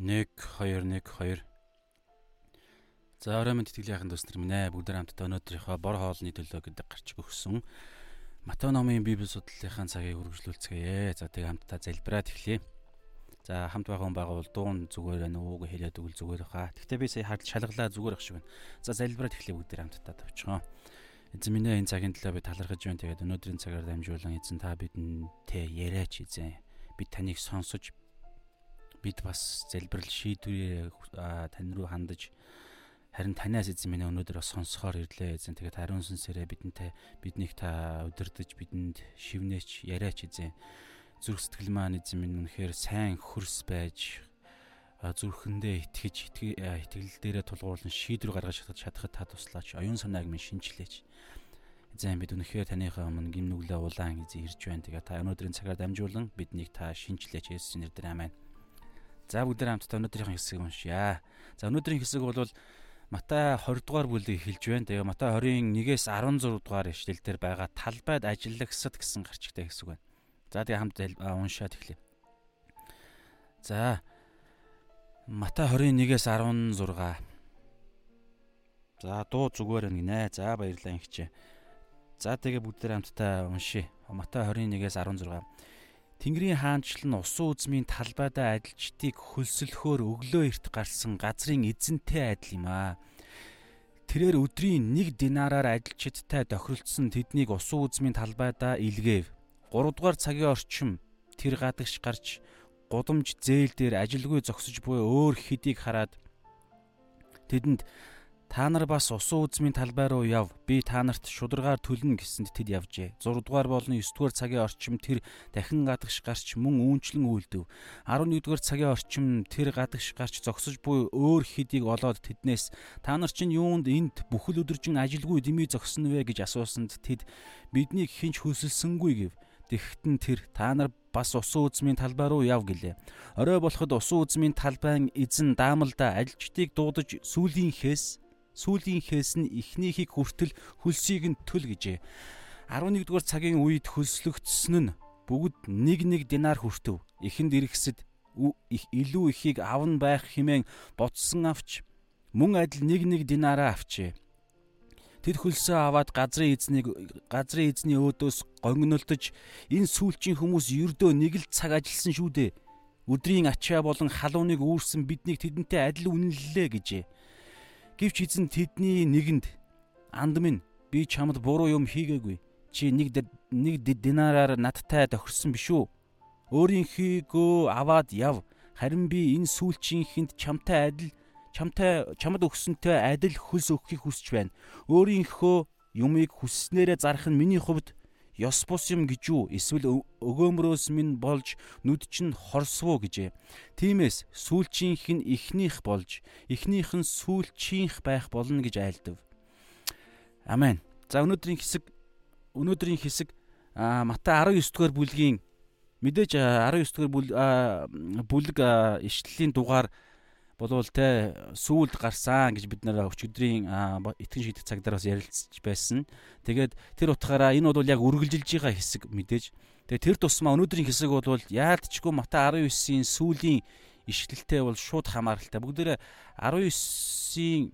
1 2 1 2 За орой мэд итгэлийн ахын төс нар минь ээ бүгд хамтдаа өнөөдрийнхөө бор хоолны төлөө гэдэг гарч өгсөн Матай номын Библи судлалынхаа цагийг үргэлжлүүлцгээе. За тэгээ хамтдаа залбираад эхлэе. За хамт байгаа хүн байгаа бол дуун зүгээр байна ууг хэлээд өгөл зүгээр хаа. Гэхдээ би сая хард шалгалаа зүгээр ах шиг байна. За залбираад эхлэе бүгд хамтдаа тавьчихоо. Эзэн минь энэ цагийн төлөө би талархаж байна. Тэгээд өнөөдрийн цагаар дамжуулан эзэн та бидэнтэй яриач эзэн. Бид таныг сонсож бид бас залбирал шийдвэрээ тань руу хандаж Харин танаас эзэн минь өнөөдөр бас сонсохоор ирлээ эзэн. Тэгээд хариун сүнсээрээ бидэнтэй биднийг та удирдах бидэнд шивнээч яриач эзэн. Зүрх сэтгэл маань эзэн минь үнэхээр сайн хөрс байж зүрхэндээ итгэж итгэл дээрээ тулгуурлан шийдвэр гаргаж чадхад та туслаач. Оюун санааг минь шинжилээч. Эзэн бид үнэхээр таныхаа өмнө гим нүглээ улаан эзэн ирж байна. Тэгээ та өнөөдрийн цагаар дамжуулан биднийг та шинжилээч. Есүсийн нэрээр аминь. За бүгд хамтдаа өнөөдрийн хэсгийг уншъя. За өнөөдрийн хэсэг бол Матай 20 дугаар бүлэг эхэлж байна. Тэгээ Матай 21-ээс 16 дугаар ишлэл дээр байгаа талбайд ажиллагсад гэсэн гарчигтай хэсэг байна. За тэгээ хамт уншаад эхлэе. За Матай 21-ээс 16. За дуу зүгээр гинэ. За баярлалаа ингэчээ. За тэгээ бүгд хамтдаа уншия. Матай 21-ээс 16. Тэнгэрийн хаанчл нь усан үзмийн талбайдаа адилчдыг хөлсөлөхөөр өглөө эрт гарсан газрын эзэнтэй адил юм аа. Тэрээр өдрийн 1 динараар адилчдтай тохиролцсон тэднийг усан үзмийн талбайдаа илгээв. 3 дугаар цагийн орчим тэр гадагш гарч гудамж зээл дээр ажилгүй зогсож буй өөр хэдийг хараад тэдэнд Та нар бас усан үзмийн талбай руу яв. Би та нарт шударгаар төлнө гэсэнд тэд явжээ. 6 дугаар болон 9 дугаар цагийн орчим тэр дахин гадагш гарч мөн үүнчлэн үйлдэв. 11 дугаар цагийн орчим тэр гадагш гарч зогсож буй өөр хэдийг олоод тэднээс та нар чинь юунд энд бүхэл өдөржин ажилгүй дэмий зогсно вэ гэж асуусанд тэд биднийг хинч хөсөлсөнгүй гэв. Тэгэхдээ тэр та нар бас усан үзмийн талбай руу яв гэлээ. Орой болоход усан үзмийн талбайн эзэн даамалда ажилчдыг дуудаж сүүлийнхээс сүүлийнхээс нь эхнийхийг хүртэл хөлсийг нь төл гэжээ. 11 дугаар цагийн үед хөлслөгдсөн нь бүгд нэг нэг динар хүртэв. Эхэнд ирэхсэд илүү ихийг аван байх хэмээн бодсон авч мөн адил нэг нэг динараа авчээ. Тэд хөлсөө аваад газрын эзнийг газрын эзний өөдөөс гонгнолдож энэ сүүлчийн хүмүүс ердөө нэг л цаг ажилласан шүү дээ. Өдрийн ачаа болон халууныг үүрсэн биднийг тэдэнтэй адил үнэллээ гэжээ. Гэвч эзэн тэдний нэгэнд анд минь би чамд буруу юм хийгээгүй. Чи нэг нэг динараар надтай тохирсон биш үү? Өөрийнхийгөө аваад яв. Харин би энэ сүүлчийнхэнд чамтай адил чамтай чамд өгсөнтэй адил хөлс өгөхийг хүсэж байна. Өөрийнхөө юмыг хүсснээрээ зарах нь миний хувьд ёс бус юм гэж юу эсвэл өгөөмрөөс минь болж нүд чинь хорсвоо гэжээ. Тиймээс сүүлчийнх нь ихнийх болж ихнийх нь сүүлчийнх байх болно гэж айлдав. Амен. За өнөөдрийн хэсэг өнөөдрийн хэсэг Матай 19 дугаар бүлгийн мэдээж 19 дугаар бүлэг ишлэлийн дугаар болвол те сүулд гарсан гэж бид нэр өчигдрийн итгэн шийдэх цагдаар бас ярилцж байсан. Тэгээд тэр утгаараа энэ бол яг үргэлжилж байгаа хэсэг мэдээж. Тэгээд тэр тусмаа өнөөдрийн хэсэг бол яалтчгүй Матай 19-ийн сүүлийн ишлэлтэй бол шууд хамааралтай. Бүгдээрээ 19-ийн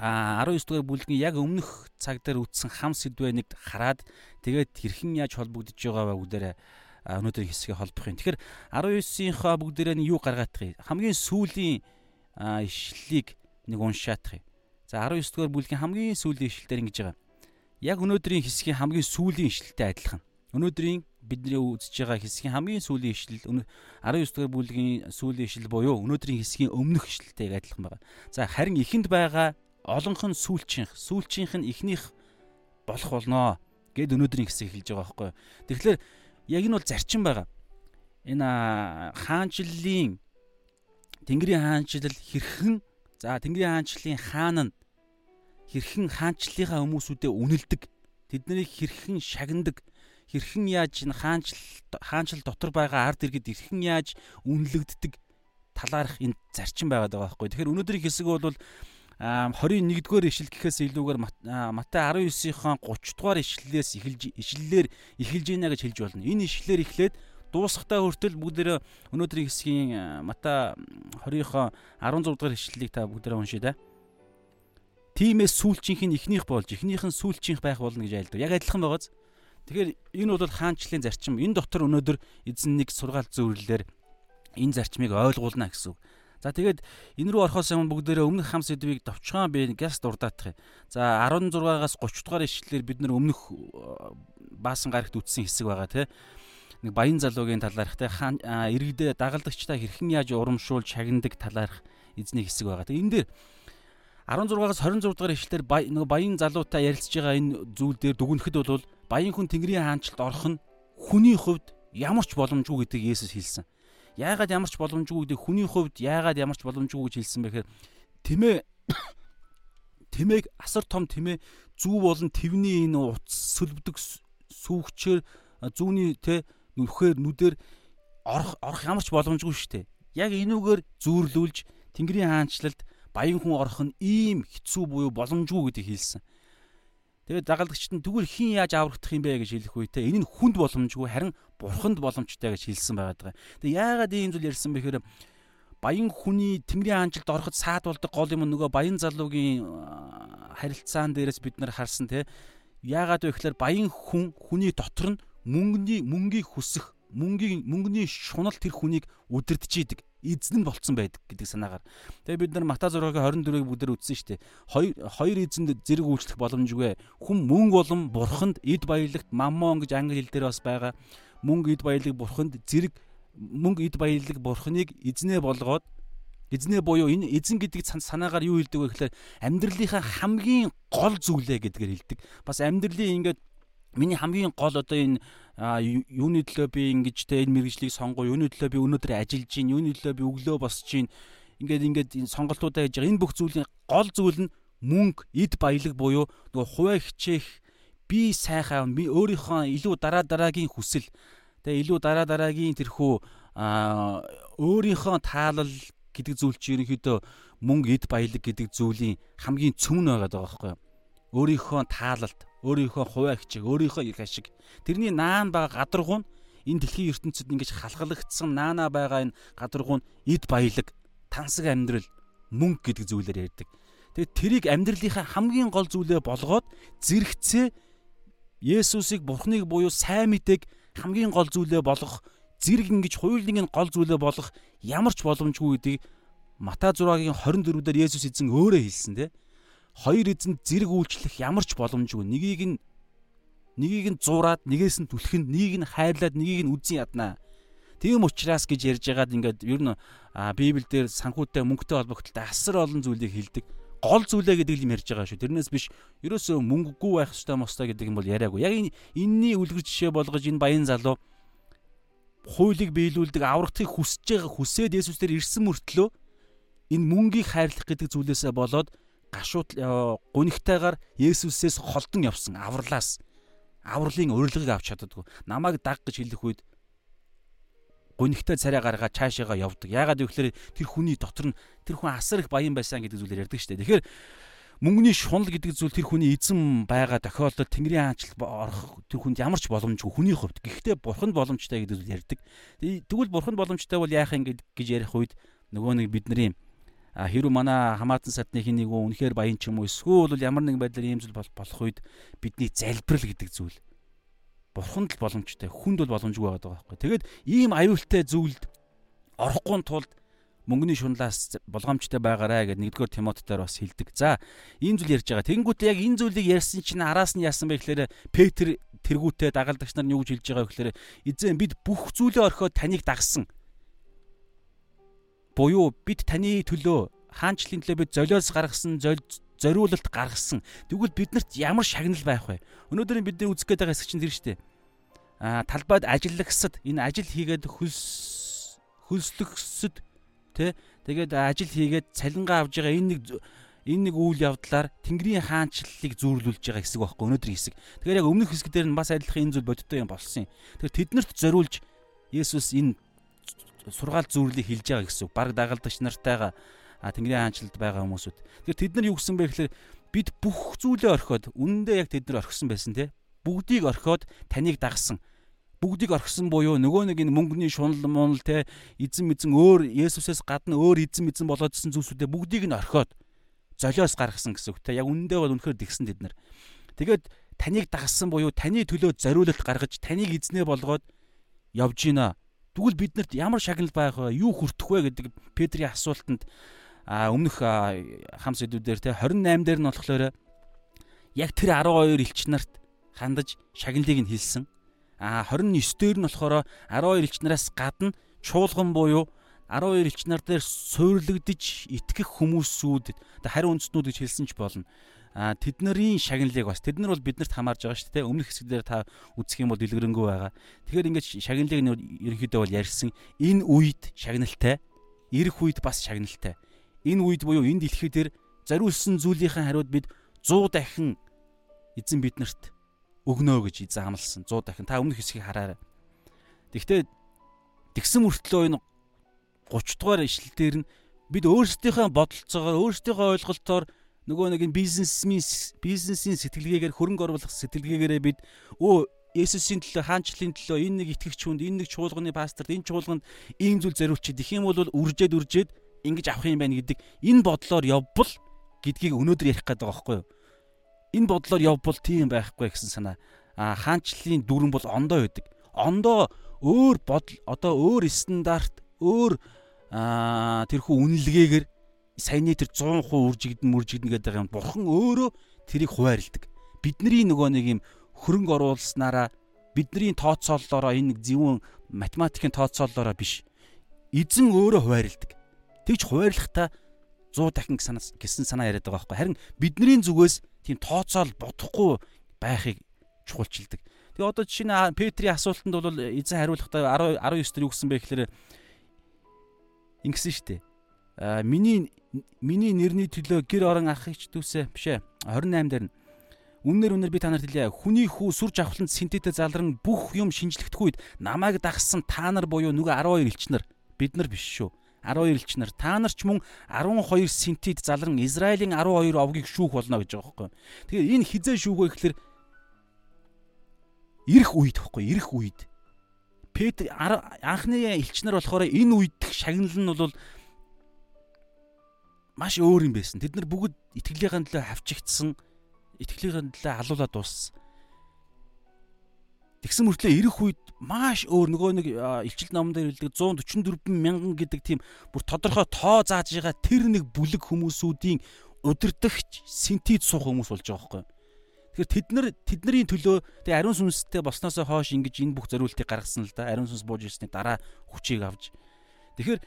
а 19 дугаар бүлгийн яг өмнөх цаг дээр үтсэн хам сэдвээ нэг хараад тэгээд хэрхэн яаж холбогдож байгаа вэ бүгдээрээ өнөөдрийн хэсгээ холбох юм. Тэгэхээр 19-ийнхаа бүгдээрээ юу гаргаадах юм? Хамгийн сүүлийн ишлэлийг нэг уншаадах юм. За 19 дугаар бүлгийн хамгийн сүүлийн ишлэлээр ингэж байгаа. Яг өнөөдрийн хэсгийн хамгийн сүүлийн ишлэлтэй адилхан. Өнөөдрийн бидний үзэж байгаа хэсгийн хамгийн сүүлийн ишлэл 19 дугаар бүлгийн сүүлийн ишлэл буюу өнөөдрийн хэсгийн өмнөх ишлэлтэйг адилхан байна. За харин ихэнд байгаа олонх нь сүүлчийнх, сүүлчийнх нь ихнийх болох болноо гэд өнөөдрийн хэсэг хэлж байгаа байхгүй. Тэгэхээр яг энэ бол зарчим байгаа. Энэ хаанчлалын Тэнгэрийн хаанчлал хэрхэн за Тэнгэрийн хаанчлалын хаан нь хэрхэн хаанчлалынхаа хүмүүсүүдэд үнэлдэг. Тэднийг хэрхэн шагнадаг. Хэрхэн яаж энэ хаанчлал хаанчлал дотор байгаа ард иргэд хэрхэн яаж үнэлэгддэг талаарх энэ зарчим байгаад байгаа байхгүй. Тэгэхээр өнөөдрийн хэсэг бол 21 дугаар ишлэл гэхээс илүүгээр Матай 19-ийн 30 дугаар ишлэлээс эхэлж ишлэлээр эхэлж байна гэж хэлж болно. Энэ ишлэлээр эхлээд дуусахтаа хүртэл бүгдээрээ өнөөдрийн хэсгийн Мата 20-ын 16 дугаар ишлэлийг та бүгдээрээ уншъя да. Тимээс сүүлчийнх нь ихнийх болж ихнийх нь сүүлчийнх байх болно гэж айлдаг. Яг адилхан байгааз. Тэгэхээр энэ бол хаанчлалын зарчим. Энэ дотор өнөөдөр эзэн нэг сургаалт зөвөрлөлөөр энэ зарчмыг ойлгуулна гэсэн үг. За тэгээд энэ рүү орохоос өмнө бүгдээрээ өмнөх хам сэдвийг товчхон би гяс дурдаах. За 16-аас 30 дугаар ишлэлээр бид нар өмнөх баасан гарагт үтсэн хэсэг байгаа тийм нэг баян залуугийн талаарх те иргэдээ дагалдагчтай хэрхэн яаж урамшуул чагнадаг талаарх эзний хэсэг байгаа. Тэгээ энэ дээр 16-аас 26 дугаар ишлэлээр нөгөө баян залуутай ярилцж байгаа энэ зүйл дээр дүгнэхэд бол баян хүн Тэнгэрийн хаанчлалд орох нь хүний хувьд ямар ч боломжгүй гэдгийг Есүс хэлсэн. Яагаад ямар ч боломжгүй гэдэг хүний хувьд яагаад ямар ч боломжгүй гэж хэлсэн бэхээр тэмээ тэмээг асар том тэмээ зүү болон твний энэ утас сөлбдөг сүүгчээр зүүний тэ нүхээр нүдээр орох орох ямар ч боломжгүй шүү дээ. Яг энүүгээр зүүрлүүлж Тэнгэрийн хаанчлалд баян хүн орох нь ийм хэцүү буюу боломжгүй гэдгийг хэлсэн. Тэгээд дагалдагчид нь тэгвэл хин яаж аврагдах юм бэ гэж хэлэх үедээ энэ нь хүнд боломжгүй харин бурханд боломжтой гэж хэлсэн байгаа. Тэгээд яагаад ийм зүйл ярьсан бэхээр баян хүний тэнгэрийн хаанчлалд ороход саад болдог гол юм нөгөө баян залуугийн харилцаан дээрээс бид нар харсан те яагаад вэ гэхээр баян хүн хүний дотор нь мөнгөний мөнгийг хүсэх мөнгийн мөнгөний шунал тэр хүнийг үдирдэж идэг эзэн нь болцсон байдаг гэдэг санаагаар. Тэгээ бид нар Мата 6-гийн 24-ыг бүгдээр үтсэн шүү дээ. Хоёр хоёр эзэнд зэрэг үйлчлэх боломжгүй. Хүн мөнгө болон бурханд эд баялагт маммон гэж англи хэл дээр бас байгаа. Мөнгө эд баялаг бурханд зэрэг мөнгө эд баялаг бурханыг эзнээ болгоод эзнээ буюу энэ эзэн гэдэг санаагаар юу хэлдэг вэ гэхээр амьдралынхаа хамгийн гол зүйлээ гэдгээр хэлдэг. Бас амьдралын ингээд миний хамгийн гол одоо энэ юуны төлөө би ингэж те энэ мэрэгжлийг сонгоо юуны төлөө би өнөөдөр ажиллаж гин юуны төлөө би өглөө босч гин ингээд ингээд энэ сонголтуудаа хийж байгаа. Энэ бүх зүйлийн гол зүйл нь мөнгө эд баялаг буюу нөгөө хуваа хичээх би сайхаа өөрийнхөө илүү дараа дараагийн хүсэл тэгээ илүү дараа дараагийн тэрхүү өөрийнхөө таалал гэдэг зүйл чинь ерөнхийдөө мөнгө эд баялаг гэдэг зүйлийн хамгийн цөм нь байгаа байхгүй юу өөрийнхөө таалалт өөрийнхөө хуваа хичээг өөрийнхөө их ашиг тэрний наан байгаа гадаргуу нь энэ дэлхийн ертөнцид ингэж халхалагдсан наана байгаа энэ гадаргуу нь эд баялаг тансаг амьдрал мөнгө гэдэг зүйлээр ярьдаг. Тэгээд тэрийг амьдралынхаа хамгийн гол зүйлээ болгоод зэрэгцээ Есүсийг Бурхныг буюу сайн мэдээг хамгийн гол зүйлээ болгох зэрэг ингэж хуулийн гол зүйлээ болгох ямар ч боломжгүй гэдгийг Мата 6-гийн 24 дээр Есүс эзэн өөрөө хэлсэн тийм хоёр эзэнд зэрэг үйлчлэх ямар ч боломжгүй. Нэгийг нь нэгийг нь зураад, нэгээс нь түлхэн, нэгийг нь хайрлаад, нэгийг нь үзэн яднаа. Тийм учраас гэж ярьж байгаад ингээд ер нь Библиэлд санхүүтэй мөнгөтэй холбогдлоо асар олон зүйлийг хэлдэг. Гол зүйлээ гэдэг юм ярьж байгаа шүү. Тэрнээс биш ерөөсөө мөнгөгүй байх ёстой мостой гэдэг юм бол яриаггүй. Яг энэ энэний үлгэр жишээ болгож энэ баян залуу хуулийг биелүүлдэг аврагтыг хүсэж байгаа хүсээд Есүс дээр ирсэн мөртлөө энэ мөнгийг хайрлах гэдэг зүйлээсээ болоод гашууд гунигтайгаар Есүсээс холдон явсан авралаас авралын урилгыг авч чаддаггүй. Намайг даг гэж хэлэх үед гунигтай царай гаргаад цаашаага явдаг. Яагаад гэвэл тэр хүний дотор нь тэр хүн асар их баян байсан гэдэг зүйлээр ярьдаг шүү дээ. Тэгэхээр мөнгөний шунал гэдэг зүйл тэр хүний эзэн байгаа тохиолдолд Тэнгэрийн хаанчлал орох тэр хүнд ямар ч боломжгүй хүний хувьд. Гэхдээ бурханд боломжтой гэдэг зүйл ярьдаг. Тэгвэл бурханд боломжтой бол яах юм гэж ярих үед нөгөө нэг бидний хэрвээ манай хамаатан садны хин нэг үнэхээр баян ч юм уу эсвэл ямар нэгэн байдлаар ийм зүйл болох үед бидний залбирал гэдэг зүйл бурханд л боломжтой хүнд бол боломжгүй байгаа байхгүй. Тэгээд ийм аюултай зүйлд орохгүй тулд мөнгөний шунлаас болгоомжтой байгаарэ гэдэг нэгдүгээр Тимотетээр бас хэлдэг. За ийм зүйл ярьж байгаа. Тэнгүүтээ яг энэ зүйлийг ярьсан чинь араас нь яасан бэ гэхээр Петр тэргүүтээ дагалдагч нар нь юу гэж хэлж байгаа вэ гэхээр эзэн бид бүх зүйлээ орхиод таныг дагсан буюу бид таны төлөө хаанчлалын төлөө бид золиос гаргасан зориулалт гаргасан. Тэгвэл биднэрт ямар шагнал байх вэ? Өнөөдөр бидний үзэх гээд байгаа хэсэг чинь тэр шүү дээ. Аа талбайд ажиллагсад энэ ажил хийгээд хөлс хөлслөгсөд тэ тэгээд ажил хийгээд цалингаа авж байгаа энэ нэг энэ нэг үйл явдлаар Тэнгэрийн хаанчлалыг зүүрлүүлж байгаа хэсэг байхгүй өнөөдрийн хэсэг. Тэгэхээр яг өмнөх хэсэг дээр нь бас адилхан энэ зүйл бодиттой юм болсон юм. Тэгэхээр тэднэрт зориулж Есүс энэ сургаал зүйрлийг хилж байгаа гэсэн үг. Бараг дагалдагч нартайгаа Тэнгэрийн хаанчлалд байгаа хүмүүсүүд. Тэгэхээр тэд нар юу гэсэн бэ гэхээр бид бүх зүйлээ орхиод үнэндээ яг тэд нар орхисон байсан те. Бүгдийг орхиод таныг дагсан. бүгдийг орхисон буюу нөгөө нэг энэ мөнгөний шунал мунал те эзэн мэдэн өөр Есүсээс гадна өөр эзэн мэдэн болоодсэн зүйлсүүдээ бүгдийг нь орхиод золиос гаргасан гэсэн үг те яг үнэндээ бол үнэхээр тэгсэн тэд нар. Тэгээд таныг дагсан буюу таны төлөө зориулалт гаргаж таныг эзнээ болгоод явж гинэ. Тэгвэл биднэрт ямар шагнал байх вэ? Юу хүртэх вэ гэдэг Петрийн асуултанд өмнөх хам сэдвүүдээр те 28 дээр нь болохоор яг тэр 12 элч нарт хандаж шагналыг нь хэлсэн. А 29 дээр нь болохоор 12 элч нараас гадна чуулган буюу 12 элч нар дээр суйрлагдж итгэх хүмүүсүүд хариу үндэстнүүд гэж хэлсэн ч болно. А тэднэрийн шагналыг бас тэд нар бол биднэрт хамаарж байгаа шүү дээ. Өмнөх хэсгээр та үзэх юм бол дэлгэрэнгүй байгаа. Тэгэхээр ингэж шагналыг нь ерөнхийдөө бол ярьсан. Энэ үед шагналтай, ирэх үед бас шагналтай. Энэ үед буюу энэ дэлхий дээр зариулсан зүйлийнхэн хариуд бид 100 дахин эзэн биднэрт өгнө гэж эзэн амласан 100 дахин. Та өмнөх хэсгийг хараарай. Тэгвэл тэгсэн мөртлөө энэ 30 дугаар ишлэл дээр нь бид өөрсдийнхөө бодолцоогоор өөрсдийнхөө ойлголтоор нөгөө нэг бизнесмен бизнесийн сэтгэлгээгээр хөрөнгө оруулах сэтгэлгээгээрээ бид өө Есүсийн төлөө хаанчлалын төлөө энэ нэг итгэгч хүнд энэ нэг чуулганы пасторт энэ чуулганд ийм зүйл зориулчих. Дэх юм бол үржээд үржээд ингэж авах юм байна гэдэг энэ бодлоор явбал гэдгийг өнөөдөр ярих гээд байгаа байхгүй юу? энэ бодлоор явбал тийм байхгүй гэсэн санаа. А хаанчлалын дүрэн бол ондоо байдаг. Ондоо өөр бодол одоо өөр стандарт өөр тэрхүү үнэлгээгээр саяны тэр 100% үржигдэн мөржигдэн гэдэг юм. Бурхан өөрөө тэрийг хуваарилдаг. Бидний нөгөө нэг юм хөрөнгө оруулснараа бидний тооцооллоороо энэ нэг зөвүүн математикийн тооцооллоороо биш. Эзэн өөрөө хуваарилдаг. Тэгж хуваарлахтаа 100 дахин гэсэн санаа яриад байгаа байхгүй. Харин бидний зүгээс тийм тооцоол бодохгүй байхыг чухалчилдаг. Тэгээ одоо жишээ нь Петрийн асуултанд бол эзэн хариулахдаа 19 дээр юу гэсэн бэ гэхээр ингэсэн шүү дээ. А миний миний нэрний төлөө гэр орон ахыгч дүүсээ бишээ 28 дээр нь Үннэр үннэр би танарт хэлье. Хүний хүү сүр жавхланд синтетэ залран бүх юм шинжлэхдэх үед намайг дагсан та нар буюу нөгөө 12 элчнэр бид нар биш шүү. 12 элч нар та нар ч мөн 12 синтид залран Израилийн 12 овгийг шүүх болно гэж байгаа байхгүй. Тэгэхээр энэ хизээ шүүх вэ гэхээр ирэх үед байхгүй ирэх үед Петр анхны элч нар болохоор энэ үед шагнал нь бол маш өөр юм байсан. Тэд нар бүгд итгэлийнхэн төлөө хавчигдсан, итгэлийнхэн төлөө алуулаад дууссан. Тэгсэн мөртлөө ирэх үед маш өөр нөгөө нэг илчил номон дээр хэлдэг 144 мянган гэдэг тийм бүр тодорхой тоо зааж байгаа тэр нэг бүлэг хүмүүсүүдийн удирдахч синтез суух хүмүүс болж байгаа байхгүй. Тэгэхээр тэд нар тэдний төлөө тэгээ ариун сүнстэй болсноосоо хойш ингэж энэ бүх зориултыг гаргасан л да. Ариун сүнс бууж ирсний дараа хүчийг авч. Тэгэхээр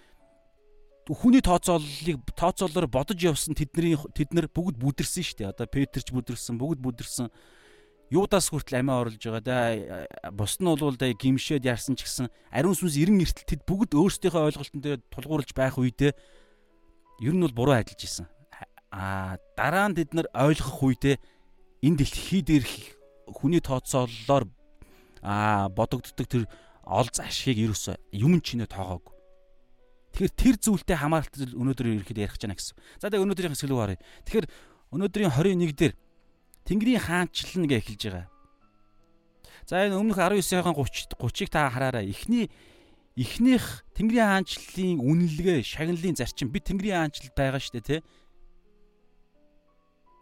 хүний тооцооллыг тооцоолоор бодож явсан тэдний тэд нар бүгд бүдэрсэн шүү дээ. Одоо Петерч бүдэрсэн, бүгд бүдэрсэн юудаас хүртэл амиа оруулж байгаа да бус нь бол да гимшээд яарсан ч гэсэн ариун сүнс 90 эртэл тэд бүгд өөрсдийнхөө ойлголтон дээр тулгуурлаж байх үедээ ер нь бол буруу ажиллаж исэн. А дараа нь тэд нар ойлгох үедээ энэ дэлхий дээрх хүний тооцооллоор а бодогддог тэр олз ашгийг ерөөсөө юм чинээ тоогоогүй. Тэгэхээр тэр зүйлтэй хамааралтай өнөөдөр ирэхэд ярих гэж байна гэсэн. За тэгээ өнөөдрийн хэсэг рүү оръё. Тэгэхээр өнөөдрийн 21 дээр Тэнгэрийн хаанчлал гэж эхэлж байгаа. За энэ өмнөх 19-ийн 30 30-ыг та хараарай. Эхний эхнийх Тэнгэрийн хаанчлалын үнэлгээ, шагналын зарчим бид Тэнгэрийн хаанчлалд байгаа шүү дээ, тэ.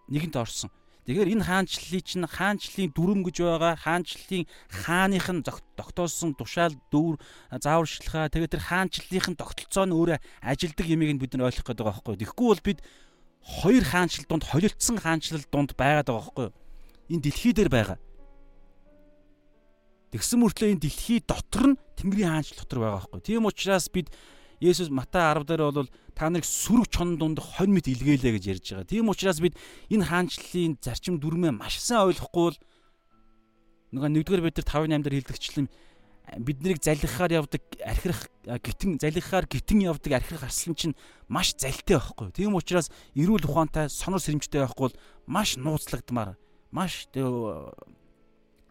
Нэгэнт орсон. Тэгэхээр энэ хаанчлалыг чинь хаанчлалын дүрм гэж байгаа. Хаанчлалын хааных нь тогтоосон тушаал дүүр зааварчилгаа. Тэгээд тэр хаанчлалынх нь тогтолцоо нь өөрөө ажилдаг юмыг бид нар ойлгох гэдэг байгаа байхгүй. Тэгэхгүй бол бид хоёр хаанчлал донд холилдсон хаанчлал донд байгаад байгаа байхгүй юу? Энэ дэлхий дээр байгаа. Тэгсэн мөртлөө энэ дэлхий дотор нь Тэнгэрийн хаанчлал дотор байгаа байхгүй. Тийм учраас бид Есүс Матай 10 дээр бол та нарыг сүрэг чон дунд хонь мэт илгээлээ гэж ярьж байгаа. Тийм учраас бид энэ хаанчлалын зарчим дүрмээ маш сайн ойлгохгүй бол нөгөө нэгдүгээр бид нар 5-8 дээр хэлдэгчлэн биднийг залхихаар явдаг архирах гитэн залхихаар гитэн явдаг архирах арслан чинь маш залтай байхгүй. Тийм учраас эрүүл ухаантай сонор сэрэмжтэй байхгүй бол маш нууцлагдмаар маш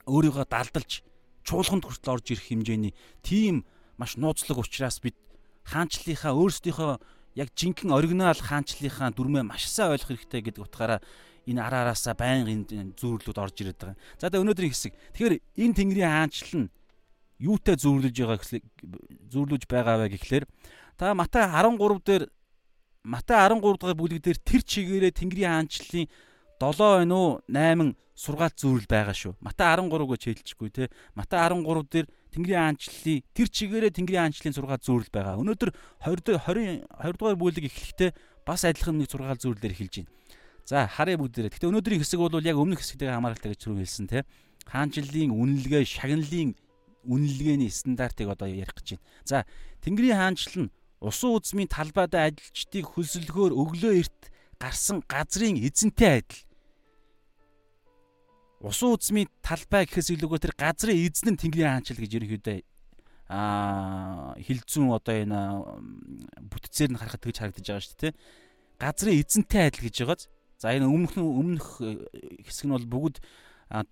өөрийгөө далдалж чуулганд хүртэл орж ирэх хэмжээний тийм маш нууцлаг учраас бид хаанчлалынхаа өөрсдийнхөө яг жинхэнэ оригинал хаанчлалынхаа дүрмээ маш сайн ойлгох хэрэгтэй гэдэг утгаараа энэ араараасаа байнга энэ зүүрлүүд орж ирээд байгаа. За тэгээ өнөөдрийн хэсэг. Тэгэхээр энэ Тэнгэрийн хаанчлал нь юутай зүүрлэж байгаа зүүрлүүлж байгаа вэ гэхлээр та Матай 13 дээр Матай 13 дугаар бүлэг дээр тэр чигээрээ Тэнгэрийн хаанчлалын 7 байна уу 8 сургаалт зүүрэл байгаа шүү. Матай 13-гоо чийлчихгүй те. Матай 13 дээр Тэнгэрийн хаанчлалын тэр чигээрээ Тэнгэрийн хаанчлалын сургаалт зүүрэл байгаа. Өнөөдөр 20 20 20 дугаар бүлэг эхлэхдээ бас адилхан нэг сургаалт зүүрлэлээр эхэлж байна. За харъя бүгдээрээ. Гэтэ өнөөдрийн хэсэг бол яг өмнөх хэсэгтэй хамааралтай гэж түрүү хэлсэн те. Хаанчлалын үнэлгээ, шагналын үнэлгээний стандартыг одоо ярих гэж байна. За Тэнгэрийн хаанчлал нь усан үзмийн талбайдаа ажилчдыг хөлсөлгөөр өглөө эрт гарсан газрын эзэнтэй адил. Усан үзмийн талбай гэхээс илүүгээр тэр газрын эзэн нь Тэнгэрийн хаанчлал гэж ерөнхийдөө аа хилцүүн одоо энэ бүтцээр нь харахад тэгж харагдаж байгаа шүү дээ. Газрын эзэнтэй адил гэж байгааз За энэ өмнөх өмнөх э, хэсэг нь бол бүгд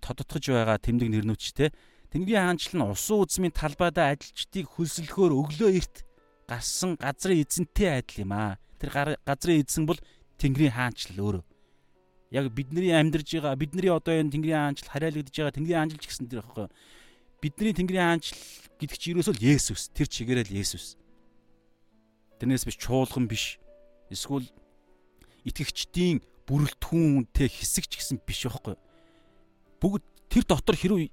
тодотгож байгаа тэмдэг нэрнүүчтэй. Тэнгэрийн хаанчлал нь усан үзмийн талбайдаа ажилчдыг хөлсөлөхөөр өглөө эрт гарсан газрын эзэнтэй адил юм аа. Тэр газрын эзэн бол Тэнгэрийн хаанчлал өөрөө. Яг бидний амьдарж байгаа бидний одоо энэ Тэнгэрийн хаанчлал хараалагдж байгаа Тэнгэрийн хаанчлал ч гэсэн тэр байхгүй. Бидний Тэнгэрийн хаанчлал гэдэг чинь ерөөсөө Есүс. Тэр чигээрэл Есүс. Тэрнээс биш чуулган биш. Эсвэл итгэгчдийн бүрэлдэхүүнтэй хэсэг ч гэсэн биш байхгүй. Бүгд тэр дотор хэрэг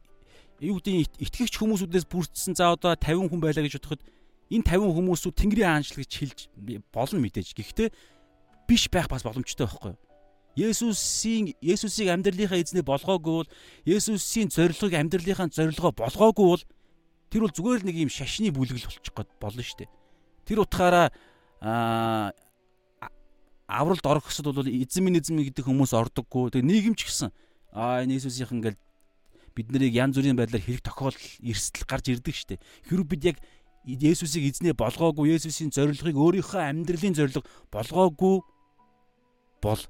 юу гэдэг итгэгч хүмүүсүүдээс бүрдсэн за одоо 50 хүн байлаа гэж бодоход энэ 50 хүмүүсүүд Тэнгэрийн хаанчлал гэж хэлж болно мэдээж. Гэхдээ биш байх бас боломжтой байхгүй. Есүсийн Есүсийг амьдралынхаа эзнээ болгоогүй бол Есүсийн зорилгыг амьдралынхаа зорилгоо болгоогүй бол тэр бол зүгээр л нэг юм шашны бүлгэл болчих гээд болно шүү дээ. Тэр утгаараа аа авралд орох гэсэд бол минь гэдэг хүмүүс ордоггүй. Тэгээ нийгэмч гэсэн аа энэ Иесусийнх ингээл бид нарыг янз бүрийн байдлаар хэрэг тохиол эрсдэл гарч ирдэг штеп. Хэрвээ бид яг Есүсийг эзнээ болгоогүй, Есүсийн зорилгыг өөрийнхөө амьдралын зорилго болгоогүй бол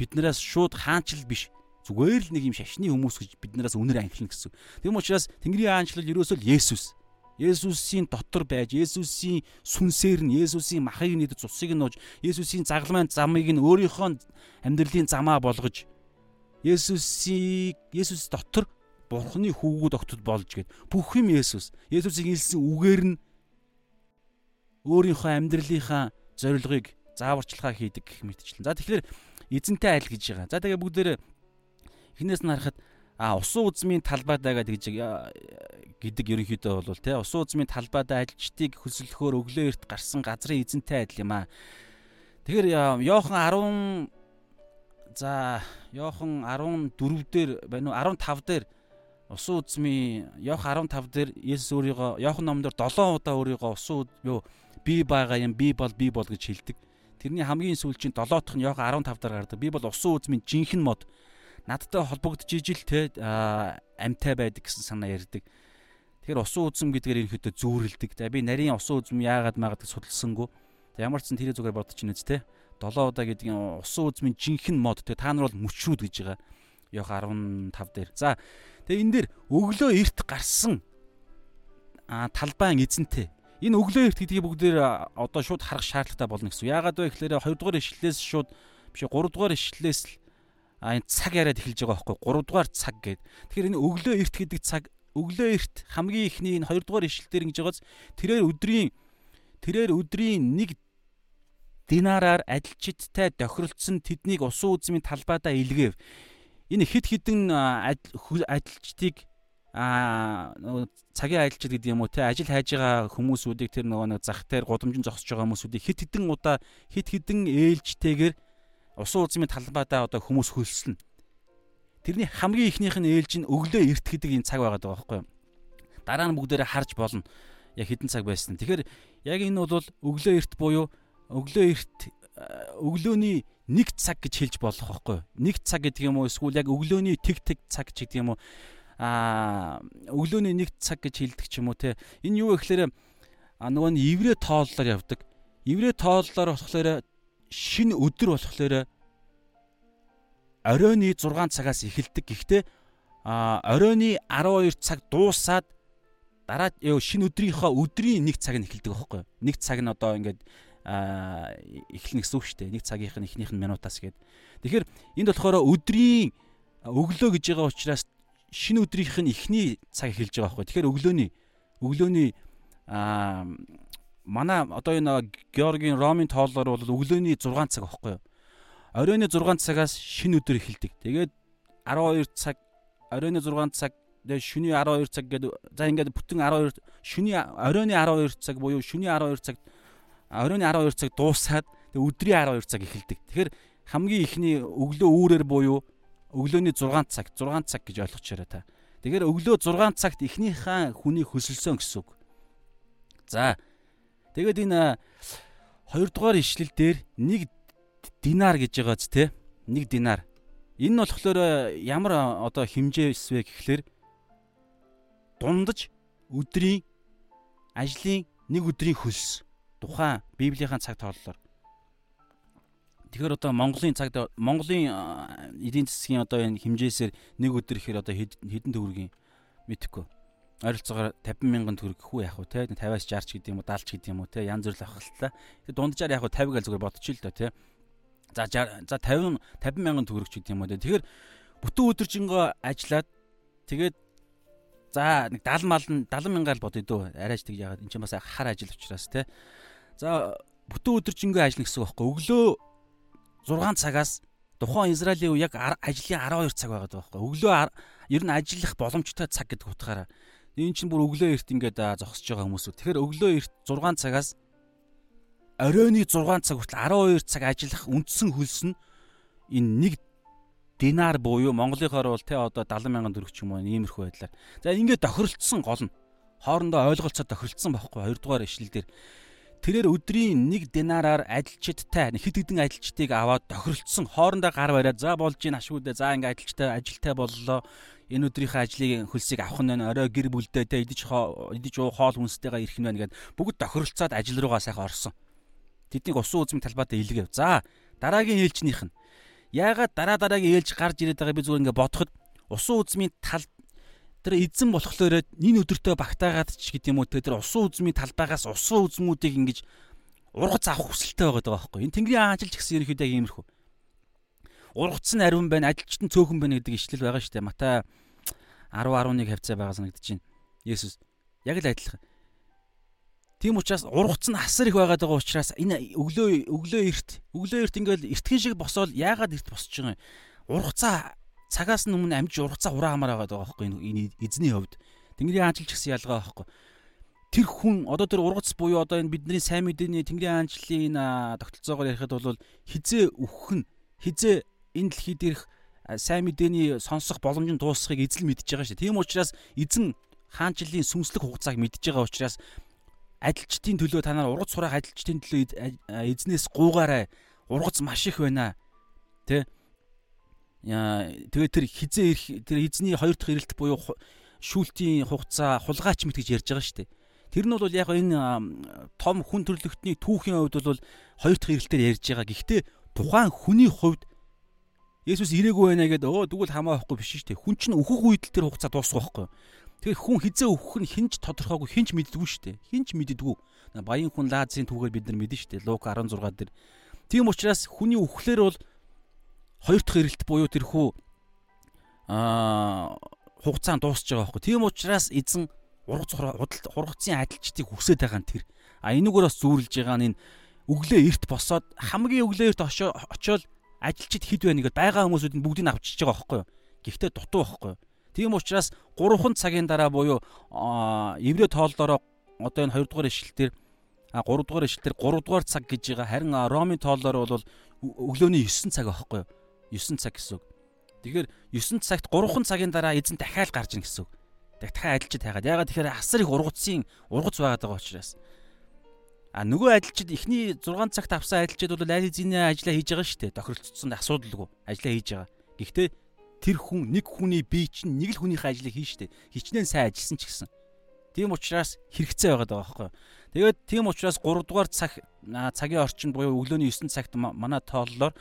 биднээс шууд хаанчлал биш зүгээр л нэг юм шашны хүмүүс гэж биднээс үнэр анхилна гэсэн. Тэгм учраас Тэнгэрийн хаанчлал ерөөсөө л Есүс. Есүсийн дотор байж, Есүсийн сүнсээр нь, Есүсийн махыг нийт цусыг нь нууж, Есүсийн загламын замыг нь өөрийнхөө амьдралын замаа болгож Есүсийг Есүс дотор Бурхны хүүгүүд огтд болж гээд бүх юм Есүс. Есүсийг илсэн үгээр нь өөрийнхөө амьдралынхаа зорилгыг зааварчилгаа хийдэг гэх мэтчлэн. За тэгэхээр эзэнтэй айл гэж байгаа. За тэгээ бүгдээр эхнээс нь харахад а усан үзмийн талбайдаа гэж гэдэг ерөнхийдөө бол тий усан үзмийн талбайдаа ажилчдыг хөсөлөхөөр өглөө эрт гарсан газрын эзэнтэй адил юм аа. Тэгэхээр Йохан 10 за Йохан 14 дээр байна уу 15 дээр усан үзмийн Йохан 15 дээр Есүс өөрийгөө Йохан номдор 7 удаа өөрийгөө усан юу би байгаа юм би бол би бол гэж хэлдэг. Тэрний хамгийн сүүлчийн 7 дахь нь Йохан 15 дээр гардаг. Би бол усан үзмийн жинхэнэ мод надтай холбогдож ижил те амтай байдаг гэсэн санаа ярьдаг. Тэгэхээр усан үзэм гэдгээр ерөнхийдөө зүүрэлдэг. За би нарийн усан үзэм яагаад магадаг судалсангүй. За ямар ч сан тэрийг зүгээр бодож ийн үсттэй. 7 удаа гэдэг нь усан үзмийн жинхэнэ мод те та нар бол мөчрүүд гэж байгаа. Йох 15 дээр. За тэгээ энэ дээр өглөө эрт гарсан а талбайн эзэнтэй. Энэ өглөө эрт гэдгийг бүгдээр одоо шууд харах шаардлагатай болно гэсэн. Яагаад вэ гэхээр 2 дугаар ишлэлээс шууд биш 3 дугаар ишлэлээс л энэ цаг яриад эхэлж байгаа байхгүй 3 дугаар цаг гээд. Тэгэхээр энэ өглөө эрт гэдэг цаг өглөө эрт хамгийн ихний энэ 2 дугаар ишлэлээр ингэж байгааз тэрээр өдрийн тэрээр өдрийн нэг динараар ажилчдтай тохиролцсон тэднийг усан үзмийн талбайдаа илгээв. Энэ хит хитэн ажилчдыг а цагийн ажилчид гэдэг юм уу те ажил хайж байгаа хүмүүсүүдийг тэр нөгөө нэг зах дээр гудамжин зогсож байгаа хүмүүсүүдийг хит хитэн удаа хит хитэн ээлжтэйгээр усан үзмийн талбайдаа одоо хүмүүс хөлснө. Тэрний хамгийн ихнийх нь ээлж нь өглөө эрт гэдэг энэ цаг байгаад байгаа байхгүй юу? Дараа нь бүгдээрээ харж болно. Яг хідэн цаг байсан. Тэгэхээр яг энэ бол өглөө эрт буюу өглөө эрт өглөөний нэг цаг гэж хэлж болох байхгүй юу? Нэг цаг гэдэг юм уу эсвэл яг өглөөний тэг тэг цаг гэдэг юм уу? Аа өглөөний нэг цаг гэж хэлдэг ч юм уу те. Энэ юу вэ гэхээр а нөгөө нь еврей тооллоор явдаг. Еврей тооллоор болохоор шинэ өдөр болохоор оройны 6 цагаас эхэлдэг. Гэхдээ а оройны 12 цаг дуусаад дараа шинэ өдрийнхөө өдрийн нэг цаг нь эхэлдэг байхгүй юу? Нэг цаг нь одоо ингээд а эхлэнэ гэсэн үг шүү дээ. Нэг цагийнх нь эхнийх нь минутаас гээд. Тэгэхээр энд болохоор өдрийн өглөө гэж байгаа учраас шинэ өдрийнх нь эхний цаг эхэлж байгаа байхгүй. Тэгэхээр өглөөний Өглөөний аа манай одоо энэ Георгийн Ромын тооллоор бол өглөөний 6 цаг байхгүй юу? Оройн 6 цагаас шинэ өдөр эхэлдэг. Тэгээд 12 цаг оройн 6 цаг тэгээд шөнийн 12 цаг гэдэг за ингээд бүтэн 12 шөнийн оройн 12 цаг буюу шөнийн 12 цаг оройн 12 цаг дуусаад өдрийн 12 цаг эхэлдэг. Тэгэхээр хамгийн ихний өглөө үүрээр буюу өглөөний 6 цаг 6 цаг гэж ойлгочоорой та. Тэгэхээр өглөө 6 цагт эхнийхээ хүний хөсөлсөн гэсэн үг. За тэгээд энэ 2 дугаар ишлэл дээр 1 динар гэж байгааз те 1 динар. Энэ нь болохоор ямар одоо хэмжээс вэ гэхлээр дундаж өдрийн ажлын нэг өдрийн хөлс тухайн Библийн цаг тооллоор Тэгэхээр одоо Монголын цагт Монголын эдийн засгийн одоо энэ хэмжээсээр нэг өдөр ихээр одоо хэдэн төгрөгийн мэдхгүй. Ойролцоогоор 50 мянган төгрөг хүү яах вэ те 50-аас 60 ч гэдэг юм уу 70 ч гэдэг юм уу те янз бүр л авахлаа. Тэгээ дунджаар яах вэ 50 гэж зүгээр бодчих л доо те. За за 50 50 мянган төгрөг ч гэдэг юм уу те. Тэгэхээр бүтэн өдөржингөө ажиллаад тэгээд За нэг 70 мал нь 70 мянгаар л бодъё дөө. Арайч тэг яагаад эн чинь бас хар ажил учраас те. За бүтэн өдөржингөө ажиллана гэсэн үг байхгүй. Өглөө 6 цагаас тухайн Израилийн яг ажлын 12 цаг байгаад байгаа байхгүй. Өглөө ер нь ажиллах боломжтой цаг гэдэг утгаараа. Энэ чинь бүр өглөө эрт ингээд зогсож байгаа хүмүүсүүд. Тэгэхээр өглөө эрт 6 цагаас оройны 6 цаг хүртэл 12 цаг ажиллах үндсэн хөлс нь энэ нэг динар буюу Монголынхоор бол те одоо 70 мянган төгрөг ч юм уу иймэрхүү байдлаар. За ингээд тохиролцсон гол нь хоорондоо ойлголцоо тохиролцсон байхгүй хоёрдугаар ишлэл дээр тэрээр өдрийн 1 динараар ажилчдтай хэд хэдэн ажилчдыг аваад тохиролцсон хоорондоо гар бариад за болж ийн ашгүйдээ за ингээд ажилчтай ажилтай боллоо энэ өдрийнхөө ажлын хөлсийг авах нь орой гэр бүлдээ те идэж идэж уу хоол хүнстэйгээ ирэх нь байна гэд бүгд тохиролцоод ажил руугаа сайхан орсон. Тэднийг усан үзмийн талбайд илгээв. За дараагийн ээлжнийх нь Яагаад дараа дараагийн ээлж гарч ирээд байгаа би зүгээр ингээ бодоход усан үзмийн тал тэр эзэн болохоор энэ өдөртөө багтаагаад ч гэдэг юм уу тэр усан үзмийн талбайгаас усан үзмүүдийг ингэж ургац авах хүсэлтэй байгаа байхгүй. Энэ Тэнгэрийн ажилч гэсэн ерөнхийдөө яг иймэрхүү. Ургац нь ариун байна, ажилчт нь цөөхөн байна гэдэг ишлэл байгаа шүү дээ. Матай 10 11 хавцаа байгаа санагдаж байна. Есүс яг л адилхан. Тийм учраас ургац нь асар их байгаад байгаа учраас энэ өглөө өглөө эрт өглөө эрт ингээл эртхэн шиг босоод яагаад эрт босч байгаа юм? Ургацаа цагаас нь өмнө амжиж ургацаа ураа хамаар байгаа байхгүй энэ эзний хувьд. Тэнгэрийн аанчлал гэсэн ялгаа байхгүй. Тэр хүн одоо тэр ургац буюу одоо энэ бидний сайн мэдээний Тэнгэрийн аанчлалын тогтолцоогоор ярихад бол хизээ өөх нь хизээ энэ дэлхий дээрх сайн мэдээний сонсох боломж нь дуусахыг эзэл мэдж байгаа шүү. Тийм учраас эзэн хаанчлалын сүнслэг хугацааг мэдж байгаа учраас ажилчдын төлөө та нар ургац сураах ажилчдын төлөө эзнээс гуугаарай. Ургац маш их байна. Тэ? Тэгээ тэр хизээ ирэх тэр эзний хоёр дахь ирэлт буюу шүүлтийн хугацаа хулгайч мэт гэж ярьж байгаа шүү дээ. Тэр нь бол яг энэ том хүн төрлөختний түүхийн хувьд бол хоёр дахь ирэлтээр ярьж байгаа. Гэхдээ тухайн хүний хувьд Есүс ирээгүй байна гэдэг өө тэгвэл хамаа байхгүй биш шүү дээ. Хүн чинь өөхөх үед л тэр хугацаа дуусах байхгүй. Тэгэхээр хүн хизээ өгөх нь хинч тодорхойгүй хинч мэддэггүй шүү дээ. Хинч мэддэггүй. Баян хүн Лазийн түүхээр бид нар мэднэ шүү дээ. Лук 16 дээр. Тийм учраас хүний өгөхлөр бол хоёр дахь эрэлт буюу тэрхүү аа хугацаанд дуусч байгаа байхгүй. Тийм учраас эзэн ургац хургацын адилчдыг хүсэж байгаа нь тэр. А энүүгээр бас зүүрлж байгаа нь энэ өглөө эрт босоод хамгийн өглөө эрт очиод ажилчид хэд байна гэдээ байгаа хүмүүсүүд нь бүгдийг авчиж байгаа байхгүй юу. Гэхдээ дутуу байхгүй юу Тийм учраас 3 цагийн дараа буюу еврей тооллороо одоо энэ 2 дугаар ишлэлээр 3 дугаар ишлэлээр 3 дугаар цаг гэж байгаа. Харин Ромын тооллоор бол өглөөний 9 цаг байхгүй юу? 9 цаг гэсэн үг. Тэгэхээр 9 цагт 3 цагийн дараа эзэн дахиад гарч ийн гэсэн үг. Дахиад ажилчид хайгаад. Ягаад тэгэхээр асар их ургацын ургац байгаад байгаа учраас. А нөгөө ажилчид эхний 6 цагт авсан ажилчид бол аль эзний ажиллаа хийж байгаа шүү дээ. Тохиролцсон асуудалгүй ажиллаа хийж байгаа. Гэхдээ тэр хүн нэг хүний бие чинь нэг л хүнийхээ ажлыг хийн штэ. Хичнээн сайн ажилласан ч гэсэн. Тийм учраас хэрэгцээ байгаад байгаа байхгүй. Тэгээд тийм учраас 3 дугаар цаг цагийн орчинд буюу өглөөний 9 цагт манай тооллоор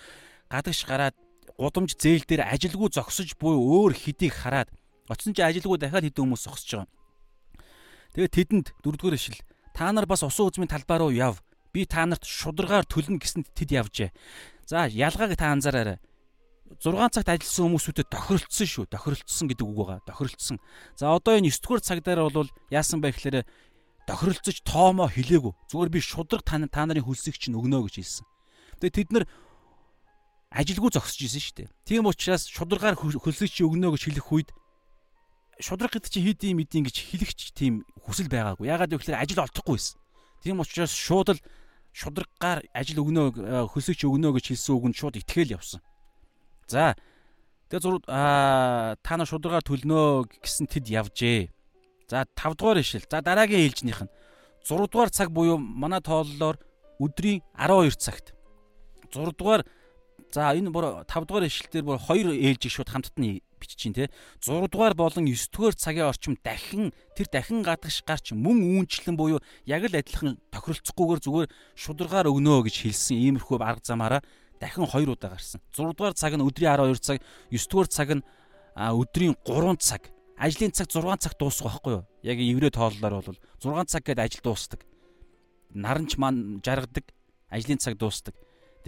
гадагш гараад гудамж зээл дээр ажилгүй зогсож буюу өөр хэдийг хараад очсон чи ажилгүй дахиад хэдэн хүмүүс зогсож байгаа. Тэгээд тэдэнд дөрөвдүгээр ишил та нар бас усан үзмийн талбай руу яв. Би та нарт шударгаар төлнө гэсэнд тэд явжээ. За ялгааг та анзаараарай 6 цагт ажилласан хүмүүсүүдэд тохиролцсон шүү. Тохиролцсон гэдэг үг байгаа. Тохиролцсон. За одоо энэ 9 дугаар цагдаар бол яасан бэ гэхээр тохиролцож тоомоо хилээгүй. Зүгээр би шудраг та нарын хөлсийг чинь өгнө гэж хэлсэн. Тэгээ тэд нар ажилгүй зогсож исэн шүү дээ. Тийм учраас шударгаар чи өгнө гэж хэлэх үед шудраг гэдэг чинь хийдийн мэдийн гэж хэлэгч тийм хүсэл байгаагүй. Ягаад гэвэл ажил олдохгүй байсан. Тийм учраас шууд л шудраггаар ажил өгнө хөлсөгч өгнө гэж хэлсэн үгэнд шууд итгэл явсан. За тэгээ зур аа та нар шударгаар төлнө гэсэн тэд явжээ. За 5 дугаар ишил. За дараагийн ээлжнийх нь 6 дугаар цаг буюу манай тооллоор өдрийн 12 цагт 6 дугаар за энэ бүр 5 дугаар ишил дээр бүр хоёр ээлжийг шууд хамтд нь бичиж те 6 дугаар болон 9 дугаар цагийн орчим дахин тэр дахин гадагш гарч мөн үүнчлэн буюу яг л адилхан тохиролцохгүйгээр зүгээр шударгаар өгнөө гэж хэлсэн иймэрхүү арга замаараа дахин 2 удаа гарсан. 6 дугаар цаг нь өдрийн 12 цаг, 9 дугаар цаг нь өдрийн 3 цаг. Ажлын цаг 6 цаг дуусах байхгүй юу? Яг еврей тооллоор бол 6 цаг гээд ажил дуусдаг. Наранч маань жаргадаг, ажлын цаг дуусдаг.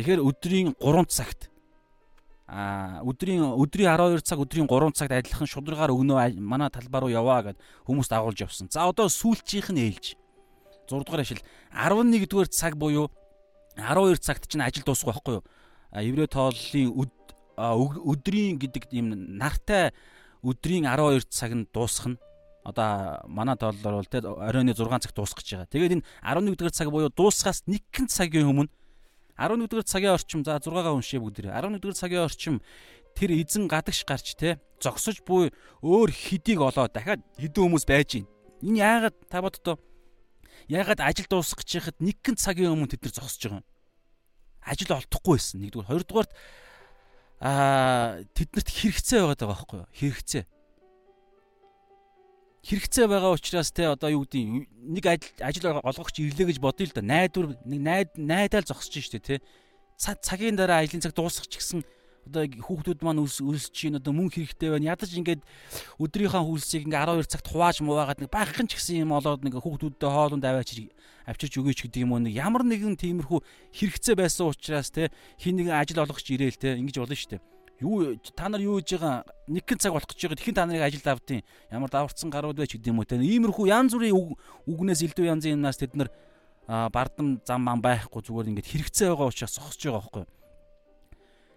Тэгэхээр өдрийн 3 цагт а өдрийн өдрийн 12 цаг өдрийн 3 цагт адилхан шударгаар өгнөө манай талбай руу яваа гэд хүмүүс дагуулж явсан. За одоо сүүлчийнх нь ээлж. 6 дугаар ашил 11 дугаар цаг буюу 12 цагт чинь ажил дуусах байхгүй юу? еврей тооллын өдрийн гэдэг юм нартай өдрийн 12 цаг нь дуусах нь одоо манай тооллоор бол те оройн 6 цаг дуусгах гэж байгаа. Тэгээд энэ 11 дугаар цаг буюу дуусахаас нэгэн цагийн өмнө 11 дугаар цагийн орчим за 6-гаа уншия бүгд. 11 дугаар цагийн орчим тэр эзэн гадагш гарч те зогсож буй өөр хидийг олоо дахиад хэдэн хүмүүс байж гин. Энэ яагаад та боддоо яагаад ажил дуусгах гэж яхад нэгэн цагийн өмнө тэд нар зогсож байгаа юм ажил олдохгүй байсан. Нэгдүгээр, хоёрдугаарт аа тэднэрт хэрэгцээ байгаад байгаа байхгүй юу? Хэрэгцээ. Хэрэгцээ байгаа учраас те одоо юу гэдэг нэг ажил олгогч ирлээ гэж бодъё л да. Найдвар нэг найд найдаал зогсож штэ те. Цагийн дараа ажлын цаг дуусах ч гэсэн одоо хүүхдүүд маань өлсөж чинь одоо мөнгө хэрэгтэй байна. Ядаж ингээд өдрийнхөө хөлсийг ингээ 12 цагт хувааж муваагаад нэг багхан ч гэсэн юм олоод нэг хүүхдүүдтэй хоолунд аваачиж авчирч өгөөч гэдэг юм уу нэг ямар нэгэн тиймэрхүү хэрэгцээ байсан учраас те хин нэгэн ажил олгогч ирээл те ингэж болно дээ. Юу та нар юу хийж байгаа нэг хэн цаг болох гэж байгаа тэгэхээр та нарыг ажилд авдیں۔ Ямар даварцсан гарууд байж гэдэг юм уу те. Иймэрхүү янз бүрийн үгнээс илүү янзын юмнаас тэд нар бардам зам ман байхгүй зүгээр ингээд хэрэгцээ байгаа учраас зогсож байгаа байхгүй.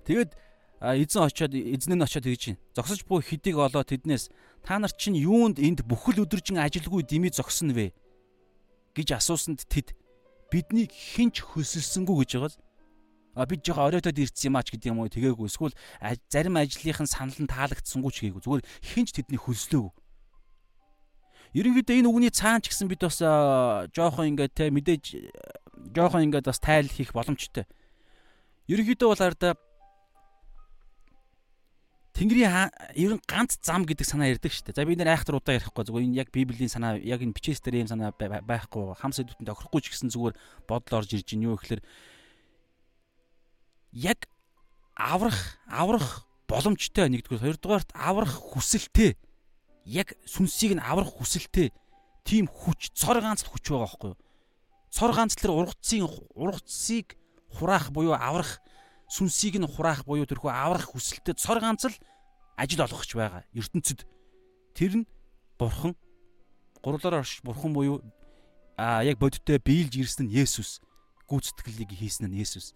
Тэгэд эзэн очиод эзэн нь очиод тэгж байна. Зогсож буй хэдийг олоо тэднээс та нар чинь юунд энд бүхэл өдөржин ажилгүй дими зогсно вэ? гэж асуусанд тэд биднийг хинч хөсөлсөнгүү гэж байгаа л а бид жоохон оройтод ирсэн юм ач гэдэг юм уу? Тэгээгүй. Эсвэл зарим ажлынхын санал нь таалагдсангүй ч гээгүй зүгээр хинч тэдний хөлслөөгүй ерөнхийдөө энэ үгний цаан ч гэсэн бид бас жоохон ингээд те мэдээж жоохон ингээд бас тайл хийх боломжтой. Ерөнхийдөө бол арда Тэнгэрийн ер нь ганц зам гэдэг санаа ярьдаг шүү дээ. За бид нэр айхтар удаа ярихгүй. Зүгээр энэ яг Библийн санаа яг энэ бичээс дээр юм санаа байхгүй хам сэдвүүдэнд тохирохгүй ч гэсэн зүгээр бодол орж ирж байна юу гэхээр яг аврах аврах боломжтой нэгдүгээр хоёрдугаарт аврах хүсэлтэй яг сүнсийг нь аврах хүсэлтэй тийм хүч цор ганцл хүч байгаа байхгүй юу? Цор ганц тэр ургацын ургацыг хураах буюу аврах сүнсийг нь хураах буюу тэрхүү аврах хүсэлтэд цор ганц л ажил олгохч байгаа. ертөнцид тэр нь бурхан гурлаар орш бурхан буюу а яг бодиттой биелж ирсэн нь Есүс. Гүйцэтгэлийг хийсэн нь Есүс.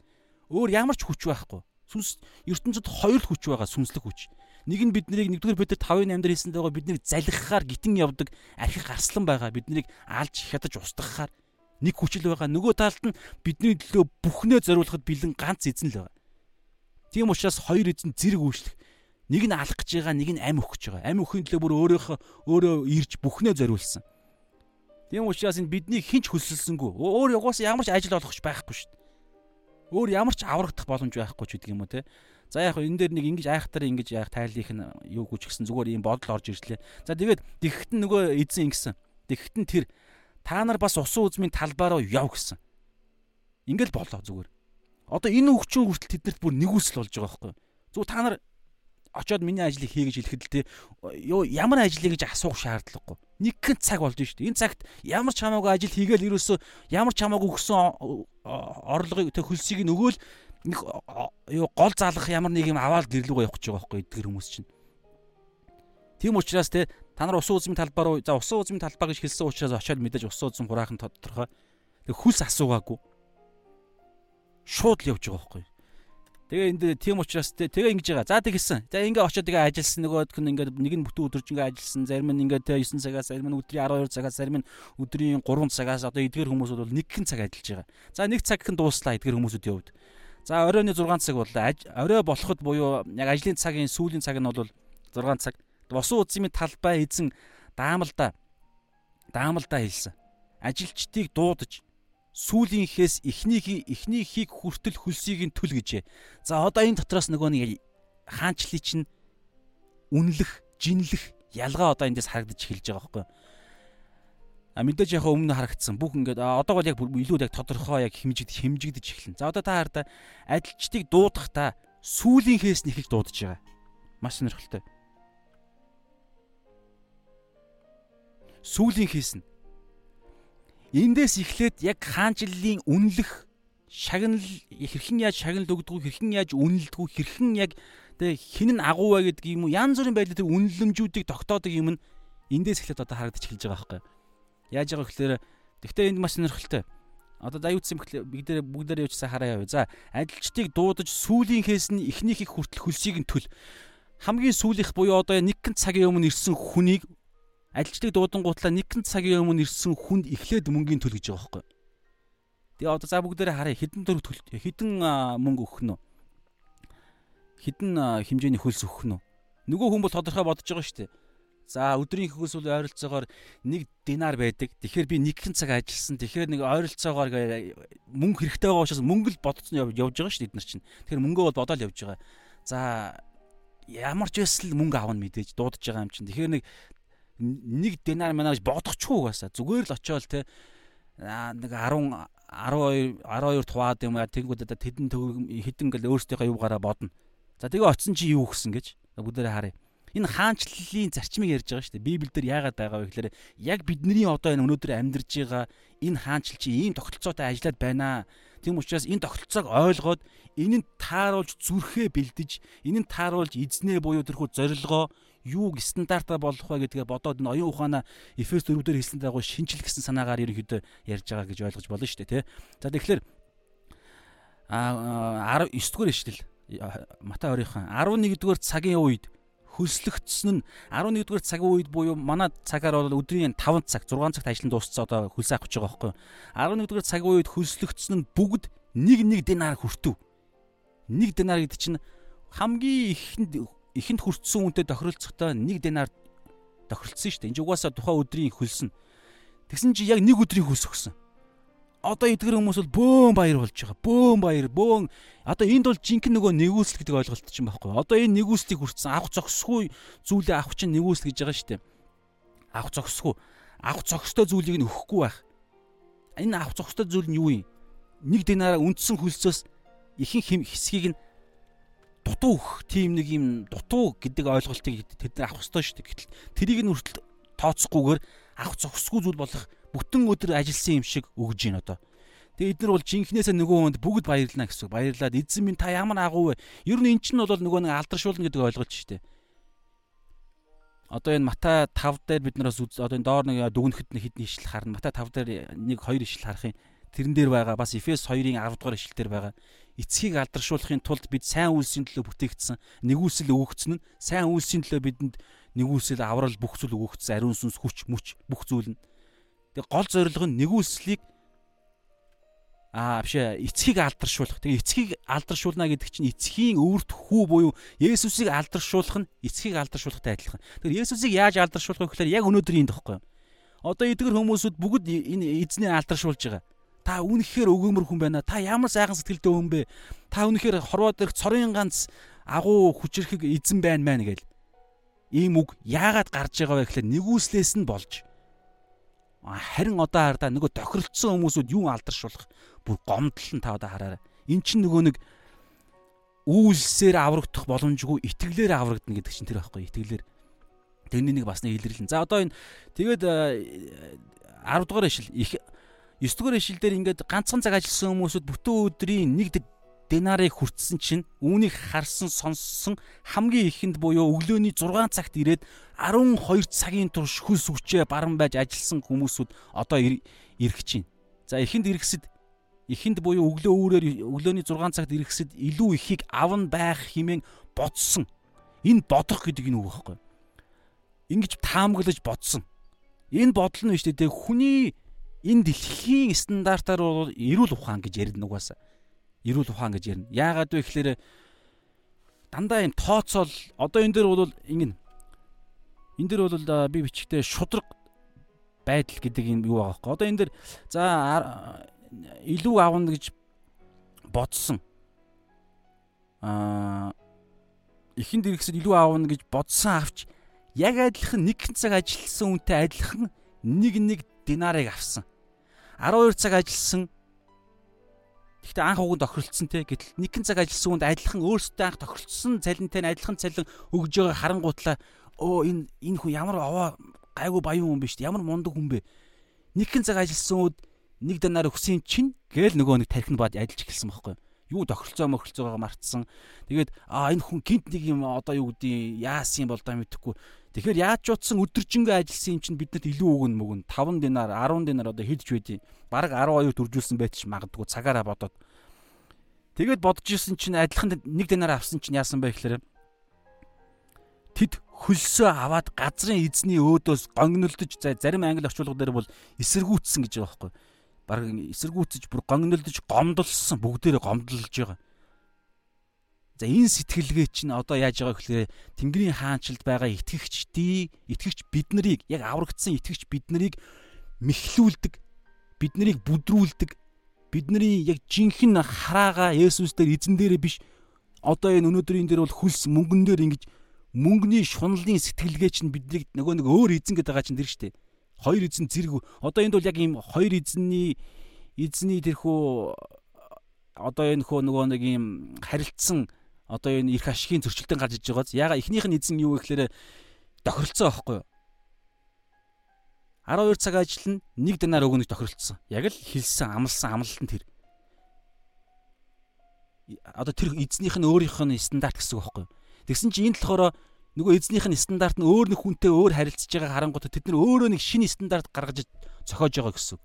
Өөр ямар ч хүч байхгүй. Сүнс ертөнцид хоёр л хүч байгаа сүнслэг хүч. Нэг нь биднийг нэгдүгээр Петр 5:8 дээр хэлсэн дагуу биднийг залхихаар гитэн явдаг архих арслан байгаа. Биднийг алж хядаж устгахаар нэг хүчил байгаа. Нөгөө талд нь бидний төлөө бүхнээ зориулахад бэлэн ганц эзэн л байгаа. Тийм учраас хоёр эзэн зэрэг үйлчлэх. Нэг нь алах гэж байгаа, нэг нь ам өгөх гэж байгаа. Ам өхийн төлөө бүр өөрөөхөө өөрөө ирж бүхнээ зориулсан. Тийм учраас энэ бидний хинч хөсөлсөнгүү. Өөр угаас ямар ч ажил олохч байхгүй шүү дээ. Өөр ямар ч аврагдах боломж байхгүй ч гэдэг юм уу те. За яг энэ дээр нэг ингэж айхтар ингэж яг тайллих нь юу гүч гэсэн зүгээр ийм бодол орж ирлээ. За тэгээд тэгхэд нь нөгөө эзэн ингэсэн. Тэгхэд нь тэр та нар бас усан үзмийн талбай руу яв гэсэн. Ингээл болоо зүгээр. Одоо энэ өвчин хүртэл тэднэрт бүр нэгүсэл болж байгаа байхгүй юу? Зүгээр та нар очоод миний ажлыг хий гэж хэлэхэд л те юу ямар ажлыг гэж асуух шаардлагагүй. Нэгэн цаг болж шүү дээ. Энэ цагт ямар ч хамаагүй ажил хийгээл ерөөсөө ямар ч хамаагүй өгсөн орлогыг те хөлсийг нь өгөөл нэг юу гол залгах ямар нэг юм аваад гэрлүүгээ явах гэж байгаа байхгүй эдгэр хүмүүс чинь. Тийм учраас те та нар усан үзмийн талбаар руу за усан үзмийн талбаа гэж хэлсэн учраас очиод мэдээж усан үзм хураахан тодорхой. Тэг хүлс асуугаагүй. Шууд л явж байгаа байхгүй. Тэгээ энд тийм учраас тэгээ ингэж байгаа. За тэг хэлсэн. За ингээ очиод тэгээ ажилласан нөгөөд нь ингээ нэг нь бүтэн өдөрж ингээ ажилласан. Зарим нь ингээ 9 цагаас, зарим нь өдрийн 12 цагаас, зарим нь өдрийн 3 цагаас одоо эдгээр хүмүүсүүд бол нэг хэн цаг ажиллаж байгаа. За нэг цаг хэн дууслаа эдгээр хүмүүсүүдийн хувьд. За оройн 6 цаг бол орой болоход буюу яг ажлын цагийн сүүлийн цаг нь бол 6 цаг. Босон үзмийн талбай эзэн даамалда даамалда хэлсэн. Ажилчдыг дуудаж сүүлийнхээс эхнийхийг эхнийхийг хүртэл хөлсийг нь түл гэжээ. За одоо энэ дотроос нөгөө нэг хаанчлалыг чинь үнэлэх, жинлэх ялгаа одоо эндээс харагдаж эхэлж байгаа байхгүй юу? А мэдээж яг өмнө харагдсан бүх ингээд одоо бол яг илүү яг тодорхой яг хэмжигд хэмжигдэж эхэлнэ. За одоо та хараа ажилчдыг дуудахдаа сүүлийнхээс нь ихийг дуудаж байгаа. Маш сонирхолтой. Сүүлийнхээс нь Эндээс эхлээд яг хаанчлалын үнэлэх шагнал хэрхэн яаж шагнал өгдөг хэрхэн яаж үнэлдэг хэрхэн яг тэг хин нь агуу вэ гэдэг юм уу янз бүрийн байдлаар тэр үнэлэмжүүдийг тогтоодог юм нь эндээс эхлээд одоо харагдаж эхэлж байгаа байхгүй. Яаж байгаа гэхээр тэгтээ энд маш сонирхолтой. Одоо аюутсан бид нэр бүгдээрээ явуулсан хараа яв. За ажилчдыг дуудаж сүүлийнхээс нь эхнийхийг хүртэл хөлсийг нь төл хамгийн сүүлийнх буюу одоо нэг гэн цагийн өмнө ирсэн хүнийг ажилчдыг дуудангуутлаа нэгэн цагийн өмнө ирсэн хүнд эхлээд мөнгөний төл гэж байгаа байхгүй. Тэгээ одоо за бүгдээрээ харъя хэдэн төр хэдэн мөнгө өгөх нь хэдэн хэмжээний хөлс өгөх нь нөгөө хүн бол тодорхой бодож байгаа шүү дээ. За өдрийн хөлс бол ойролцоогоор 1 динар байдаг. Тэгэхээр би нэгэн цаг ажилласан. Тэгэхээр нэг ойролцоогоор мөнгө хэрэгтэй байгаа учраас мөнгө л бодцсон явж байгаа шүү дээ эд нар чинь. Тэгэхээр мөнгөө бол бодоод явж байгаа. За ямар ч байсан л мөнгө авах мэдээж дуудаж байгаа юм чинь. Тэгэхээр нэг нэг динар мана гэж бодохгүй угаасаа зүгээр л очиод те нэг 10 12 12 хуваад юм тэгэнгүүт одоо тэдэн хэдэн гэл өөрсдийнхөө юугаараа бодно. За тэгээ очсон чи юу гсэн гэж бүгдээрээ харъя. Энэ хаанчлалын зарчмыг ярьж байгаа шүү дээ. Библиэлд яагаад байгаа вэ гэхээр яг бидний одоо энэ өнөөдөр амьдарж байгаа энэ хаанчл чи ийм тогтолцоотой ажиллаад байна. Тийм учраас энэ тогтолцоог ойлгоод энэ нь тааруулж зүрхээ бэлдэж, энэ нь тааруулж эзнээ буюу тэрхүү зорилгоо юуг стандартаар болох вэ гэдгээ бодоод энэ оюун ухаанаа Эфес 4 дээр хэлсэн дагуу шинжил гэсэн санаагаар ерөнхийдөө ярьж байгаа гэж ойлгож болно шүү дээ тий. За тэгэхээр а 19 дугаар ишлэл Матай 20-ын 11 дугаар цагийн үед хөлслөгдсөн нь 11 дугаар цагийн үед буюу манай цагаар бол өдрийн 5 цаг 6 цагт ажил дууссан одоо хөлс авах гэж байгаа байхгүй. 11 дугаар цагийн үед хөлслөгдсөн нь бүгд нэг нэг динар хүртв. Нэг динар гэдэг чинь хамгийн ихэнд ихэнд хүртсэн үнтэй тохиролцохдоо 1 динар тохиролцсон шүү дээ. Энд угаасаа тухайн өдрийн хөлс нь. Тэгсэн чи яг нэг өдрийн хөлс өгсөн. Одоо эдгэр хүмүүс бол бөөн баяр болж байгаа. Бөөн баяр, бөөн одоо энд бол жинхэнэ нөгөө нэгүсэл гэдэг ойлголт чинь байхгүй. Одоо энэ нэгүслийг хүртсэн авах зохисгүй зүйлээ авах чинь нэгүсэл гэж байгаа шүү дээ. Авах зохисгүй. Авах зохистой зүйлийг нь өгөхгүй байх. Энэ авах зохистой зүйл нь юу юм? Нэг динараа үндсэн хөлсөөс ихэнх хэсгийг нь дутуу өгөх тийм нэг юм дутуу гэдэг ойлголтыг тэд авах ёстой шүү дээ. Гэтэл тэрийг нь хүртэл тооцохгүйгээр авах зохисгүй зүйл болох бүтэн өдөр ажилласан юм шиг өгж гин одоо. Тэгээ эдгээр бол жинхнээсээ нөгөө хүнд бүгд баярлана гэсэн. Баярлаад эзэн минь та ямар агуу вэ? Ер нь эн чинь бол нөгөө нэг алдаршуулна гэдэг ойлголт шүү дээ. Одоо энэ Матай 5 дээр бид нараас одоо энэ доор нэг дүгнэхэд хэдэн ишл харна. Матай 5 дээр нэг хоёр ишл харах юм. Тэрэн дээр байгаа бас Эфес 2-ын 10 дугаар ишл дээр байгаа эцгийг алдаршуулахын тулд бид сайн үйлсийн төлөө бүтээгдсэн нэгүсэл өгөгдсөн нь сайн үйлсийн төлөө бидэнд нэгүсэл аврал бүх зүйл өгөгдсөн ариун сүнс хүч мүч бүх зүйл нь. Тэг гол зорилго нь нэгүслийг аа биш эцгийг алдаршуулах. Тэгээ эцгийг алдаршуулна гэдэг чинь эцгийн өвөрт хүү буюу Есүсийг алдаршуулах нь эцгийг алдаршуулахтай адилхан. Тэгэхээр Есүсийг яаж алдаршуулах вэ гэхээр яг өнөөдөр энэ тоххой. Одоо эдгэр хүмүүсүүд бүгд энэ эзнээ алдаршуулж байгаа та үнэхээр өгөөмөр хүн байна. Та ямар сайхан сэтгэлтэй хүн бэ? Та үнэхээр хорвоо дээрх цорын ганц агуу хүчрхэг эзэн байна маа гэл. Ийм үг яагаад гарч байгаа вэ гэхлээр нэгүслээс нь болж. Харин одоо хардаа нөгөө тохиролцсон хүмүүсүүд юу алдаршуулах бүр гомдлон та одоо хараарай. Эн чинь нөгөө нэг үйлсээр аврагдах боломжгүй итгэлээр аврагдана гэдэг чинь тэр байхгүй итгэлээр тэрний нэг бас нэг илэрлэн. За одоо энэ тэгээд 10 дугаар ишил их 9 дугаар ишлэлээр ингээд ганцхан цаг ажилласан хүмүүсүүд бүтэн өдрийн нэг динарыг хүртсэн чинь үүнийг харсан сонссон хамгийн ихэнд буюу өглөөний 6 цагт ирээд 12 цагийн турш хөлс хүчээ баран байж ажилласан хүмүүсүүд одоо ирэх чинь. За ихэнд ирэхсэд ихэнд буюу өглөө үүрээр өглөөний 6 цагт ирэхсэд илүү ихийг аван байх хэмээн бодсон. Энэ бодох гэдэг энэ үг байхгүй. Ингиж таамаглаж бодсон. Энэ бодол нь биш дээ хүний энэ дэлхийн стандартаар бол эрүүл ухаан гэж ярина угаасаа эрүүл ухаан гэж ярина. Яагаад вэ гэхээр дандаа юм тооцоол одоо энэ дээр бол ингэн энэ дээр бол би бичгтээ шудраг байдал гэдэг юм юу байгаа хөөе. Одоо энэ дээр за илүү аавна гэж бодсон. Аа ихэнд ирэхсэд илүү аавна гэж бодсон авч яг адилхан нэг цаг ажилласан үнтэй адилхан нэг нэг динарыг авсан. 12 цаг ажилласан. Гэхдээ анх уг нь тохиролцсон те гэтэл нэгэн цаг ажилласан хүнд адилхан өөрсдөө анх тохиролцсон цалинтай нь адилхан цалин өгж байгаа харангуутлаа өө энэ энэ хүн ямар аваа гайгүй баян хүн биш ямар мундаг хүн бэ? Нэгэн цаг ажилласан үед нэг данаар өгсөн чинь гээл нөгөө нэг тархинд бод ажиллаж эхэлсэн байхгүй юу тохиролцоо мохиролцоогоо мартсан тэгээд а энэ хүн гинт нэг юм одоо юу гэдэг яасан юм бол даа мэдэхгүй тэгэхээр яаж утсан өдөржингөө ажилласан юм чинь биднэрт илүү өгөн мөгөн 5 динар 10 динар одоо хэлж байдیں۔ Бараг 12 төржүүлсэн байж магадгүй цагаараа бодоод. Тэгээд бодож исэн чинь адилхан нэг динар авсан чинь яасан бэ гэхээр тэд хөлсөө аваад газрын эзний өөдөөс гонгнолдож зарим англи орчуулга дээр бол эсэргүүцсэн гэж байгаа байхгүй. Бараг эсэргүүцэж бүр гонгнолдож гомдолсон бүгдээрээ гомдлож байгаа. За энэ сэтгэлгээ чинь одоо яаж байгаа гэхээр Тэнгэрийн хаанчлалд байгаа итгэгчдий, итгэгч бид нарыг яг аврагдсан итгэгч бид нарыг мэхлүүлдэг бид нарыг бүдрүүлдэг бидний яг жинхэнэ хараага Есүс дээр эзэн дээрээ биш одоо энэ өнөөдрийн дээр бол хөлс мөнгөн дээр ингэж мөнгөний шунлын сэтгэлгээ чинь биднийг нөгөө нэг өөр эзэн гэдэг байгаа чинь тэр штэ хоёр эзэн зэрэг одоо энд бол яг ийм хоёр эзэнний эзний тэрхүү одоо энэ хөө нөгөө нэг ийм харилцсан одоо энэ их ашигын зөрчилдөөн гарч иж байгааз яга эхнийх нь эзэн юу гэхээр тохиролцоо байхгүй юу 12 цаг ажиллана нэг динар өгнөж тохиролцсон. Яг л хэлсэн амлсан амлалт нь тэр. Одоо тэр эзнийх нь өөрийнх нь стандарт гэсэн үг байхгүй юу? Тэгсэн чинь энэ болохоор нөгөө эзнийх нь стандарт нь өөр нэг хүнтэй өөр харилцаж байгаа харангуут тэд нар өөрөө нэг шинэ стандарт гаргаж зохиож байгаа гэсэн.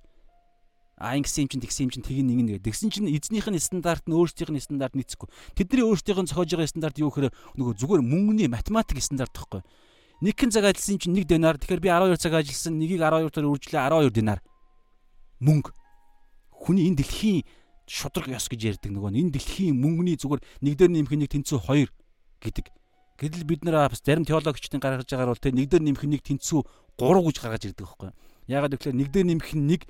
А ингэсэн юм чинь тэгсэн юм чинь тгий нэг нэг. Тэгсэн чинь эзнийх нь стандарт нь өөрсдийнх нь стандарт нийцэхгүй. Тэдний өөрсдийнх нь зохиож байгаа стандарт юу гэхээр нөгөө зүгээр мөнгөний математик стандарт гэхгүй. Нэг хэн цаг ажилласан чинь 1 динар. Тэгэхээр би 12 цаг ажилласан, нэгийг 12 таар үржлээ 12 динар. Мөнгө. Хүний энэ дэлхийн шудраг ёс гэж ярьдаг нөгөө энэ дэлхийн мөнгөний зүгээр нэг дээр нэмэх нэг тэнцүү 2 гэдэг. Гэтэл бид нэр бас зарим теологчдын гаргаж байгаагаар бол тэ нэг дээр нэмэх нэг тэнцүү 3 гэж гаргаж ирдэг байхгүй. Яагаад гэвэл нэг дээр нэмэх нэг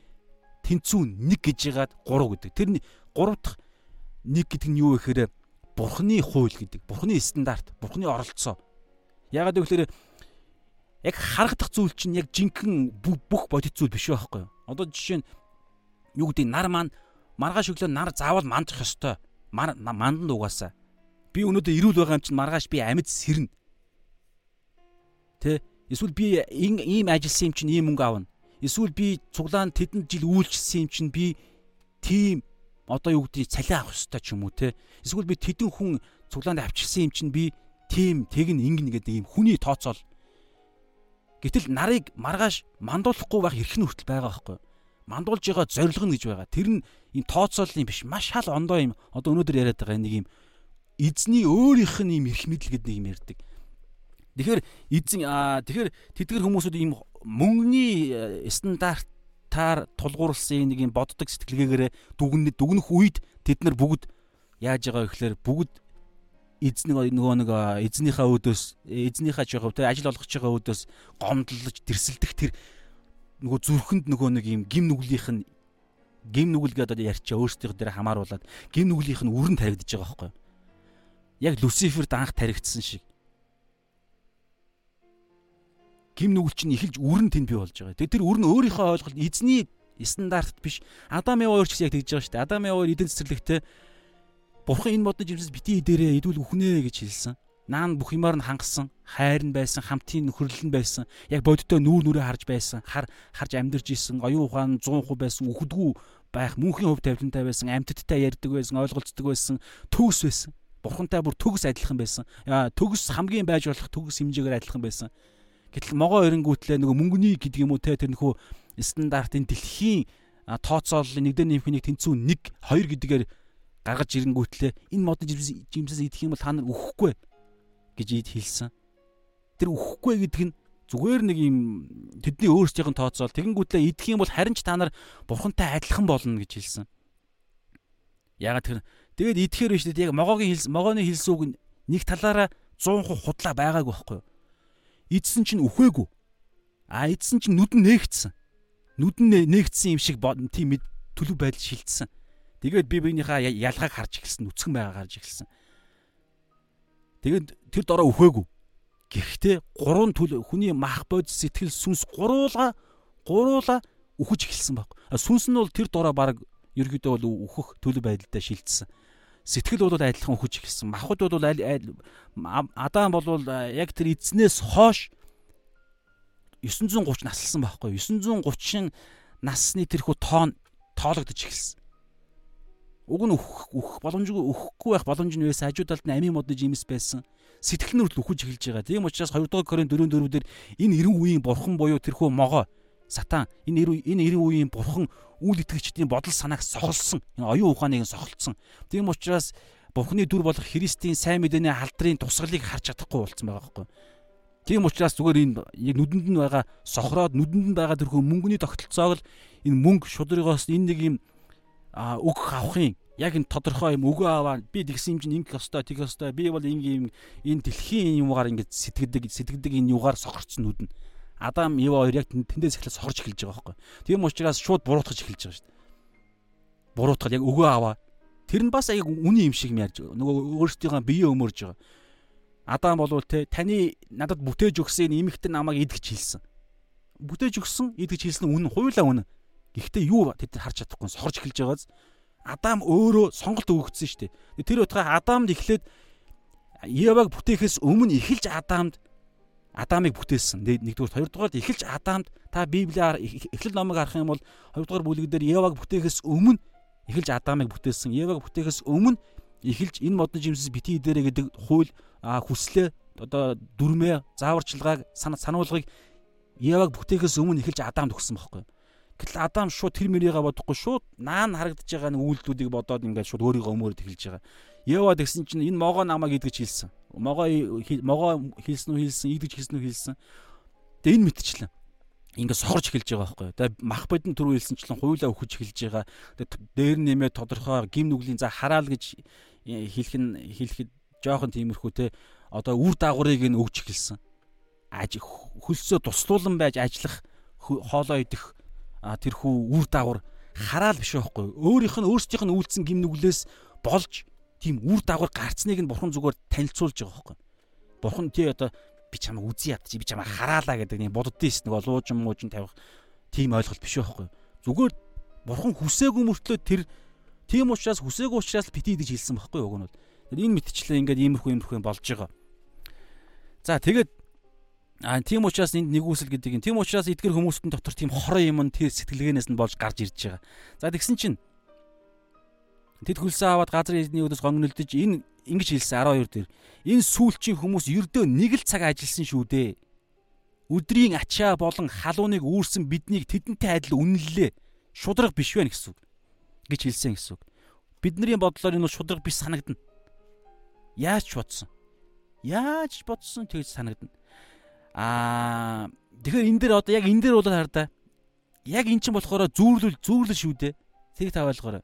тэнцүү 1 гэж яагаад 3 гэдэг. Тэр 3 дахь нэг гэдэг нь юу вэ гэхээр бурхны хууль гэдэг. Бурхны стандарт, бурхны оролцоо. Яагаад гэвэл яг харагдах зүйл чинь яг жинхэнэ бүх бодит зүйл биш байхгүй юу? Одоо жишээ нь юу гэдэг нар маань маргааш өглөө нар заавал мандах ёстой. Манданд угаасаа. Би өнөөдөр ирүүл байгаа юм чинь маргааш би амьд сэрнэ. Тэ? Эсвэл би ийм ажилласан юм чинь ийм мөнгө авна. Эсвэл би цуглаан тэдэнд жил үйлчлсэн юм чинь би тийм одоо юу гэдэг цалин авах ёстой ч юм уу те. Эсвэл би тэдэн хүн цуглаанд авчирсан юм чинь би тийм тэг н ингэн гэдэг ийм хүний тооцоол Гэтэл нарыг маргааш мандуулахгүй байх эрх нь хүртэл байгаа байхгүй. Мандуулж байгаа зорилго нь гэж байгаа. Тэр нь ийм тооцооллын биш маш шал ондоо юм. Одоо өнөөдөр яриад байгаа нэг юм эзний өөрийнх нь ийм эрх мэдэл гэдэг нэг юм ярьдаг. Тэгэхээр эзэн тэгэхээр тэдгэр хүмүүсүүд ийм мөнгөний э, стандартаар тулгуурласан нэг юм боддог сэтгэлгээгээр дүгнэх дүгнэх үед тэд нар бүгд яаж байгаа вэ гэхээр бүгд эзнийг нөгөө нэг эзнийхээ өөдөөс эзнийхээ ч яг тэ ажил олгож байгаа өөдөөс гомдлож тэрсэлдэх тэр нөгөө зүрхэнд нөгөө нэг юм гим нүглийнх нь гим нүгэл гэдэг ярьчаа өөрсдийнх дээр хамааруулад гим нүглийнх нь үрэн таригдж байгаа байхгүй яг Люциферд анх таригдсан шиг гим нүгэл чинь эхэлж үрэн тэнд бий болж байгаа. Тэгээ тэр үрэн өөрийнхөө ойлголт эзний стандарт биш. Адам Ява өөр ч яг тэгж байгаа шүү дээ. Адам Ява эдэн цэцэрлэгтэй Бурхан энэ модны жимсэс бити дээрээ идүүл үхнэ гэж хэлсэн. Наан бүх юмар нь хангасан, хайр нь байсан, хамтын нөхөрлөл нь байсан. Яг бодиттой нүүр нүрээ харж байсан, хар харж амьдарч исэн, оюун ухаан 100% байсан, үхдгүү байх, мөнхийн хөв тавилантай байсан, амьтдтай ярьдаг байсан, ойлголцдог байсан, төгс байсан. Бурхантай бүр төгс адилхан байсан. Төгс хамгийн байж болох төгс хэмжээгээр адилхан байсан. Гэтэл могоо эренгүүтлээ нөгөө мөнгөний гэдэг юм уу те тэр нөхөө стандартын дэлхийн тооцооллын нэгдэн нэмхнийг тэнцүү 1 2 гэдгээр гаргаж ирэнгүүтлээ энэ модон жимсээс идэх юм бол та нар өхгүй гэж ид хэлсэн. Тэр өхгүй гэдэг нь зүгээр нэг юм тэдний өөрсдийнх нь тооцоол тэгэнгүүтлээ идэх юм бол харин ч та нар бурхантай адилхан болно гэж хэлсэн. Ягаад тэр тэгээд идэхээр биш дээ яг могоогийн хэлс могооны хэлсүүг нэг талаараа 100% худлаа байгаагүй байхгүй юу? Идсэн чинь үхээгүй. А идсэн чинь нүд нь нээгдсэн. Нүд нь нээгдсэн юм шиг тийм төлөв байдал шилжсэн. Тэгээд би биенийхээ ялгааг харж эхэлсэн, нүцгэн байгааг харж эхэлсэн. Тэгээд тэр дороо үхээгүй. Гэхдээ гурван төлөв хүний мах бод сэтгэл сүнс гуруула гуруула үхэж эхэлсэн баг. Сүнс нь бол тэр дороо баг ерөөдөө бол үхэх төлөв байдалтай шилжсэн. Сэтгэл бол адилхан үхэж эхэлсэн. Махбод бол Адам бол яг тэр эзнээс хойш 930 наслсан байхгүй 930 насны тэрхүү тоон тоологдож эхэлсэн. Уг нь өөх өөх боломжгүй өөхгүй байх боломж нь байсан. Хажуу талд нь амийн модны жимс байсан. Сэтгэл хүртэл үхэж эхэлж байгаа. Тийм учраас 2 дугаар Коринт 4 4 дээр энэ 90 үеийн бурхан буюу тэрхүү могоо сатан энэ 90 энэ 90 үеийн бурхан үйл итгэгчдийн бодол санааг сохолсон. Энэ оюун ухааныг сохолцсон. Тийм учраас Бурхны дүр болох Христийн сайн мэдээний халдрын тусгалыг харж чадахгүй болцсон байгаа байхгүй. Тийм учраас зүгээр энэ яг нүдэнд нь байгаа сохроод нүдэнд нь байгаа тэрхүү мөнгөний тогтолцоог л энэ мөнгө шудрыгоос энэ нэг юм үг авахын яг энэ тодорхой юм өгөө аваа би тэгсэн юм чинь ингэх ёстой тэгэх ёстой би бол ингийн энэ дэлхийн юмгаар ингэж сэтгэдэг сэтгэдэг энэ югаар сохорцсон нүдэн Адам Ева хоёр яг тэндээс эхлээд сохорч эхэлж байгаа байхгүй. Тийм учраас шууд буруутгаж эхэлж байгаа шүү дээ. Буруутгал яг өгөө аваа. Тэр нь бас яг үний юм шиг ярьж нөгөө өөрсдийнхөө биеэ өмөрж байгаа. Адам болвол те таны надад бүтээж өгсөн энэ имэгтэн намайг идгэж хэлсэн. Бүтээж өгсөн идгэж хэлсэн үнэн хуйлаа үнэн. Гэхдээ юу тэд харж чадахгүй сохорж эхэлж байгааз. Адам өөрөө сонголт өгөгдсөн шүү дээ. Тэр утгаа Адамд эхлээд Еваг бүтээхээс өмнө эхэлж Адамд Адамыг бүтээсэн. Нэгдүгээр, хоёрдугаар эхэлж Адамд та Библиар эхлэл номыг харах юм бол хоёрдугаар бүлэг дээр Еваг бүтээхээс өмнө эхэлж Адамыг бүтээсэн. Еваг бүтээхээс өмнө эхэлж энэ модны жимсэс битгий дээрэ гэдэг хууль хүслээ одоо дүрмээ зааварчилгааг сануулгыг Еваг бүтээхээс өмнө эхэлж Адамд өгсөн байхгүй? Гэтэл Адам шууд тэр мөрийгээ бодохгүй шууд наан харагдаж байгаа нэг үйлдэлүүдийг бодоод ингээд шууд өөрийгөө өмөрөд эхэлж байгаа. Ева тэгсэн чинь энэ могоо намайг идгэж хэлсэн. Могоо могоо хэлсэн үү хэлсэн, идгэж хэлсэн үү хэлсэн. Тэгээ энэ мэдчихлээ. Ингээд сохорж эхэлж байгаа байхгүй. Тэгээ мах бодин түрүү хэлсэнчлэн хуйлаа өгөж эхэлж байгаа. Тэгээ дээр нэмээ тодорхой гим нүглийн за хараал гэж хэлэх нь хэлэхэд жоохон тиймэрхүү те одоо үр дагаврыг нь өгч эхэлсэн. Аж хөлсөө туслуулан байж ажиллах хоолоо идэх тэрхүү үр дагавар хараал биш байхгүй өөрийнх нь өөрсдийнх нь үйлдсэн гим нүглээс болж тийм үр дагавар гарцныг нь бурхан зүгээр танилцуулж байгаа байхгүй бурхан тий одоо би чамайг үзий ядчих би чамайг хараалаа гэдэг нэг боддоос нэг олуужин муужин тавих тийм ойлголт биш байхгүй зүгээр бурхан хүсээгүй мөртлөө тэр тийм учраас хүсээгүй учраас бити гэж хэлсэн байхгүй уг нь бол энэ мэдчлээ ингээд иймэрхүү иймэрхүү болж байгаа за тэгээд А тийм учраас энд нэгүсэл гэдэг юм. Тийм учраас эдгэр хүмүүстэн дотор тийм хорон юм нь тэр сэтгэлгээнээс нь болж гарч ирж байгаа. За тэгсэн чинь тэд хөлсөө аваад газар эзний өдөөс гомнөлдөж энэ ингэж хэлсэн 12 дээр. Энэ сүүлчийн хүмүүс ердөө нэг л цаг ажилласан шүү дээ. Өдрийн ачаа болон халууныг үүрсэн биднийг тэдэнтэй адил үнэллээ. Шудраг биш вэ гэсэн үг. гэж хэлсэн гэсэн үг. Бидний бодлоор энэ шудраг биш санагдана. Яаж ч бодсон. Яаж бодсон тэгж санагдана Аа тэгэхээр энэ дээр одоо яг энэ дээр бол хардаа. Яг эн чинь болохоор зүүрлэл зүүрлэл шүү дээ. Тэг та ойлгоорой.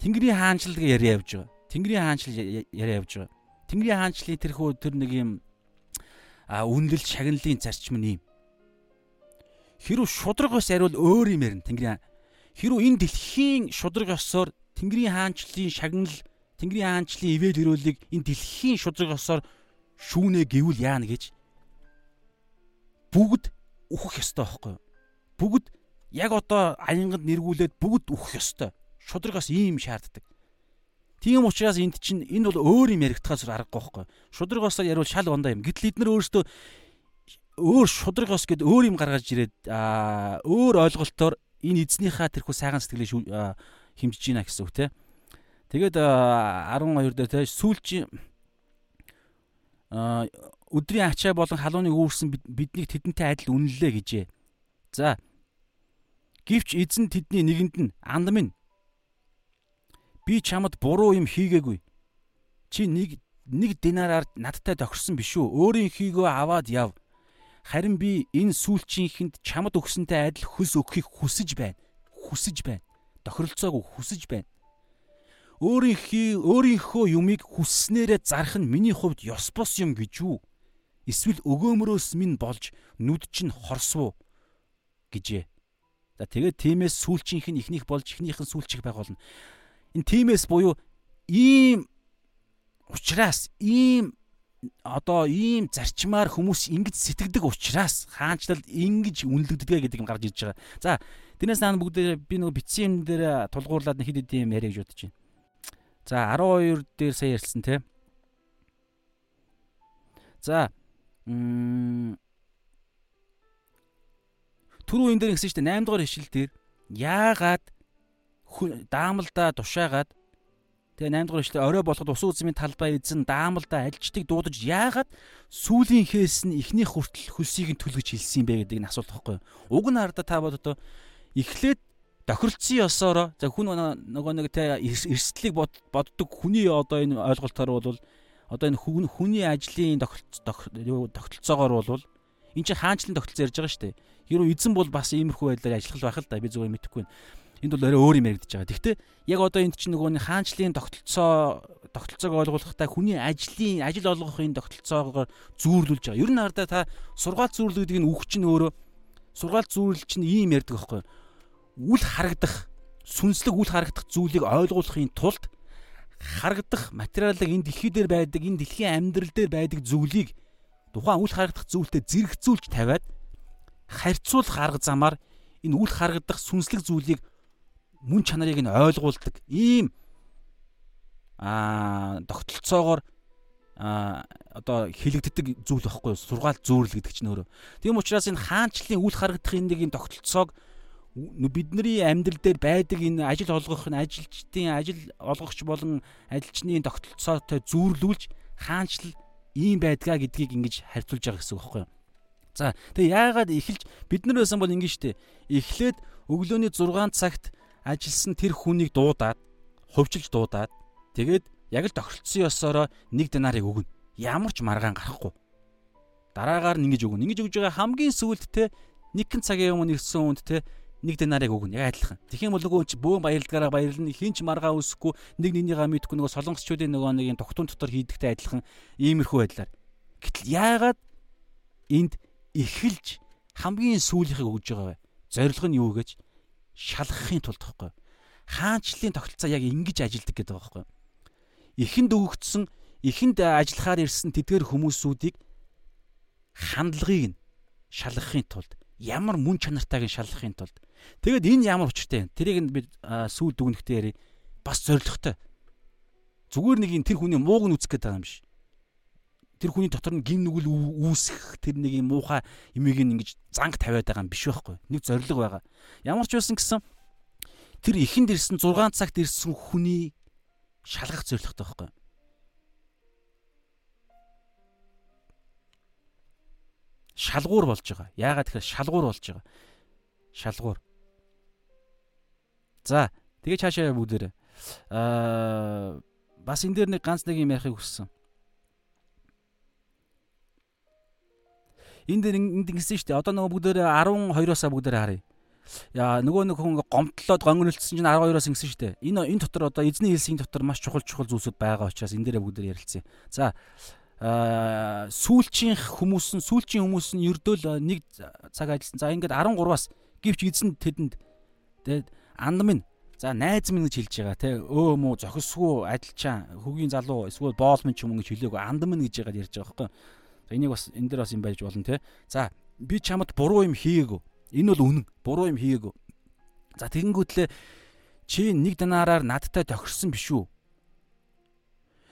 Тэнгэрийн хаанчлал яриа явж байгаа. Тэнгэрийн хаанчлал яриа явж байгаа. Тэнгэрийн хаанчлалын тэрхүү тэр нэг юм а үнэлэл шагналын зарчим нь юм. Хэрв шудраг ус ариул өөр юм ярина Тэнгэрийн хэрв энэ дэлхийн шудраг ёсоор Тэнгэрийн хаанчлалын шагнал Тэнгэрийн хаанчлалын ивэл хөрөөлийг энэ дэлхийн шудраг ёсоор шүүнэ гэвэл яана гэж бүгд үхэх ёстой байхгүй юу? Бүгд яг одоо аянганд нэргүүлээд бүгд үхэх ёстой. Шудрагаас ийм шаарддаг. Тийм учраас энд чинь энэ бол өөр юм яригдахаас аргагүй байхгүй. Шудрагаас яриул шал ондоо юм. Гэтэл эдгээр өөрөөсөө өөр шудрагаас гээд өөр юм гаргаж ирээд өөр ойлголтоор энэ эзнийхээ тэрхүү сайхан сэтгэлийг химжиж гинэ гэсэн үг те. Тэгээд 12 дээр те сүүлчийн өдрийн ачаа болон халууныг үүрсэн биднийг тэдэнтэй адил үнэллээ гэжээ. За. Гэвч эзэн тэдний нэгэнд нь анд минь би чамд буруу юм хийгээгүй. Чи нэг нэг динараар надтай тохирсон биш үү? Өөрийн хийгөө аваад яв. Харин би энэ сүүлчийнхэнд чамд өгсөнтэй адил хөс өгөхийг хүсэж байна. Хүсэж байна. Тохиролцоог хүсэж байна. Өөрийнхөө өөрийнхөө юмыг хүсснээрээ зарах нь миний хувьд ёс бос юм гэж үү? Эсвэл өгөөмрөөс минь болж нүд чинь хорсвоо гэжээ. За тэгээд тиймээс сүүлчийнх нь ихнийх болж ихнийхэн сүүлчих байх болно. Энэ тиймээс буюу ийм ухраас ийм одоо ийм зарчмаар хүмүүс ингэж сэтгэдэг учраас хаанчлал ингэж үнэлэгддэг гэдэг юм гарч ирж байгаа. За тэрнээс наан бүгд би нөгөө битсэн юм дээр тулгуурлаад хэд хэд юм яриа гэж бодож байна. За 12 дээр сая ярьсан те. За түрүү энэ дээр ингэсэн шүү дээ 8 дугаар хишил дээр яагаад даамалдаа тушаагаад Тэгээ 8 дугаар ишлээ орой болоход ус үзмийн талбай эзэн даамалда альчтыг дуудаж яагаад сүүлийнхээс нь ихний хүртэл хөлсийг нь түлгэж хэлсэн юм бэ гэдэг нь асуулт байхгүй. Уг нь хараа та бодоо эхлээд тохиролцсон ёсоор за хүн нөгөө нэг тэ эрсдлийг боддог хүний одоо энэ ойлголтоор бол одоо энэ хүний ажлын тогтолцоогоор бол энэ чинь хаанчлан тогтолцоо ярьж байгаа шүү дээ. Хэрвээ эзэн бол бас иймэрхүү байдлаар ажиллах байх л да би зүгээр мэдэхгүй байна. Энд бол өөрөө өөр юм яригдж байгаа. Гэхдээ яг одоо энд чинь нөгөө хаанчлалын тогтолцоо тогтолцоог ойлгуулахтай хүний ажлын ажил олгохын тогтолцоогоор зүүрлүүлж байгаа. Ер нь хардаа та сургаал зүүрлэх гэдэг нь үг чинь өөрөө сургаал зүүрлэл чинь ийм ярьдаг байхгүй үл харагдах сүнслэг үл харагдах зүйлийг ойлгуулахын тулд харагдах материалыг энэ дэлхий дээр байдаг энэ дэлхийн амьдрал дээр байдаг зүйлийг тухайн үл харагдах зүйлтэй зэрэгцүүлж тавиад харьцуулах арга замаар энэ үл харагдах сүнслэг зүйлийг мөн чанарыг нь ойлгуулдаг ийм аа тогтолцоогоор а одоо хилэгддэг зүйл байхгүй сургаал зүүрл гэдэг чинь өөрөө. Тийм учраас энэ хаанчлалын үл харагдах энэ нэг юм тогтолцоог бидний амьдрал дээр байдаг энэ ажил олгох нь ажилчдын ажил олгогч болон ажилчны тогтолцоотой зүүрлүүлж хаанчлал ийм байдгаа гэдгийг ингэж харьцуулж байгаа гэсэн үг байхгүй юу. За тэгээ яагаад эхэлж бид нар байсан бол ингэ штэ эхлээд өглөөний 6 цагт ажилласан тэр хүнийг дуудаад хувьчилж дуудаад тэгээд яг л тохиролцсон ёсороо нэг динарыг өгнө. Ямар ч маргаан гарахгүй. Дараагаар нь ингэж өгнө. Ингэж өгж байгаа хамгийн сүүлд те нэгэн цагийн өмнө ирсэн үнд те нэг динарыг өгнө. Яг адилхан. Тэгэх юм бол нөгөө чи бөөн баярлалгаараа баярлна. Хинч маргаа үсэхгүй нэг нэгнийгаа мэдхгүй нөгөө солонгосчуудын нөгөө нэг тогтун дотор хийдэгтэй адилхан иймэрхүү байдлаар. Гэтэл яагаад энд эхэлж хамгийн сүүлийнхийг өгж байгаа вэ? Зорилго нь юу гэж? Шалгахын тулд байхгүй. Хаанчлалын тогтолцоо яг ингэж ажилдаг гэдэг байгаа байхгүй. Эхэнд өгөгдсөн, эхэнд ажиллахаар ирсэн тэдгээр хүмүүсүүдийг хандлагыг нь шалгахын тулд ямар мөн чанартайг нь шалгахын тулд тэгэд энэ ямар учиртай вэ? Тэрийг нь би сүүл дүгнэхтэй яри бас зоригтой. Зүгээр нэг энэ тэр хүний мууг нь үзэх гээд байгаа юм биш тэр хүний дотор нь гин нүгэл үүсэх тэр нэг юм муухай имийг ингэж занг тавиад байгаа юм биш байхгүй. Нэг зориг байгаа. Ямар ч байсан гэсэн тэр ихэнд ирсэн 6 цагт ирсэн хүний шалгах зорилготой байхгүй. Шалгуур болж байгаа. Яагаад тэгэхээр шалгуур болж байгаа. Шалгуур. За, тэгээ цаашаа бүгдээрээ. Аа бас энэ дээр нэг ганц нэг юм ярихыг хүссэн. Энэ дээр ингэсэн шүү дээ. Одоо нөгөө бүгдээр 12-оос бүгдээр харъя. Яа нөгөө нэг хүн гомдлоод гонгөрөлдсөн чинь 12-оос ингэсэн шүү дээ. Энэ энэ дотор одоо эзний хэлсийн дотор маш чухал чухал зүйлсүүд байгаа учраас энэ дээрээ бүгдээр ярилцъя. За сүүлчийн хүмүүс нь сүүлчийн хүмүүс нь ердөөл нэг цаг ажилласан. За ингээд 13-аас гівч эзэн тэдэнд тэгээд анд минь За найз минь гэж хэлж байгаа те өө мүү зохисгүй адилчаа хөгийн залуу эсвэл боол минь ч юм гэж хэлээгөө анд минь гэж яагаад ярьж байгаа байхгүй За энийг бас энэ дээр бас юм байж болно те. За би чамд буруу юм хийгээгүй. Энэ бол үнэн. Буруу юм хийгээгүй. За тэгэнгүүтлээ чи нэг данаараар надтай тохирсон биш үү?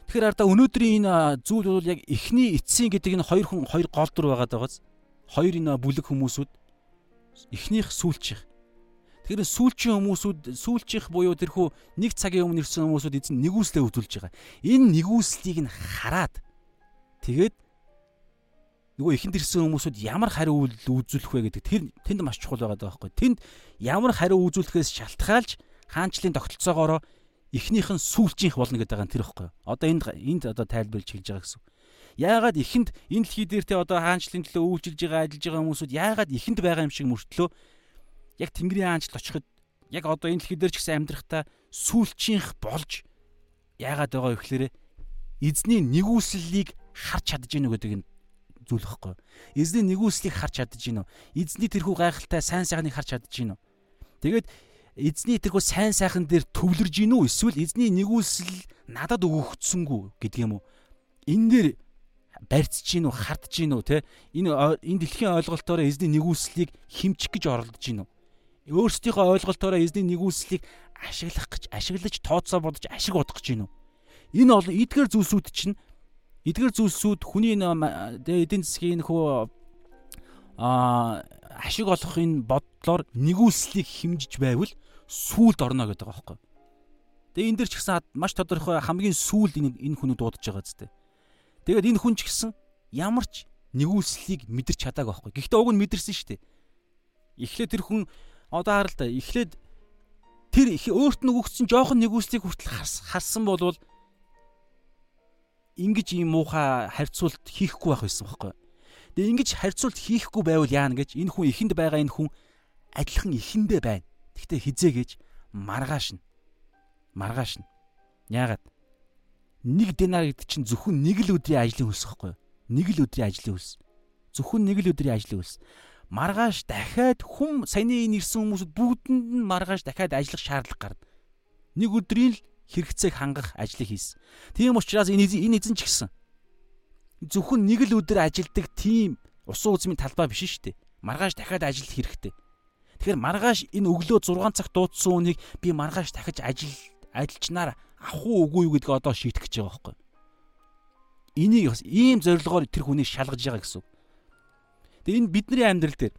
Тэгэхээр ардаа өнөөдрийн энэ зүйл бол яг эхний эцсийн гэдэг энэ хоёр хүн хоёр гол дүр байгаад байгааз. Хоёр энэ бүлэг хүмүүсүүд эхнийх сүүлчих. Тэгэхээр сүүлчийн хүмүүсүүд сүүлчийнх буюу тэрхүү нэг цагийн өмнө ирсэн хүмүүсүүд эзэн нэгүслээ үзүүлж байгаа. Энэ нэгүслийг нь хараад тэгээд нөгөө ихэнд ирсэн хүмүүсүүд ямар хариу үйлдвүүлэх вэ гэдэг тэр тэнд маш чухал байгаа байхгүй. Тэнд ямар хариу үйлдвүүлэхээс шалтгаалж хаанчлалын тогтолцоогоороо эхнийх нь сүүлчийнх болно гэдэг байгаа нь тэр байхгүй. Одоо энд энд одоо тайлбарлаж хэлж байгаа гэсэн. Яагаад ихэнд энэ дэлхий дээр те одоо хаанчлалын төлөө үйлчилж байгаа ажиллаж байгаа хүмүүсүүд яагаад ихэнд байгаа юм шиг мөртлөө яг Тэнгэрийн хаанчлал очиход яг одоо энэ дэлхий дээр ч гэсэн амьдрахтаа сүүлчийнх болж яагаад байгаа вэ гэхээр эзний нэгүслийг харж чадж гинэ гэдэг нь зүйл واخхой. Эзний нэгүслийг харж чадж гинөө. Эзний тэрхүү гайхалтай сайн сайхныг харж чадж гинөө. Тэгээд эзний тэрхүү сайн сайхан дээр төвлөрж гинөө эсвэл эзний нэгүсэл надад өгөгдсөнгүү гэдэг юм уу? Энэ дээр барьцж гинөө, хардж гинөө те. Энэ энэ дэлхийн ойлголтоор эзний нэгүслийг химчих гэж оролдож гинөө өөрсдийнхөө ойлголтоороо эзний нэгүслийг ашиглах гэж ашиглаж тооцоо бодож ашиг бодох гэж байна уу? Энэ олон эдгээр зүйлсүүд чинь эдгээр зүйлсүүд хүний эдийн засгийн хөө а ашиг олохын бодлоор нэгүслийг химжиж байвал сүулд орно гэдэг байгаа байхгүй. Тэгээ энэ дэр ч гэсэн маш тодорхой хамгийн сүүлд энэ энэ хүн дуудаж байгаа зү. Тэгээд энэ хүн ч гэсэн ямар ч нэгүслийг мэдэрч чадаагүй байхгүй. Гэхдээ уг нь мэдэрсэн шүү дээ. Эхлээд тэр хүн одоо хараа л да. Эхлээд тэр өөрт нь өгсөн жоохон нэгүслийг хүртэл харсан болвол ингэж ийм муухай харьцуулт хийхгүй байх байсан байхгүй. Тэгээ ингэж харьцуулт хийхгүй байвал яана гэж энэ хүн ихэнд байгаа энэ хүн адилхан ихэндээ байна. Гэхдээ хизээ гэж маргааш нь. Маргааш нь. Яагаад? Нэг динар гэдэг чинь зөвхөн нэг л өдрийн ажлын хөлс байхгүй? Нэг л өдрийн ажлын хөлс. Зөвхөн нэг л өдрийн ажлын хөлс. Маргааш дахиад хүм саяны энэ ирсэн хүмүүсд бүгдэнд нь маргааш дахиад ажиллах шаардлага гарна. Нэг өдрийн л хэрэгцээг хангах ажлыг хийсэн. Тийм учраас энэ энэ эзэн ч гэсэн зөвхөн нэг л өдөр ажилдаг тийм усан үзмийн талбай биш шүү дээ. Маргааш дахиад ажиллах хэрэгтэй. Тэгэхээр маргааш энэ өглөө 6 цагт дуудсан үнийг би маргааш дахиж ажил ажилчнаар авах уу үгүй юу гэдгийг одоо шийдэх гэж байгаа байхгүй. Энийг бас ийм зорилгоор тэр хүнийг шалгаж байгаа гэсэн. Тэгээ энэ бидний амьдрал дээр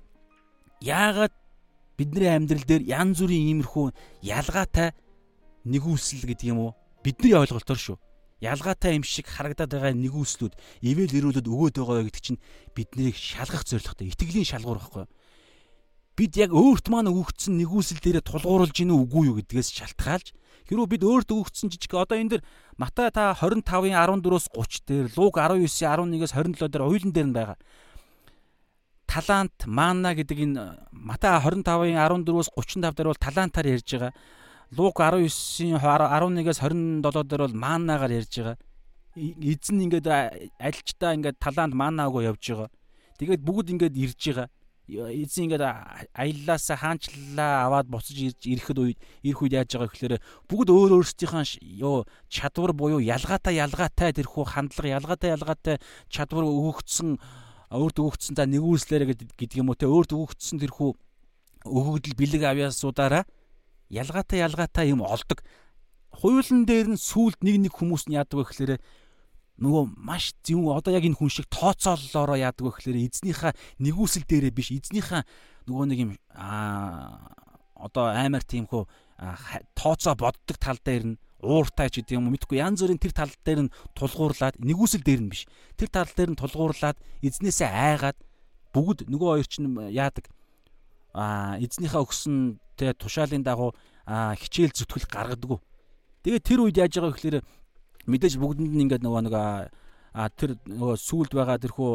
яагаад бидний амьдрал дээр янз бүрийн иймэрхүү ялгаатай нэгүсэл гэдэг юм уу? Бидний ойлголтоор шүү. Ялгаатай юм шиг харагдаад байгаа нэгүслүүд ивэл ирүүлээд өгөөд байгаа гэдэг чинь биднийг шалгах зорилготой итгэлийн шалгуур байхгүй юу? Бид яг өөрт маань өгөгдсөн нэгүсэл дээрээ тулгуурлаж гинэ үгүй юу гэдгээс шалтгаалж хэрвээ бид өөрт өгөгдсөн жижиг одоо энэ дэр Матай та 25-ын 14-өөс 30 дээр Луг 19-ийн 11-ээс 27 дээр уйлан дээр нь байгаа талант маана гэдэг энэ Матай 25-ын 14-өөс 35 дээр бол талантаар ярьж байгаа. Лук 19-ийн 11-ээс 27 дээр бол маанагаар ярьж байгаа. Эзэн ингээд альчтаа ингээд талаанд маанаагүй явж байгаа. Тэгээд бүгд ингээд ирж байгаа. Эзэн ингээд аяллаасаа хаанчлалаа аваад буцаж ирж ирэхэд үед ирэх үед яаж байгаа гэхээр бүгд өөр өөрсдийнхээ ёо чадвар буюу ялгаатай ялгаатай тэрхүү хандлага ялгаатай ялгаатай чадвар өгөгдсөн өөрт өгөгдсөн за нэгүслээрэ гэдэг юм уу те өөрт өгөгдсөн тэрхүү өгөгдөл бэлэг авьяасуудаараа ялгаатай ялгаатай юм олдог. Хуйлан дээр нь сүулт нэг нэг хүмүүс нь яадаг вэ гэхээр нөгөө маш зөв одоо яг энэ хүн шиг тооцооллоороо яадаг вэ гэхээр эзнийхээ нэгүсэл дээрээ биш. Эзнийхээ нөгөө нэг юм аа одоо аймаар тиймхүү тооцоо боддог тал дээр нь ууртай ч гэдэг юм уу мэдгүй янз бүрийн тэр тал дээр нь тулгуурлаад нэгүсэл дээр нь биш. Тэр тал дээр нь тулгуурлаад эзнээсээ айгаад бүгд нөгөө хоёр чинь яадаг эзнийхээ өгсөн тэ тушаалын дагуу хичээл зүтгэл гаргадаг. Тэгээ тэр үед яаж байгаа гэхээр мэдээж бүгдэнд нь ингээд нөгөө нэг тэр нөгөө сүулд байгаа тэрхүү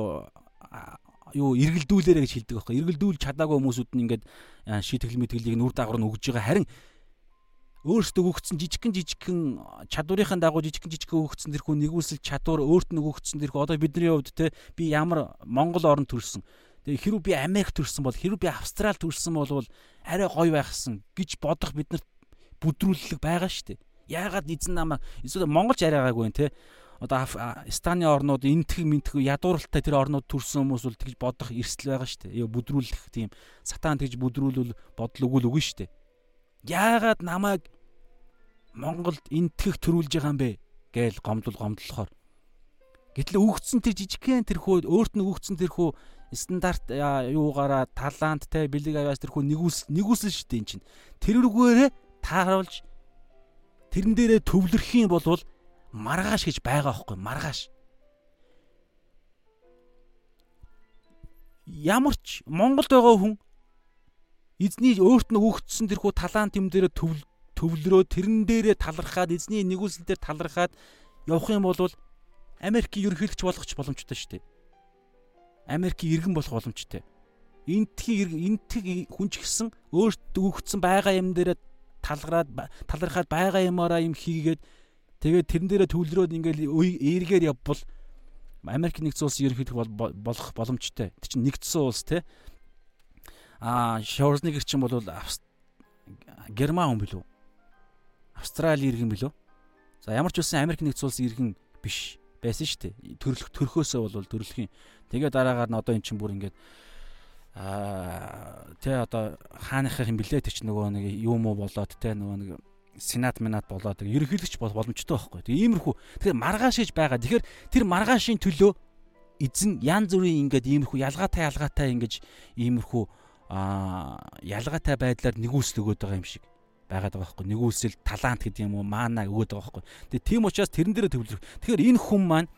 юу эргэлдүүлээрэ гэж хэлдэг байхгүй. Эргэлдүүлж чадаагүй хүмүүсүүд нь ингээд шийтгэл мэтгэлийг нүр дагавар нь өгж байгаа. Харин өөртөө өгөгдсөн жижигхэн жижигхэн чадварынхаа дагуу жижигхэн жижигхэн өгөгдсөн тэрхүү нэгүсэл чадвар өөрт нь өгөгдсөн тэрхүү одоо бидний хувьд те би ямар Монгол орнд төрсэн Тэгээ хэрүү би Америк төрсэн бол хэрүү би Австрал төрсэн бол арай гоё байхсан гэж бодох биднэрт бүдрүүлэлэг байгаа шүү дээ. Яагаад эзэн намайг эсвэл Монголч арайгаагүй те одоо Станы орнууд энтэг мэнтэг ядууралтай тэр орнууд төрсэн хүмүүс бол тэгж бодох эрсдэл байгаа шүү дээ. Бүдрүүлэх тийм сатан тэгж бүдрүүлвэл бодол өгөл үгүй шүү дээ. Яагаад намайг Монголд энтгэх төрүүлж байгаа юм бэ гээл гомдол гомдлохоор Гэтэл өгөгдсөн тэр жижигхэн тэрхүү өөрт нь өгөгдсөн тэрхүү стандарт юугаараа таланттай бэлэг авяас тэрхүү нэгүс нэгүсэл шүү дээ эн чинь. Тэрүүгээрээ тааруулж тэрэн дээрээ төвлөрөх юм бол маргааш гэж байгаа байхгүй маргааш. Ямар ч Монголд байгаа хүн эзний өөрт нь өгөгдсөн тэрхүү талант юм дээрээ төвлөрөө тэрэн дээрээ талархаад эзний нэгүсэл дээр талархаад явах юм бол Америкийн ерөнхийлөгч болох ч боломжтой шүү дээ. Америкийн иргэн болох боломжтой. Энтхий энтхийг хүн ч гэсэн өөрт өгөгдсөн байгаа юм дээр талгараад талархаад байгаа юмараа юм хийгээд тэгээд тэрэн дээрээ төвлөрөөд ингээл эргээр явбал Америк нэгдсэн улсын ерөнхийлөх болох боломжтой. Тэр чинь нэгдсэн улс те. Аа Шварценеггер чинь бол Герман хүн билүү? Австрали иргэн билүү? За ямар ч үсэн Америк нэгдсэн улсын иргэн биш байсан шүү дээ. Төрлөх төрхөөсөө бол төрлөхийн. Тэгээ дараагаар нь одоо эн чинь бүр ингээд аа тэ одоо хааныхын юм блэ тэр чинь нөгөө нэг юм уу болоод тэ нөгөө нэг сенат минат болоод ерөнхийлөгч бол боломжтой байхгүй. Тэгээ иймэрхүү. Тэгэхээр маргааш гэж байгаа. Тэгэхээр тэр маргаашийн төлөө эзэн янз бүрийн ингээд иймэрхүү ялгаатай ялгаатай ингэж иймэрхүү аа ялгаатай байдлаар нэгүсэл өгöd байгаа юм шиг байгаад байгаа байхгүй. Нэгүсэл талант гэдэг юм уу маана өгöd байгаа байхгүй. Тэгээ тийм учраас тэрэн дээрээ төвлөрөх. Тэгэхээр энэ хүн маань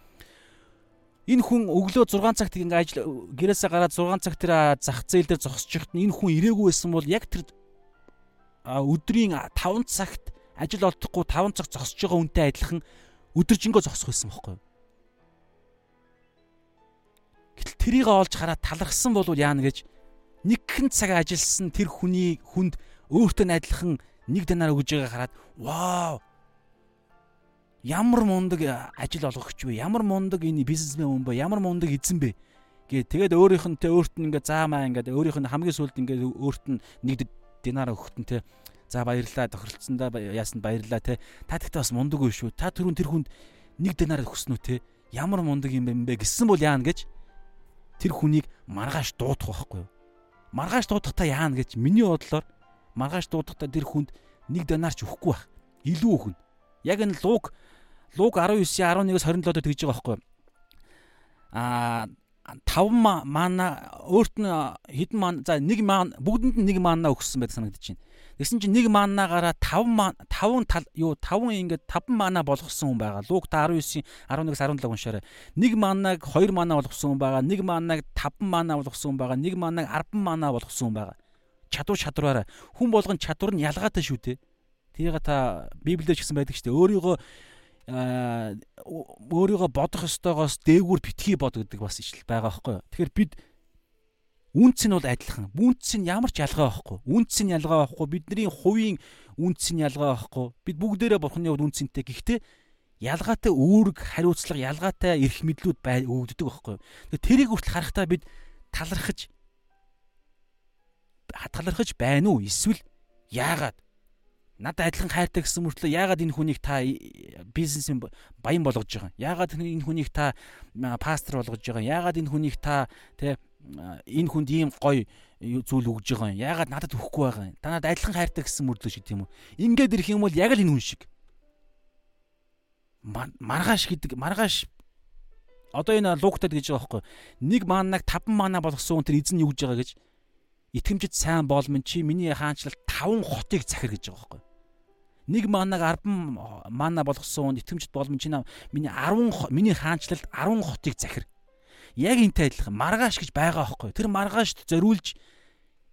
энэ хүн өглөө 6 цагт ингээ ажил гэрээсээ гараад 6 цаг тэр зах зээл дээр зогсчихт энэ хүн ирээгүй байсан бол яг тэр өдрийн 5 цагт ажил олдохгүй 5 цаг зогсож байгаа үнтэй адилхан өдөржингөө зогсох байсан байхгүй юу? Гэтэл трийг олж хараад талархсан бол яана гэж нэгхэн цаг ажилласан тэр хүний хүнд өөртөө адилхан нэг данаар өгж байгааг хараад вау ямар мундаг ажил олгогч вэ? Ямар мундаг энэ бизнесмен хүн бэ? Ямар мундаг эзэн бэ? гээ тэгээд өөрийнх нь те өөрт нь ингээ заамаа ингээ өөрийнх нь хамгийн сүүлд ингээ өөрт нь нэг динар өгөхт нь те за баярлаа тохиролцсондоо яасан баярлаа те та тэгтээ бас мундаг үү шүү та түрүүн тэр хүнд нэг динар өгсөн үү те ямар мундаг юм бэ гэсэн бол яана гэж тэр хүнийг маргааш дуудах байхгүй юу маргааш дуудахтаа яана гэж миний бодлоор маргааш дуудахтаа тэр хүнд нэг динар ч өгөхгүй байх илүү өгнө яг энэ луг луг 19-11-с 27-д тэгж байгаа байхгүй юу а 5 маана өөрт нь хэдэн маана за нэг маана бүгдэнд нь нэг маана өгсөн байдаг санагдаж байна. Тэгсэн чинь нэг маанаагаараа 5 5 тал юу 5 ингээд 5 маана болгосон хүн байгаа. Луг 19 11-с 17 уншаарай. Нэг маанаг 2 маана болгосон хүн байгаа. Нэг маанаг 5 маана болгосон хүн байгаа. Нэг маанаг 10 маана болгосон хүн байгаа. Чадвар чадвараараа хүн болгон чадвар нь ялгаатай шүү дээ. Тэрийг та Библиэд ч гэсэн байдаг шүү дээ. Өөрийгөө өөрийгөө бодох ёстойгоос дээгүүр битгий бод гэдэг бас ижил байгаа байхгүй юу. Тэгэхээр бид үнц нь бол адилхан. Үнц нь ямар ч ялгаа байхгүй. Үнц нь ялгаа байхгүй. Бидний хувийн үнц нь ялгаа байхгүй. Бид бүгдээрээ бурхны хувьд үнцэнтэй. Гэхдээ ялгаатай үүрэг, хариуцлага, ялгаатай эрх мэдлүүд бай өгдөг байхгүй юу. Тэрийг хүртэл харахтаа бид талархаж талархаж байна уу? Эсвэл яагаад надад адилхан хайртай гэсэн мөртлөө яагаад энэ хүнийг та бизнесийн баян болгож байгаа юм? Яагаад энэ хүнийг та пастор болгож байгаа юм? Яагаад энэ хүнийг та тэ энэ хүнд ийм гоё зүйл өгж байгаа юм? Яагаад надад өгөхгүй байгаа юм? Та надад адилхан хайртай гэсэн мөртлөө шиг тийм үү? Ингээд ирэх юм бол яг л энэ хүн шиг. Маргааш гэдэг маргааш одоо энэ лугтад гэж байгаа байхгүй нэг маанаг 5 маана болгосон хүн тэр эзэн юу гэж байгаа гэж итгэмжид сайн болмон чи миний хаанчлал 5 хотыг захир гэж байгаа байхгүй нэг манаг 10 мана болгосон итгэмжт боломж чинь миний 10 миний хаанчлалд 10 хотыг захир. Яг энтэй адилхан маргааш гэж байгаа байхгүй. Тэр маргаашд зориулж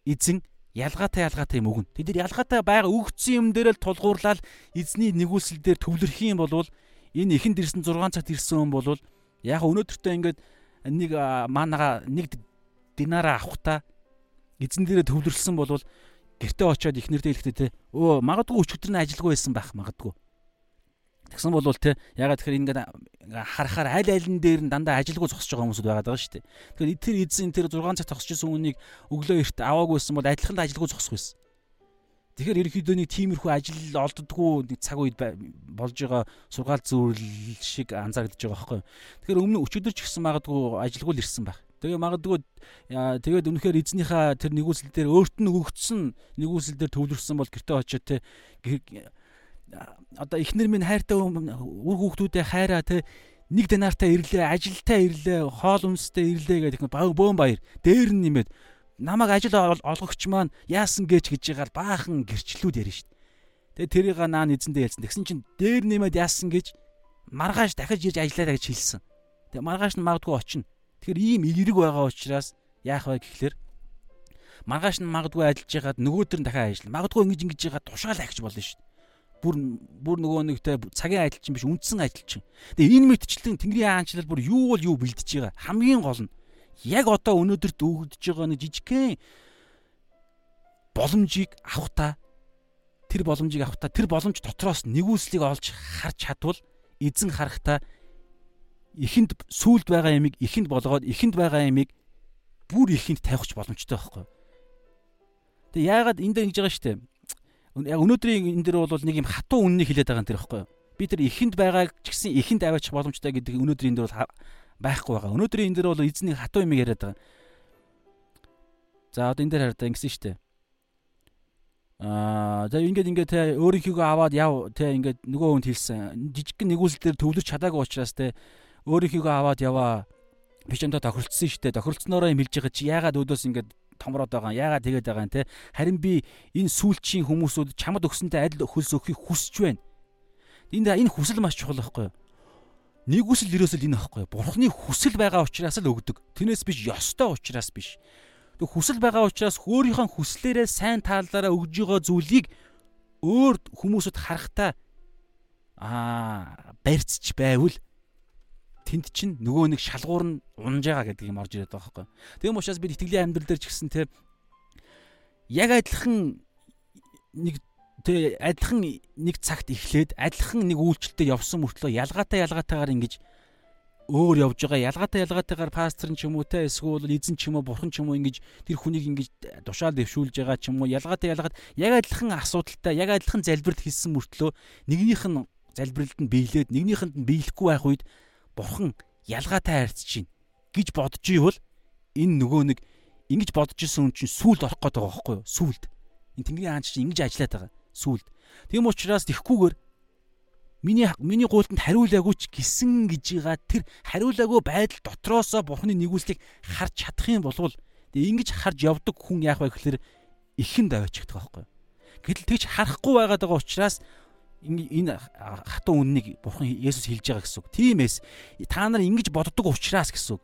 эзэн ялгаатай ялгаатай юм өгнө. Тэд нар ялгаатай байгаа өгцсөн юм дээр л тулгуурлаад эзний нэгүсэл дээр төвлөрөх юм бол энэ ихэнд ирсэн 6 цагт ирсэн хүн бол яг өнөөдөртөө ингээд нэг манага нэг динараа авахта эзэн дээрээ төвлөрсөн бол гэртээ очиод ихнэрдээ хэлэхдээ те өө магадгүй өчигдөр нь ажилгүй байсан байх магадгүй. Тэгсэн бол те ягаад тэгэхээр ингээд харахаар аль алин дээр нь дандаа ажилгүй зогсож байгаа хүмүүс байгаад байгаа шүү дээ. Тэгэхээр тэр эзэн тэр 6 цаг зогсож исэн хүнийг өглөө эрт аваагүйсэн бол адилхан ажилгүй зогсох байсан. Тэгэхээр ерөнхийдөө нэг тиймэрхүү ажил олддггүй нэг цаг үед болж байгаа сургаал зөвлөл шиг анзаарэгдэж байгаа байхгүй. Тэгэхээр өмнө өчигдөр ч гэсэн магадгүй ажилгүй л ирсэн байх. Тэгээ магадгүй тэгээд үнэхээр эзнийхээ тэр нэгүсэл дээр өөрт нь өгөгдсөн нэгүсэл дээр төвлөрсөн бол гэртээ очиод те одоо эхнэр минь хайртай үр хүүхдүүдээ хайраа те нэг динартаа ирлээ, ажилтаа ирлээ, хоол үнстэй ирлээ гэдэг баг бөөн баяр. Дээр нь нэмээд намайг ажил олгогч маань яасан гэж гэж ягаар баахан гэрчлүүд ярина шүү дээ. Тэгээ тэрийг наа эзэндээ ялсан. Тэгсэн чинь дээр нэмээд яасан гэж маргааш дахиж ирж ажиллаа гэж хэлсэн. Тэгээ маргааш нь магадгүй очино. Тэгэхээр ийм эерэг байгаа учраас яах вэ гэхлээр маргааш нь магадгүй ажиллаж байгаад нөгөөдөр нь дахиад ажиллана. Магадгүй ингэж ингэж яагаад тушаал ахиж болно шүү дээ бүр бүр нөгөө нэгтэй цагийн ажил чинь биш үндсэн ажил чинь. Тэгээ энэ мэтчлэн Тэнгэрийн хаанчлал бүр юу бол юу бэлдэж байгаа. Хамгийн гол нь яг одоо өнөөдөрт өгөгдөж байгаа нэг жижигхэн боломжийг авахта тэр боломжийг авахта тэр боломж дотроос нэгүслийг олж харж чадвал эзэн харахта ихэнд сүулд байгаа ямиг ихэнд болгоод ихэнд байгаа ямиг бүр ихэнд тавихч боломжтой байхгүй. Тэгээ яагаад энэ дээр ингэж байгаа штэ яг өнөөдрийн энэ дэр бол нэг юм хатуу үннийг хилээд байгаа юм тэр юу? Би тэр ихэнд байгааг ч гэсэн ихэнд аваачих боломжтой гэдэг өнөөдрийн энэ дэр бол байхгүй байгаа. Өнөөдрийн энэ дэр бол эзний хатуу юм яриад байгаа. За одоо энэ дээр хараа ингэсэн дээ. Аа за ингээд ингээд те өөрийнхөө аваад яв те ингээд нөгөө хүнд хэлсэн. Жижигхэн нэгүсэл дээр төвлөрч чадаагүй учраас те өөрийнхөө аваад яваа. Би ч энэ тохиролцсон шүү дээ. Тохиролцсноороо юм хэлж байгаа чи яагаад өөдөөс ингээд томроод байгаа юм. Яагаад тэгээд байгаа юм те? Харин би энэ сүүлчийн хүмүүсүүд чамд өгсөнтэй адил хөлс өгөхийг хүсэж байна. Энд энэ хүсэл маш чухал байхгүй юу? Нэг хүсэл ерөөсөл энэ байхгүй юу? Бурхны хүсэл байгаа учраас л өгдөг. Тэрнээс биш ёстой учраас биш. Тэг хүсэл байгаа учраас өөрийнхөө хүслээрээ сайн таалаараа өгж байгаа зүйлийг өөр хүмүүсд харахтаа аа барьцч байвал тэнд чинь нөгөө нэг шалгуур нь унж байгаа гэдэг юм орж ирээд байгаа байхгүй. Тийм учраас бид итгэлийн амьдрал дээр ч гэсэн те яг адилхан нэг тэ адилхан нэг цагт эхлээд адилхан нэг үйлчлэлтэд явсан мөртлөө ялгаатай ялгаатайгаар ингэж өөр явж байгаа ялгаатай ялгаатайгаар пастор ч юм уу те эсвэл эзэн ч юм уу бурхан ч юм уу ингэж тэр хүнийг ингэж тушаал дэвшүүлж байгаа ч юм уу ялгаатай ялгаад яг адилхан асуудалтай яг адилхан залбирт хийсэн мөртлөө нэгнийх нь залбиралд нь биелээд нэгнийхэнд нь биелэхгүй байх үед бурхан ялгаатай харьцаж чинь гэж бодож ивэл энэ нөгөө нэг ингэж бодож исэн хүн чинь сүулд орох гээд байгаа байхгүй юу? Сүулд. Энэ Тэнгэрийн хаан чинь ингэж ажиллаад байгаа. Сүулд. Тийм учраас тэгхгүйгээр миний миний гуйлтанд хариулаагүй ч гисэн гэж байгаа тэр хариулаагүй байдал дотроосоо бурхны нэгүслийг харж чадах юм бол тэгээ ингэж харж явдаг хүн яах вэ гэхээр ихэн даваачихдаг байхгүй? Гэтэл тэгж харахгүй байгаад байгаа учраас энэ хатуу үннийг бурхан Есүс хэлж байгаа гэсэн үг. Тиймээс та нар ингэж боддог учраас гэсэн үг.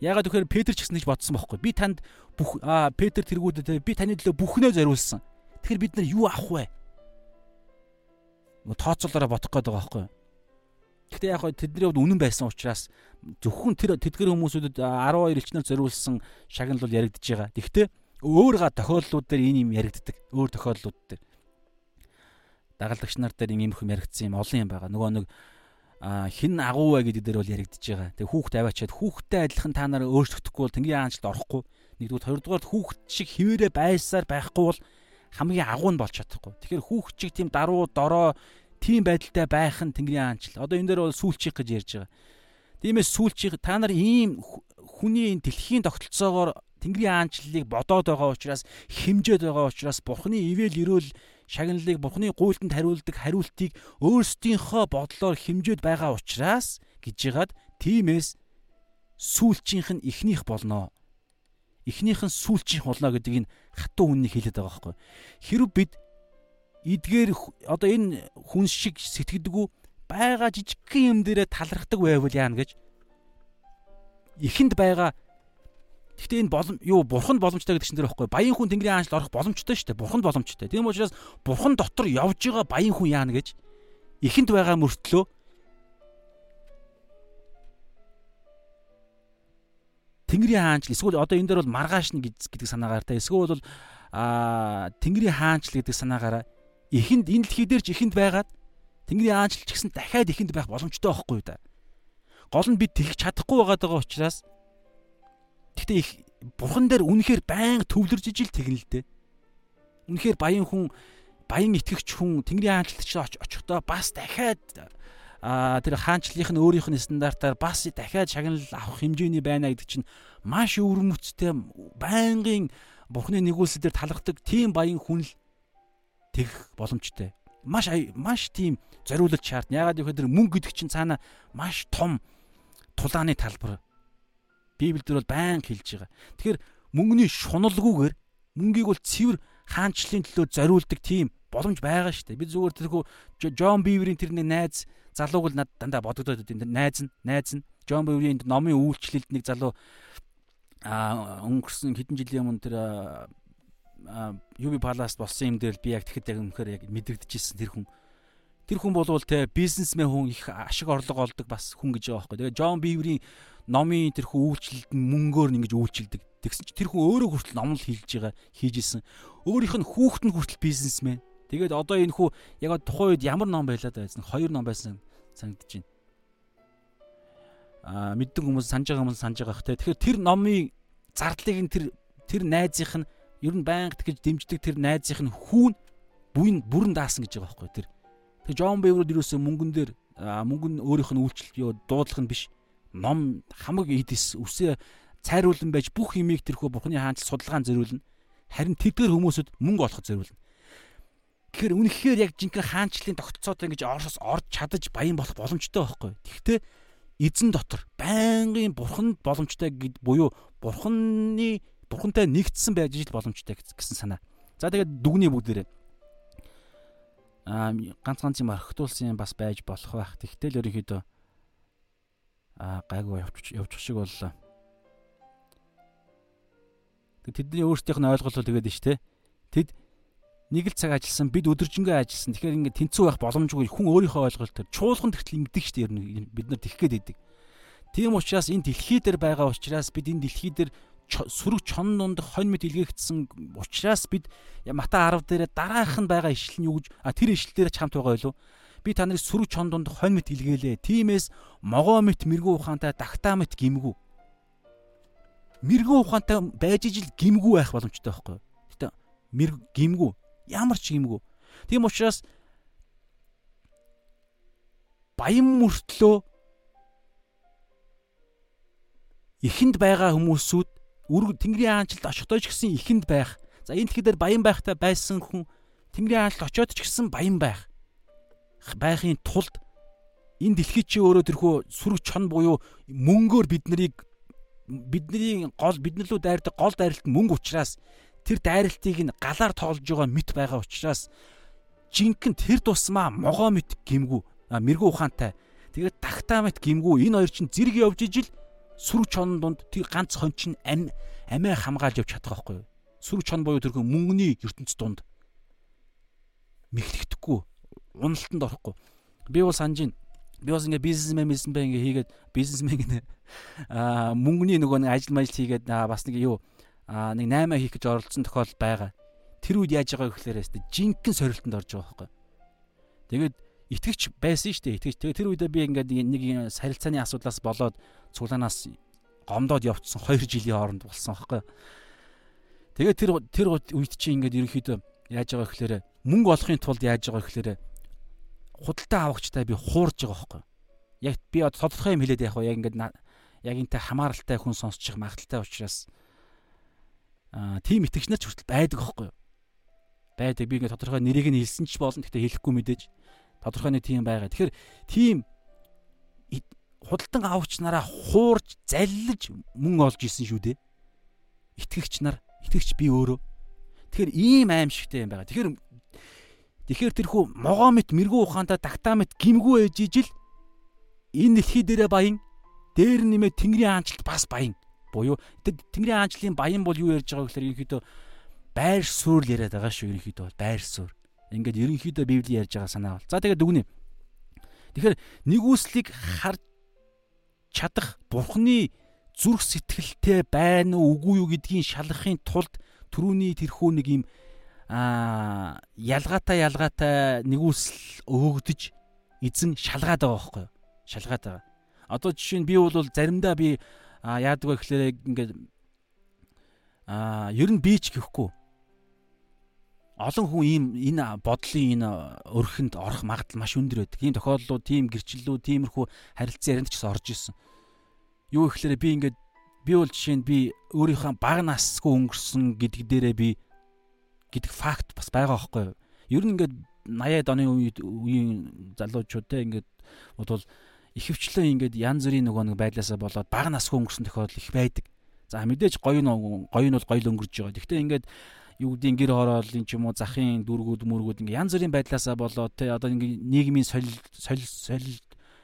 Ягаад гэхээр Петр ч гэсэн гэж бодсон байхгүй. Би танд бүх Петр тэргүүдэд би таны төлөө бүхнөө зориулсан. Тэгэхээр бид нар юу авах вэ? Тооцоолоороо бодох гээд байгаа байхгүй. Гэхдээ яг тэдний хувьд үнэн байсан учраас зөвхөн тэр тэдгэр хүмүүсүүдэд 12 элчнэр зориулсан шагнал бол яригдж байгаа. Гэхдээ өөр га тохиолдлууд дээр энэ юм яригддаг. Өөр тохиолдлууд дээр дагалдагч нар дээр ийм юм яригдсан юм олон юм байгаа. Нөгөө нэг хин агуу вэ гэдэг дээр бол яригдж байгаа. Тэгээ хүүхд аваачаад хүүхдтэй адилхан та нар өөрчлөгдөхгүй бол тэнгийн аанчлалд орохгүй. Нэгдүгээр хоёрдугаар хүүхд шиг хിവэрэ байсаар байхгүй бол хамгийн агуу нь болж чадахгүй. Тэгэхээр хүүхд чиг тийм даруу дорой тийм байдалтай байх нь тэнгэрийн аанчл. Одоо энэ дээр бол сүүлчих гэж ярьж байгаа. Тиймээс сүүлчих та нар ийм хүний энэ дэлхийн тогтолцоогоор тэнгэрийн аанчлалыг бодоод байгаа учраас хэмжээд байгаа учраас бурхны ивэл өрөөл шагналыг Бурхны гуйлтанд хариулдаг хариултыг өөрсдийнхөө бодлоор хэмжээд байгаа учраас гэж яагаад тиймээс сүүлчийнх нь эхнийх болно. Эхнийх нь сүүлчийнх болно гэдэг энэ хатуу үннийг хэлээд байгаа байхгүй. Хэрв бид эдгээр одоо энэ хүн шиг сэтгэдэггүй байгаа жижигхэн юм дээрээ талархдаг байвал яана гэж эхэнд байгаа Гэхдээ энэ болом юу бурханд боломжтой гэдэг чинь тэр байхгүй. Баян хүн Тэнгэрийн хаанчлал орох боломжтой шүү дээ. Бурханд боломжтой. Тийм учраас бурхан дотор явж байгаа баян хүн яана гэж ихэнд байгаа мөртлөө Тэнгэрийн хаанчл эсвэл одоо энэ дээр бол маргааш нь гэдэг санаагаар та эсвэл бол аа Тэнгэрийн хаанчл гэдэг санаагаараа ихэнд энэ дэлхий дээр ч ихэнд байгаад Тэнгэрийн хаанчл ч гэсэн дахиад ихэнд байх боломжтой байхгүй юу да. Гол нь бид тэгэх чадахгүй байгаа учраас Гэхдээ их бурхан дээр үнэхээр байн төвлөрж ижил тэгнэ л дээ. Үнэхээр баян хүн баян итгэгч хүн Тэнгэрийн хаанчлалч очихдоо бас дахиад а тэр хаанчлалынх нь өөрийнх нь стандартаар бас дахиад шагнал авах хэмжээний байна гэдэг чинь маш өвөрмөцтэй байнгын бурхны нэгүүлсэл дээр талархдаг тийм баян хүн л тэгэх боломжтой. маш маш тийм зориулж шаардна. Ягаад гэвэл мөнгө гэдэг чинь цаана маш том тулааны талбар. Библиэлд бол байнга хэлж байгаа. Тэгэхээр мөнгөний шуналгүйгээр мөнгийг бол цэвэр хаанчлалын төлөө зориулдаг тийм боломж байгаа шүү дээ. Би зүгээр тэрхүү Джон Биверийн тэр нэг найз залууг л надад дандаа бодогдоод байна. Найз нь, найз нь Джон Биверийн номын үйлчлэлд нэг залуу а өнгөрсөн хэдэн жилийн өмнө тэр UB Palace болсон юм дээр би яг тэгэхэд яг өмнөхөр яг мэдрэгдэжсэн тэр хүн. Тэр хүн болвол те бизнесмен хүн их ашиг орлого олдог бас хүн гэж байгаа байхгүй. Тэгээ Джон Биверийн номын тэр хүн үйлчлэлд нь мөнгөөр ингэж үйлчилдэг. Тэгсэн чинь тэр хүн өөрөө хүртэл ном л хийж байгаа, хийжсэн. Өөрийнх нь хүүхэд нь хүртэл бизнесмен. Тэгээд одоо энэ хүү яг тухайн үед ямар ном байлаа байсан? Хоёр ном байсан санагдаж байна. Аа мэддэг хүмүүс санаж байгаа хүмүүс санаж байгаа хэ. Тэгэхээр тэр номын зардлыг нь тэр тэр найзынх нь ер нь байнга тэгж дэмждэг тэр найзынх нь хүүн буйн бүрэн даасан гэж байгаа байхгүй тэр. Тэгээ Джон Бэврод юусэн мөнгөн дээр мөнгөн өөрийнх нь үйлчлэлт юу дуудлах нь биш. Ном хамаг идэс үсээ цайруулан байж бүх имийг тэрхүү бурхны хаанч судалгаан зориулна. Харин тэдгээр хүмүүсд мөнгө олоход зориулна. Тэгэхээр үнэхээр яг жинхэнэ хаанчлалын тогтцоотой ингэж орсос орж чадаж баян болох боломжтой байхгүй. Тэгэхдээ эзэн дотор байнгын бурханд боломжтой гэд буюу бурханы бурхантай нэгдсэн байж ижил боломжтой гэсэн санаа. За тэгээд дүгний бүгдээрээ аа ганц ганц юм орхитуулсан юм бас байж болох байх. Тэгтэл ерөнхийдөө гайгүй явж явчих шиг боллоо. Тэдний өөрсдийнх нь ойлголт бол тэгээд нь шүү дээ. Тэд нэг л цаг ажилласан бид өдөржингөө ажилласан. Тэгэхээр ингээд тэнцүү байх боломжгүй хүн өөрийнхөө ойлголтоор чуулган тэгтэл ингэдэг шүү дээ. Ер нь бид нар тэгэх гээд байдаг. Тийм учраас энэ дэлхий дээр байгаа учраас бид энэ дэлхий дээр сүрэг чон дунд хонь мэт илгээгдсэн учраас бид Мата 10 дээр дараах нь байгаа ишлэл нь юу гэж а тэр ишлэл дээр ч хамт байгаа юу? Би та нарыг сүрэг чон дунд хонь мэт илгээлээ. Тимээс могоо мэт мэрэгүү ухаантай дагтаа мэт гимгүү. Мэрэгүү ухаантай байж ижил гимгүү байх боломжтой байхгүй юу? Гэтэ мэр гимгүү Ямар ч юмгүй. Тийм учраас баян мөртлөө ихэнд байгаа хүмүүсүүд үрг Тэнгэрийн хаанчлалд очихдоо ч гэсэн ихэнд байх. За энэ дэлхийд баян байхтай байсан хүн Тэнгэрийн хаанчлалд очиод ч гэсэн баян байх. Байхын тулд энэ дэлхий чи өөрөө тэрхүү сүрэг чон буюу мөнгөөр бид нарыг бидний гол биднэлүү дайрдаг гол дайралт мөнгө учраас тэр дайралтыг нь галаар тоолж байгаа мэт байгаа учраас жинхэнэ тэр тусмаа могоо мэт гимгүү. Мэрэгүү ухаантай. Тэгээд тагтаа мэт гимгүү. Энэ хоёр чинь зэрэг явж ижил сүрэг чон донд тэр ганц хон чинь ам амиа хамгаалж явж чадах байхгүй сүрэг чон буюу тэрхүү мөнгөний ертөнц донд мэхлэгдэхгүй уналтанд орохгүй би бол санаж байна би бас ингээ бизнесмен бизнесмен ингээ хийгээд бизнесмен гэнэ аа мөнгөний нөгөө нэг ажил мэл хийгээд бас нэг юу аа нэг 8 хийх гэж оролцсон тохиол байгаа. Тэр үед яаж байгаа гэхээр өстө жинхэнэ сорилтонд орж байгаа байхгүй. Тэгээд итгэвч байсан шүү дээ. Итгэвч. Тэгээд тэр үедээ би ингээд нэг сарилцааны асуудлаас болоод цуглаанаас гомдоод явцсан 2 жилийн хооронд болсон байхгүй. Тэгээд тэр тэр үед чи ингээд ерөнхийдөө яаж байгаа гэхээр мөнгө олохын тулд яаж байгаа гэхээр худалдаа авахчтай би хуурж байгаа байхгүй. Яг би тодорхой юм хэлээд яг яг ингээд яг энтэй хамааралтай хүн сонсчих магадaltaй учраас аа тийм итгэгч нар ч хүртэл байдаг юу? Байдаг. Би ингээд тодорхой нэрийг нь хэлсэн ч болно. Гэхдээ хэлэхгүй мэдээж тодорхой нэг тийм байгаа. Тэгэхээр тийм худалдан авч нараа хуурж заллиж мөн олж исэн шүү дээ. Итгэгч нар, итгэгч би өөрөө. Тэгэхээр ийм аимшигтай юм байгаа. Тэгэхээр тэгэхээр тэрхүү могоо мэт мэрэгүү ухаантай тагтаа мэт гимгүү ээж ижил энэ дэлхий дээрээ баян дээр нэмээ тэнгэрийн хаанчлалт бас баян буюу Тэнгэрийн аанчлалын баян бол юу ярьж байгаа гэхээр ерөнхийдөө байр суурь яриад байгаа шүү ерөнхийдөө бол байр суурь. Ингээд ерөнхийдөө Библи ярьж байгаа санаа бол. За тэгээд дүгнэ. Тэгэхээр нэгүслийг харж чадах Бурхны зүрх сэтгэлтэй байна уу үгүй юу гэдгийг шалгахын тулд түрүүний тэрхүү нэг юм аа ялгаатай ялгаатай нэгүсэл өгөгдөж эзэн шалгаад байгаа байхгүй юу? Шалгаад байгаа. Одоо жишээ нь би бол заримдаа би яадаг вэ гэхээр ингээд а ер нь би ч гэхгүй олон хүн ийм энэ бодлын энэ өрхөнд орох магадлал маш өндөр байдаг. Ийм тохиолдлууд, тийм гэрчлэлүүд, тиймэрхүү харилцан ярианд ч гэсэн орж исэн. Юу гэхээр би ингээд би бол жишээ нь би өөрийнхөө баг насгүй өнгөрсөн гэдэг дээрээ би гэдэг факт бас байгаа байхгүй юу? Ер нь ингээд 80-аад оны үед үеийн залуучууд те ингээд бодвол ихэвчлэн ингээд янз бүрийн нөгөө нэг байдлаасаа болоод бага насгүй өнгөрсөн тохиолдол их байдаг. За мэдээж гоё нь гоё нь бол гоё л өнгөрч байгаа. Гэхдээ ингээд юу гэдгийг гэр хорооллын ч юм уу захын дүргүүд мөргүүд ингээ янз бүрийн байдлаасаа болоод те одоо ингээ нийгмийн солил солил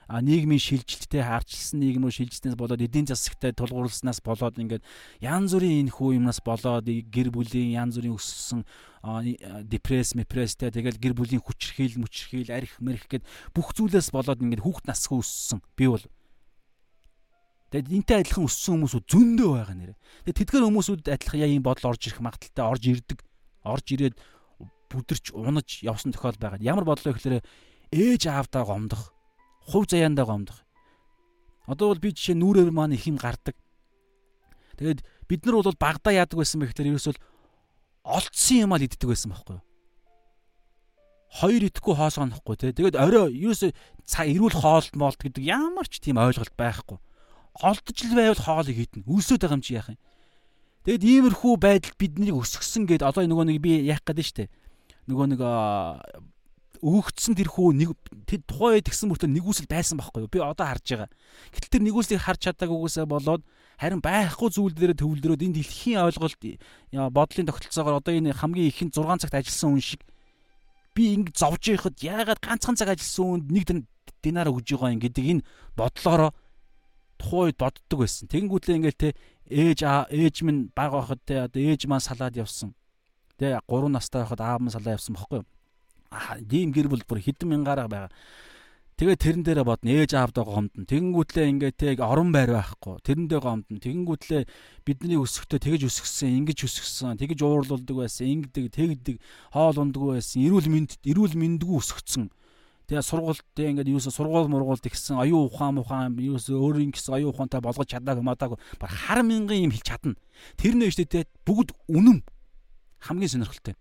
нийгмийн шилжилттэй харчилсан нийгэм рүү шилжснээс болоод эдийн засагтай тулгуурласнаас болоод ингээд янз бүрийн энэ хүү юмнаас болоод гэр бүлийн янз бүрийн өссөн депресс, мепресстэй тэгэл гэр бүлийн хүчрхийл, мөчрхийл, арх мэрх гэд бүх зүйлээс болоод ингээд хүүхд насгүй өссөн. Би бол Тэгэд энтэй адилхан өссөн хүмүүсүүд зөндөө байгаа нэрэ. Тэгэд тэдгээр хүмүүсүүд адилхан яа ийм бодол орж ирэх магадaltaй орж ирдэг. Орж ирээд бүдэрч унаж явсан тохиол байгаа. Ямар бодлоо гэхээр ээж аавдаа гомдох хувь заяандаа гомдох. Одоо бол би жишээ нүрээр маань их юм гардаг. Тэгээд бид нар бол багада яадаг байсан бэ гэхээр ерөөсөл олдсон юм аа л иддэг байсан байхгүй юу? Хоёр идэхгүй хоосгонохгүй тий. Тэгээд орой ерөөсөө цаа эрүүл хоолт моолт гэдэг ямар ч тийм ойлголт байхгүй. Олдож л байвал хоолыг идэнэ. Үлсөд байгаа юм чи яах юм? Тэгэд иймэрхүү байдал биднийг өсгсөн гэд одоо нөгөө нэг би яах гээд нь штэ. Нөгөө нэг өгөгдсөн тэр хүү нэг тухайн үед тэгсэн мөртөө нэгүсэл байсан байхгүй юу? Би одоо харж байгаа. Гэтэл тэр нэгүслийг харж чадаагүйгээсээ болоод харин байхгүй зүйл дээр төвлөрөөд энэ дэлхийн ойлголт бодлын тогтолцоогоор одоо энэ хамгийн ихэнд 6 цагт ажилласан хүн шиг би ингэ зовж байхад яагаад ганцхан цаг ажилласан хүнд нэг динар өгж байгаа юм гэдэг энэ бодлороо тухайн үед боддог байсан. Тэгэнгүүтлээ ингээл те ээж ээж минь баг байхад те одоо ээж маань салаад явсан. Тэ 3 настай байхад аав маань салаад явсан бохгүй юу? Ийм гэр бүл бүр хэдэн мянгаараа байгаа. Тэгээ тэрэн дээрээ бодно ээж аавдаа гомдно. Тэгэнгүүтлээ ингээд тэг орон байр байхгүй. Тэрэндээ гомдно. Тэгэнгүүтлээ бидний өсөхдөө тэгэж өсгсөн, ингэж өсгсөн, тэгэж уурлуулдаг байсан, ингэдэг, тэгдэг, хоол ундаггүй байсан, эрүүл мэнд, эрүүл мэндгүй өсгцэн. Тэгээ сургуульд ингээд юусе сургууль мургуулд ихсэн аюу ухаан ухаан юусе өөрийн гэсэн аюу ухаантай болгож чадаагүй мадаагүй бар хар мянган юм хэлж чадна. Тэр нэ штэ бүгд үнэн хамгийн сонирхолтой.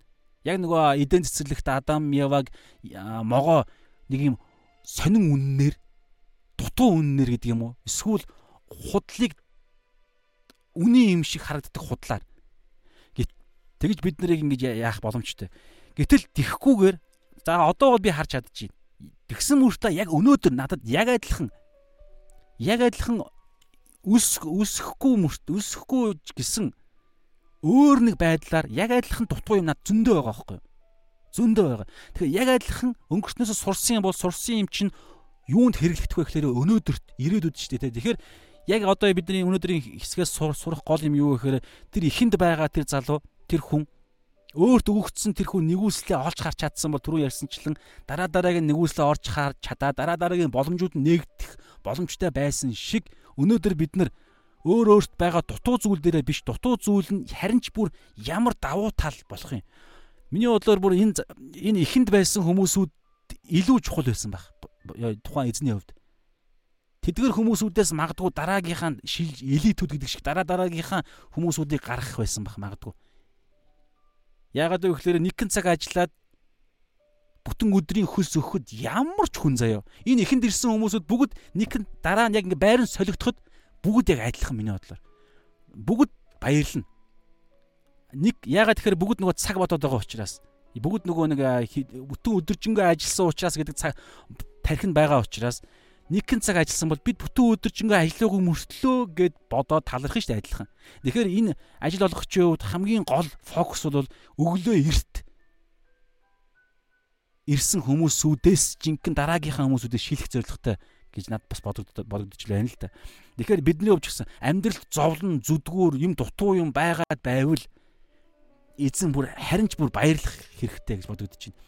Яг нөгөө эдэн цэцэрлэгт Адам Яваг могоо нэг юм сонин үннээр дутуу үннээр гэдэг юм уу? Эсвэл худлыг үний юм шиг харагддаг худлаар. Тэгж бид нарыг ингэж яах боломжтой. Гэтэл тихгүүгээр за одоо бол би харж чадчихээн. Тэгсэн мөртөө яг өнөөдөр надад яг адилхан яг адилхан үсэх үсэхгүй мөрт үсэхгүй гэсэн өөр нэг байдлаар яг адилхан дутуу юм над зөндөө байгаа байхгүй юу? Зөндөө байгаа. Тэгэхээр яг адилхан өнгөрснөөс сурсан юм бол сурсан юм чинь юунд хэрэглэгдэх вэ гэхээр өнөөдөрт ирээдүйд ч тийм. Тэгэхээр яг одоо бидний өнөөдрийн хэсгээс сурах гол юм юу гэхээр тэр ихэнд байгаа тэр залуу тэр хүн өөрт өгөгдсөн тэр хүн нэгүслээ олж харж чадсан бол түрүү ярьсанчлан дараа дараагийн нэгүслээ орж харж чадаа дараа дараагийн боломжууд нэгдэх боломжтой байсан шиг өнөөдөр бид нар өөр өөрт байгаа дутуу зүйл дээрээ биш дутуу зүйл нь харин ч бүр ямар давуу тал болох юм. Миний бодлоор бүр энэ энэ ихэнд байсан хүмүүсүүд илүү чухал байсан байх. Тухайн эзний хувьд. Тэдгэр хүмүүсүүдээс магадгүй дараагийнхаа элитүүд гэдэг шиг дараа дараагийнхаа хүмүүсүүдийг гаргах байсан байх магадгүй. Яагаад вэ гэхээр нэгэн цаг ажиллаад бүтэн өдрийн хөлс өгөхөд ямар ч хүн заяа. Энэ ихэнд ирсэн хүмүүсүүд бүгд нэгэн дараа нь яг ингээ байран солигдоход бүгд яг адилхан миний бодлоор. Бүгд баярлна. Нэг ягаад тэгэхээр бүгд нөгөө цаг бодоод байгаа учраас бүгд нөгөө нэг бүтэн өдөржингөө ажилласан учраас гэдэг цаг тархинд байгаа учраас нэгэн цаг ажилласан бол бид бүтэн өдөржингөө ажиллаагүй мөртлөө гэд бодоод талархах шүү дээ адилхан. Тэгэхээр энэ ажил олгогчийн хувьд хамгийн гол фокус бол өглөө эрт ирсэн хүмүүсүүдээс жинхэнэ дараагийнхаа хүмүүсүүдээс шилэх зорилготой гэж надад бас байна л да. Тэгэхээр бидний өвч гисэн амьдралд зовлон зүдгүүр юм дутуу юм байгаад байвал эзэн бүр харин ч бүр баярлах хэрэгтэй гэж байна.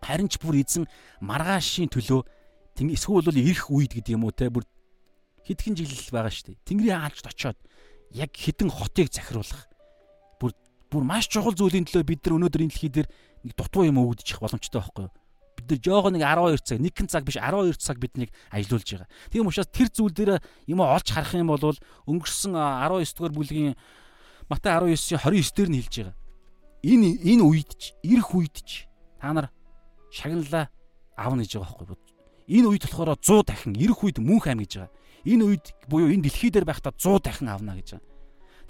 Харин ч бүр эзэн маргаашийн төлөө тэг эсвэл бол ирэх үед гэдэг юм уу те бүр хитгэн жиглэл байгаа шүү дээ. Тэнгэрийн хаалчд очоод яг хідэн хотыг захируулах бүр бүр маш чухал зүйлийн төлөө бид нар өнөөдөр энэ дэлхий дээр нэг дутуу юм өгдөж боломжтой байхгүй юу? Нар жоого нэг 12 цаг нэгэн цаг биш 12 цаг биднийг ажилуулж байгаа. Тийм учраас тэр зүйл дээр юм олж харах юм бол өнгөрсөн 19 дугаар бүлгийн Матай 19-ийн 29 дээр нь хэлж байгаа. Энэ энэ үед ч ирэх үед ч та нар шагналаа аавна гэж байгаа байхгүй юу? Энэ үед болохоор 100 дахин ирэх үед мөнх аим гэж байгаа. Энэ үед буюу энэ дэлхий дээр байхдаа 100 дахин аавна гэж байгаа.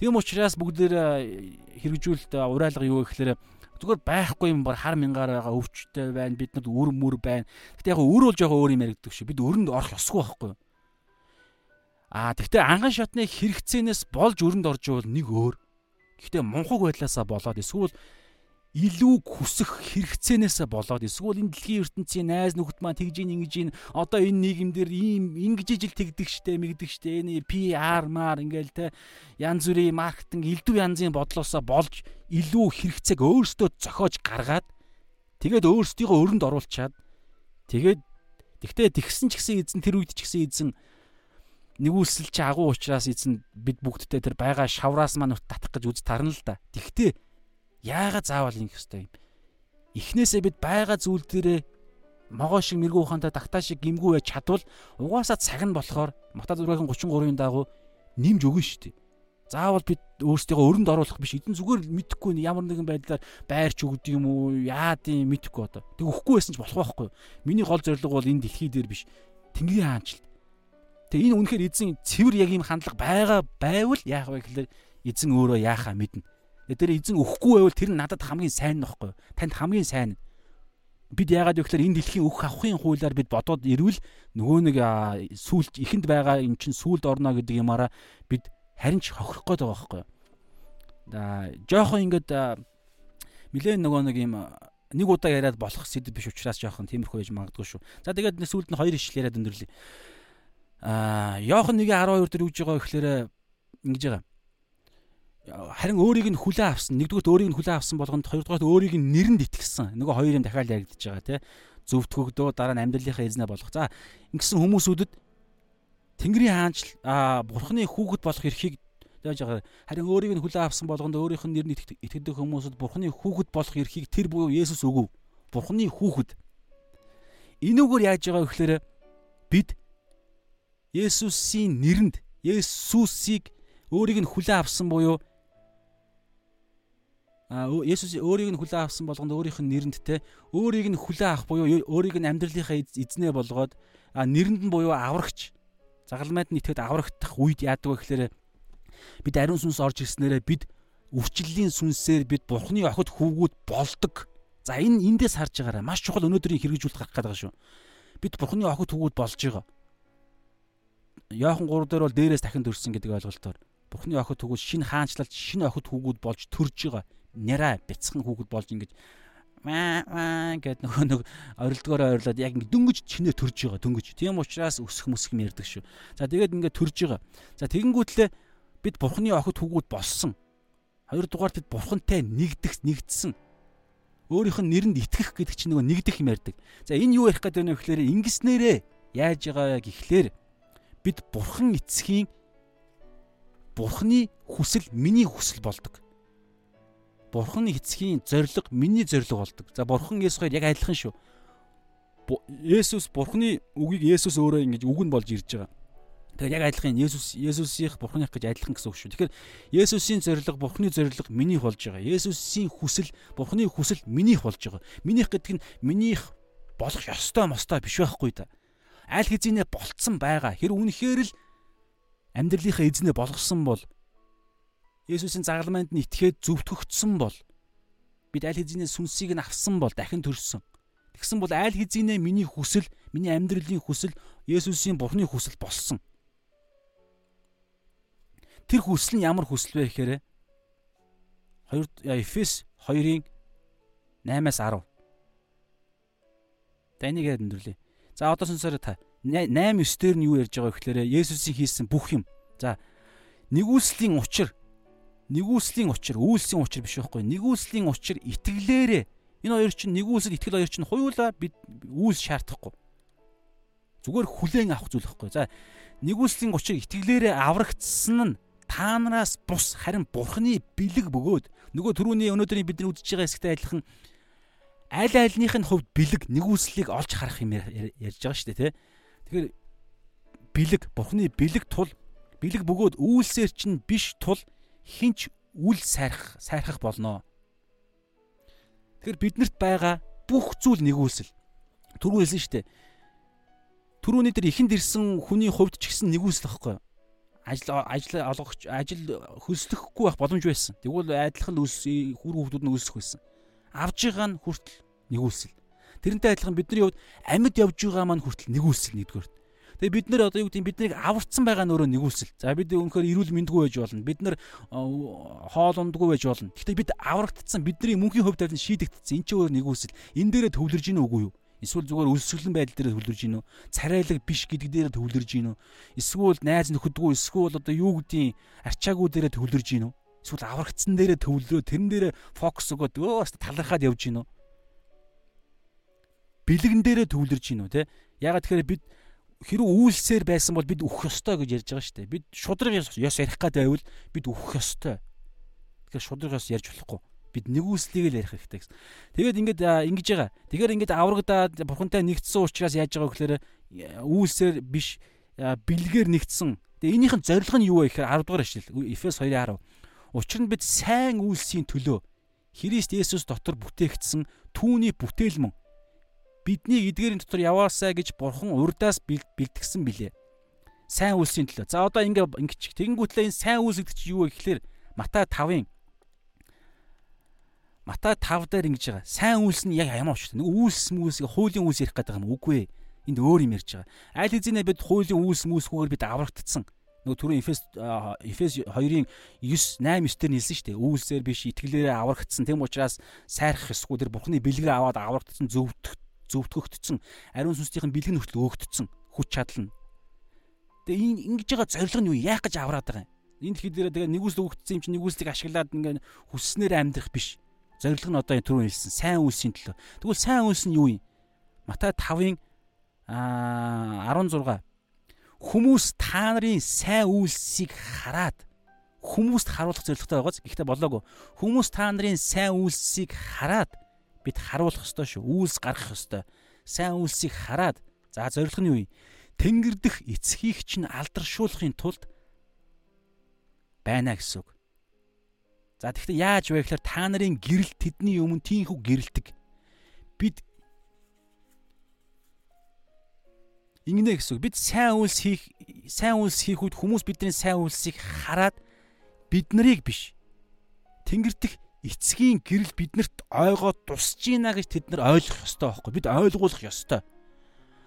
Тийм учраас бүгдээр хэрэгжүүлэлт уриалга юу гэхээр Зүгээр байхгүй юм бар хар мянгаар байгаа өвчтэй байна. Бид нарт үр мүр байна. Гэтэ яг өр бол жоохон өөр юм яригддаг шүү. Бид өрөнд орох ёсгүй байхгүй? Аа тэгтээ анган шатны хэрэгцээнээс болж өрөнд орж ивэл нэг өөр. Гэхдээ мунхаг байдлаасаа болоод эсвэл илүү хүсэх хэрэгцээнээсээ болоод эсвэл энэ дэлхийн ертөнцийн найз нөхд маань тэгж ин ингэж ин одоо энэ нийгэмдэр ийм ингэж ижил тэгдэг штэ мэгдэг штэ энэ PR маар ингээл те янз бүрийн маркетинг элдв янзын бодлоосоо болж илүү хэрэгцээг өөрсдөө зохиож гаргаад тэгээд өөрсдийгөө өрөнд оруулчаад тэгээд тэгтээ тэгсэн ч гэсэн эзэн тэр үед ч гэсэн эзэн нэгүүлсэл чи агуу учраас эзэн бид бүгдтэй тэр байгаа шавраас маань татах гэж үз тарна л да. Тэгтээ Яагаад заавал ингэх ёстой юм? Эхнээсээ бид байгаа зүйл дээрээ могоо шиг мэрэгүү ухаантай тагтаа шиг гимгүү байж чадвал угаасаа цаг нь болохоор Мата 6-ын 33-ын дагуу нэмж өгнө шүү дээ. Заавал бид өөрсдийгөө өрөнд оруулах биш. Эдэн зүгээр мэдхгүй ямар нэгэн байдлаар байрч өгдөг юм уу? Яад юм мэдхгүй одоо. Тэг өхгүй байсан ч болох байхгүй? Миний гол зорилго бол энэ дэлхий дээр биш. Тэнгэрийн хаанчлал. Тэг энэ үнэхээр эзэн цэвэр яг юм хандлага байгаа байвал яах вэ гэхээр эзэн өөрөө яахаа мэднэ. Тэр эзэн өгөхгүй байвал тэр нь надад хамгийн сайн нөхгүй. Танд хамгийн сайн. Бид яагаад вэ гэхээр энэ дэлхийн өөх авахын хуулиар бид бодоод ирвэл нөгөө нэг сүулт ихэнд байгаа юм чинь сүулд орно гэдэг юмараа бид харин ч хохирох гээд байгаа байхгүй. Да жоохон ингээд нилээн нөгөө нэг юм нэг удаа яриад болох сэдв биш учраас жоохон тиймэрхүү яж магадгүй шүү. За тэгээд сүүлд нь хоёр ишлэл яриад өндөрлөе. Аа Йохан 1:12 дээр үгж байгаа гэхээр ингэж байгаа харин өөрийг нь хүлээн авсан. Нэгдүгээр өөрийг нь хүлээн авсан болгонд хоёрдугаар өөрийг нь нэрэнд итгэсэн. Нөгөө хоёр юм дахиад яригдчихэж байгаа тий. Зөвтгөгдөө дараа нь амьдралынхаа эзнээ болгох. За ингэсэн хүмүүсүүдэд Тэнгэрийн хаанчл аа бурхны хүүхэд болох эрхийг яаж байгаа. Харин өөрийг нь хүлээн авсан болгонд өөрийнх нь нэрэнд итгэдэг хүмүүсд бурхны хүүхэд болох эрхийг тэр буюу Есүс өгөв. Бурхны хүүхэд. Энүүгээр яаж байгаа вэ гэхээр бид Есүсийн нэрэнд Есүсийг өөрийг нь хүлээн авсан буюу а Есүс өөрийг нь хүлээн авсан болгонд өөрийнх нь нэрэнд те өөрийг нь хүлээн авах буюу өөрийг нь амьдралынхаа эзнээ болгоод нэрэнд нь буюу аврагч загалмайд нь итгэхэд аврагдах үед яадаг вэ гэхээр бид ариун сүнс орж ирснээрээ бид өвчлөлийн сүнсээр бид бурхны охид хүүгүүд болдог. За энэ эндээс харж байгаарай. Маш чухал өнөөдрийн хэрэгжүүлэлт гарах гэдэг шүү. Бид бурхны охид хүүгүүд болж байгаа. Яохан 3 дээр бол дээрээс дахин төрсөн гэдэг ойлголтоор бурхны охид хүүгүүд шинэ хаанчлалд шинэ охид хүүгүүд болж төрж байгаа няраа бяцхан хүүхэд болж ингэж маа гэд нөгөө нэг орилдгоороо ойрлоод яг ингэ дөнгөж чинээ төрж байгаа дөнгөж. Тийм учраас өсөх мөсөх юм ярьдаг шүү. За тэгээд ингэ төрж байгаа. За тэгэнгүүтлээ бид бурхны охид хүүгүүд болсон. Хоёрдугаар бид бурхантай нэгдэх нэгдсэн. Өөрийнх нь нэрэнд итгэх гэдэг чинь нөгөө нэгдэх юм ярьдаг. За энэ юу ярих гэдэг вэ гэхээр ингэснээрээ яаж байгаа гэхлээр бид бурхан эцгийн бурхны хүсэл миний хүсэл болдог. Бурхны эцгийн зориг миний зориг болдог. За бурхан Есүсээр яг адилхан шүү. Есүс бурхны үгийг Есүс өөрөө ингэж үг нь болж ирж байгаа. Тэгэхээр яг адилхан Есүс Есүсийнх бурхных гэж адилхан гэсэн үг шүү. Тэгэхээр Есүсийн зориг бурхны зориг минийх болж байгаа. Есүсийн хүсэл бурхны хүсэл минийх болж байгаа. Минийх гэдэг нь минийх болох ёстой мостой биш байхгүй да. Аль хэзээ болцсон байгаа. Тэр үнэхээр л амьдралынхаа эзнээ болгосон бол Есүсийн загалмайд нь итгээд зөвтгөгдсөн бол бид аль хэзээ сүнсийг нь авсан бол дахин төрсөн. Тэгсэн бол аль хэзээ миний хүсэл, миний амьдралын хүсэл Есүсийн Бурхны хүсэл болсон. Тэр хүсэл нь ямар хүсэл вэ гэхээр 2 Эфес 2-ын 8-аас 10. За энийг яриад өндөрлөе. За одоо сонсороо та 8 9 дээр нь юу ярьж байгаа вэ гэхээр Есүсийн хийсэн бүх юм. За нэгүслийн учир нэгүслийн учир, үйлсийн учир биш байхгүй. Нэгүслийн учир итгэлээрээ энэ хоёр чинь нэгүсэл итгэл хоёр чинь хоёулаа бид үйлс шаардахгүй. Зүгээр хүлээн авах зүйл байхгүй. За нэгүслийн учир итгэлээрээ аврагдсан нь та нараас бус харин бурхны бэлэг бөгөөд нөгөө түрүүний өнөөдрийн бидний үзэж байгаа хэсэгтэй адилхан аль альных нь хувьд бэлэг нэгүслийг олж харах юм ярьж байгаа шүү дээ тий. Тэгэхээр бэлэг бурхны бэлэг тул бэлэг бөгөөд үйлсээр чинь биш тул хинч үл сайрах сайрхах болно. Тэгэхээр биднэрт байгаа бүх зүйл нэгүүлсэл. Түрүү хэлсэн шүү дээ. Түрүүний дээр ихэнд ирсэн хүний хувьд ч гэсэн нэгүүлсэл байхгүй ажил ажил олгогч ажил хөслөхгүй байх боломж байсан. Тэгвэл айдлах нь үс хүр хүүхдүүд нь үлсэх байсан. авж байгаа нь хүртэл нэгүүлсэл. Тэрнтэй адилхан бидний хувьд амьд явж байгаа маань хүртэл нэгүүлсэл нэгдүгээр. Тэгээ бид нэр одоо юу гэдэг биднийг аварцсан байгаа нөрөө нэгүүлсэл. За бид өнөхөр эрүүл мэндгүй байж болно. Бид нар хоол ундгүй байж болно. Гэхдээ бид аврагдсан бидний мөнхийн хувьд тавьсан шийдэгдсэн. Энд чинь өөр нэгүүлсэл. Энэ дээрээ төвлөрж гин үгүй юу? Эсвэл зүгээр өлсгөлэн байдал дээр төвлөрж гин үү? Царайлаг биш гэдэг дээр төвлөрж гин үү? Эсвэл найз нөхөдгүй эсвэл одоо юу гэдгийг арчаагүй дээр төвлөрж гин үү? Эсвэл аврагдсан дээрээ төвлөрөө тэрэн дээрээ фокус өгөөд өө бас талархаад явж гин үү? Бэлгэн дээрээ төвлөрж гин үү те? Ягаад тэгэхээр бид хэрэг үйлсээр байсан бол бид өөх ёстой гэж ярьж байгаа шүү дээ. Бид шудраг ёс ярих гад байвал бид өөх ёстой. Тэгэхээр шудраг ёс ярьж болохгүй бид нэгүслийг л ярих хэрэгтэй гэсэн. Тэгээд ингээд ингэж байгаа. Тэгэхээр ингээд аврагдаад бурхантай нэгдсэн учраас яаж байгаа гэхээр үйлсээр биш бэлгээр нэгдсэн. Тэгээ энийхэн зорилго нь юу вэ гэхээр 10 дугаар ишлэл Эфес 2:10. Учир нь бид сайн үйлсийн төлөө Христ Есүс дотор бүтээгдсэн түүний бүтээл мөн бидний эдгээрийн дотор яваасаа гэж бурхан урдаас бэлтгэсэн билээ. Сайн үйлсийн төлөө. За одоо ингээ ингэч тэгэнгүүтлээ энэ сайн үйлс гэдэг чинь юу вэ гэхээр Матай 5-ын Матай 5 дээр ингэж байгаа. Сайн үйлс нь яг ямар учиртай. Нэг үйлс мүсийг хуулийн үйлс ярих гэдэг юм үгүй ээ. Энд өөр юм ярьж байгаа. Аль хэзээ бид хуулийн үйлс мүсгүүгээр бид аврагдсан. Нөгөө түрүүн Эфес Эфес 2-ын 9 8 9 дээр хэлсэн шүү дээ. Үйлсээр биш итгэлээрээ аврагдсан. Тэм учраас сайрах ёсгүй тэр Бурхны бэлгээр аваад аврагдсан зөвдөх зөвтгөгдсөн. Ариун сүнсийн бэлэг нүртэл өөгдсөн. Хүч чадал нь. Тэгээ энэ ингэж байгаа зорилго нь юу? Яах гэж авраад байгаа юм? Энд тэгэхээр тэгээ нэгүсэл өгөгдсөн юм чинь нэгүслийг ашиглаад ингээ хүсснээр амьдрах биш Зорилго нь одоо түрүү хэлсэн сайн үйлсийн төлөө. Тэгвэл сайн үйлс нь юу юм? Матай 5-ын аа 16 хүмүүс та нарын сайн үйлсийг хараад хүмүүст харуулах зорилготой байгааз ихтэй болоогүй. Хүмүүс та нарын сайн үйлсийг хараад бид харуулах ёстой шүү. Үйлс гаргах ёстой. Сайн үйлсийг хараад за зорилго нь юу юм? Тэнгэр дэх эцгийг чинь алдаршуулахын тулд байна гэсэн үг. За тэгэхээр яаж вэ гэхээр та нарын гэрэл тэдний өмнө тийхүү гэрэлтэг. Бид Ингэнэ гэсэн үг. Бид сайн үйлс хийх сайн үйлс хийх үед хүмүүс бидний сайн үйлсийг хараад бид нарыг биш. Тэнгэрдэх эцгийн гэрэл биднэрт ойгоо тусж ийна гэж тэд нар ойлгох ёстой байхгүй. Бид ойлгуулах ёстой.